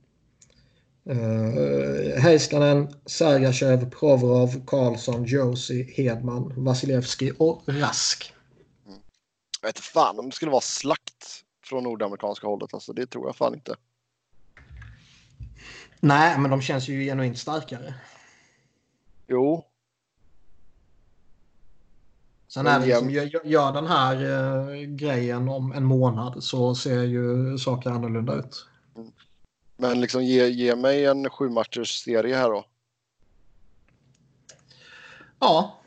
Uh, Heiskanen, Sergachev, Provorov, Karlsson, Josie, Hedman, Vasilevski och Rask. Jag vet fan om det skulle vara slakt från nordamerikanska hållet. Alltså, det tror jag fan inte. Nej, men de känns ju genuint starkare. Jo, Sen är det liksom, gör, gör den här eh, grejen om en månad så ser ju saker annorlunda ut. men liksom ge, ge mig en sju matchers serie här då. Ja.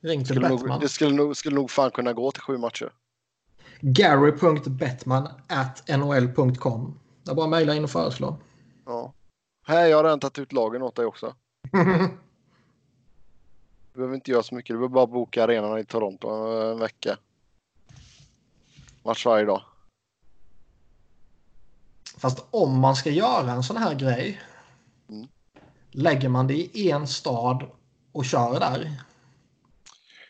Ring till Skulle nog, Bettman. det skulle nog, skulle nog fan kunna gå till sju matcher. Gary.Bettman at nhl.com. Det är bara att mejla in och föreslå. Ja. Här, jag har redan tagit ut lagen åt dig också. Du behöver inte göra så mycket. Du behöver bara boka arenan i Toronto en vecka. Match varje dag. Fast om man ska göra en sån här grej. Mm. Lägger man det i en stad och kör där?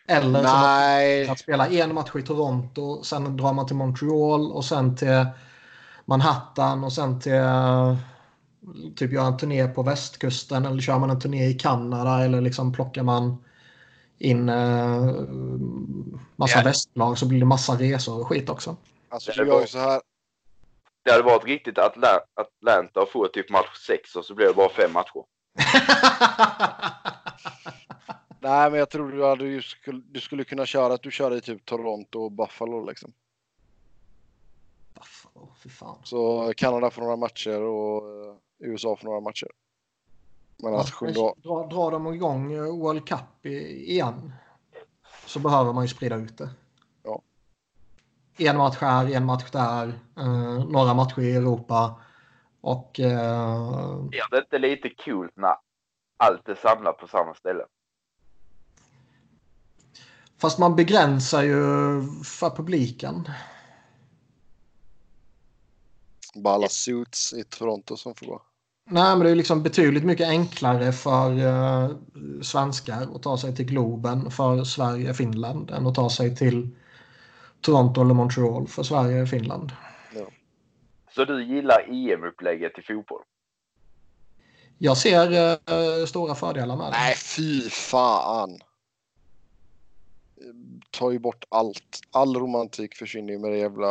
Eller så Nej, att spela en match i Toronto, sen drar man till Montreal och sen till Manhattan och sen till typ göra en turné på västkusten eller kör man en turné i Kanada eller liksom plockar man in eh, massa Ja. västlag så blir det massa resor och skit också. alltså Det var- så här. Det hade varit riktigt att Atla- Atlanta får typ match 6 och så blir det bara fem matcher. Nej, men jag tror du, hade ju skulle, du skulle kunna köra att du kör i typ Toronto och Buffalo liksom. Buffalo, fy fan. Så Kanada får några matcher och eh, USA får några matcher. Men att sjunde Ja, dra, drar de igång eh, World Cup igen så behöver man ju sprida ut det. Ja. En match här, en match där, eh, några matcher i Europa och eh, Är det inte lite kul när allt är samlat på samma ställe? fast man begränsar ju för publiken. Bara alla suits i Toronto som får gå. Nej, men det är liksom betydligt mycket enklare för eh, svenskar att ta sig till Globen för Sverige Finland än att ta sig till Toronto eller Montreal för Sverige Finland. Så du gillar EM-upplägget i fotboll? Jag ser eh, stora fördelar med det. Nej, fy fan. Ta ju bort allt. All romantik försvinner ju med det jävla...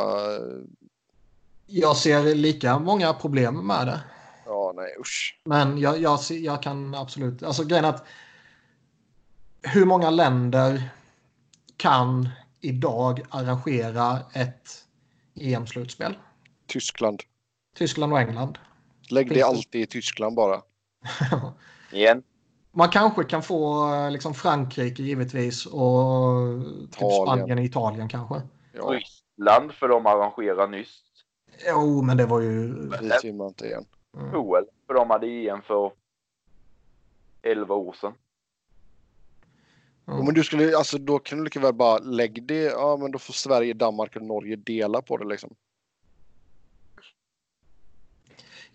Jag ser lika många problem med det. Ja, nej usch. Men jag, jag, jag kan absolut... Alltså grejen att hur många länder kan idag arrangera ett EM-slutspel? Tyskland. Tyskland och England. Lägg det alltid i Tyskland bara. Igen? Man kanske kan få liksom Frankrike givetvis och typ Italien. Spanien och Italien kanske. Ja, Ryssland, för de arrangerar nyss. Jo, men det var ju... dit vill man inte igen. Mm. OL. För de hade EM för 11 år sedan. Ja. Jo, men du skulle, alltså då kan du lika väl bara lägga det, ja men då får Sverige, Danmark och Norge dela på det liksom.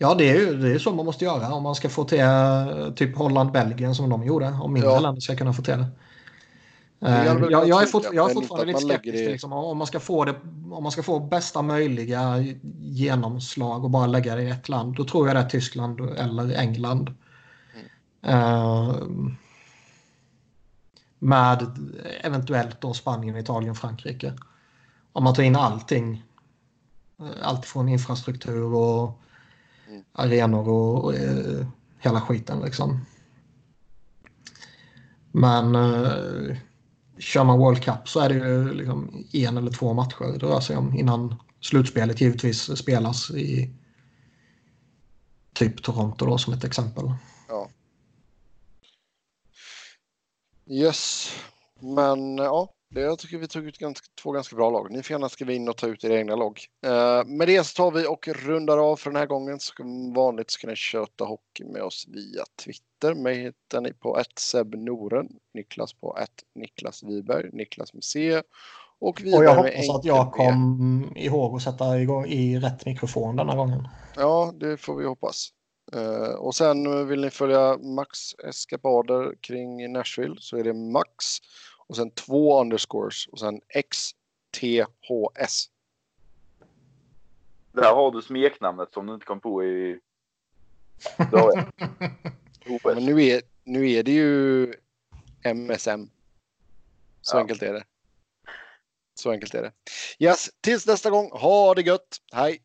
Ja, det är ju det är så man måste göra om man ska få till eh, typ Holland-Belgien som de gjorde. Om mindre Ja. länder ska kunna få till det. Eh, Jag, jag är, fort, jag är fortfarande lite skeptisk till liksom, om, man ska få det, om man ska få bästa möjliga genomslag och bara lägga det i ett land. Då tror jag det är Tyskland eller England. Eh, med eventuellt då Spanien, Italien, Frankrike. Om man tar in allting. eh, Allt från infrastruktur och Mm. arenor och, och eh, hela skiten liksom. Men eh, kör man World Cup så är det ju liksom en eller två matcher det rör sig om innan slutspelet givetvis spelas i typ Toronto då som ett exempel. Yes. Men ja, jag tycker vi tog ut ganska, två ganska bra lag. Ni får gärna skriva in och ta ut era egna lag. Eh, med det så tar vi och rundar av för den här gången. Som vanligt så kan ni köta hockey med oss via Twitter. Mig hittar ni på Noren, Niklas på Niklas Wiberg, Niklas med C och Och jag hoppas att jag kom ihåg att sätta igång i rätt mikrofon denna gången. Ja, det får vi hoppas. Eh, och sen vill ni följa Max eskapader kring Nashville så är det Max och sen två underscores och sen XTHS. Där har du smeknamnet som du inte kom på i. Men nu är, nu är det ju MSM. Så Ja. enkelt är det. Så enkelt är det. Yes, tills nästa gång. Ha det gött. Hej!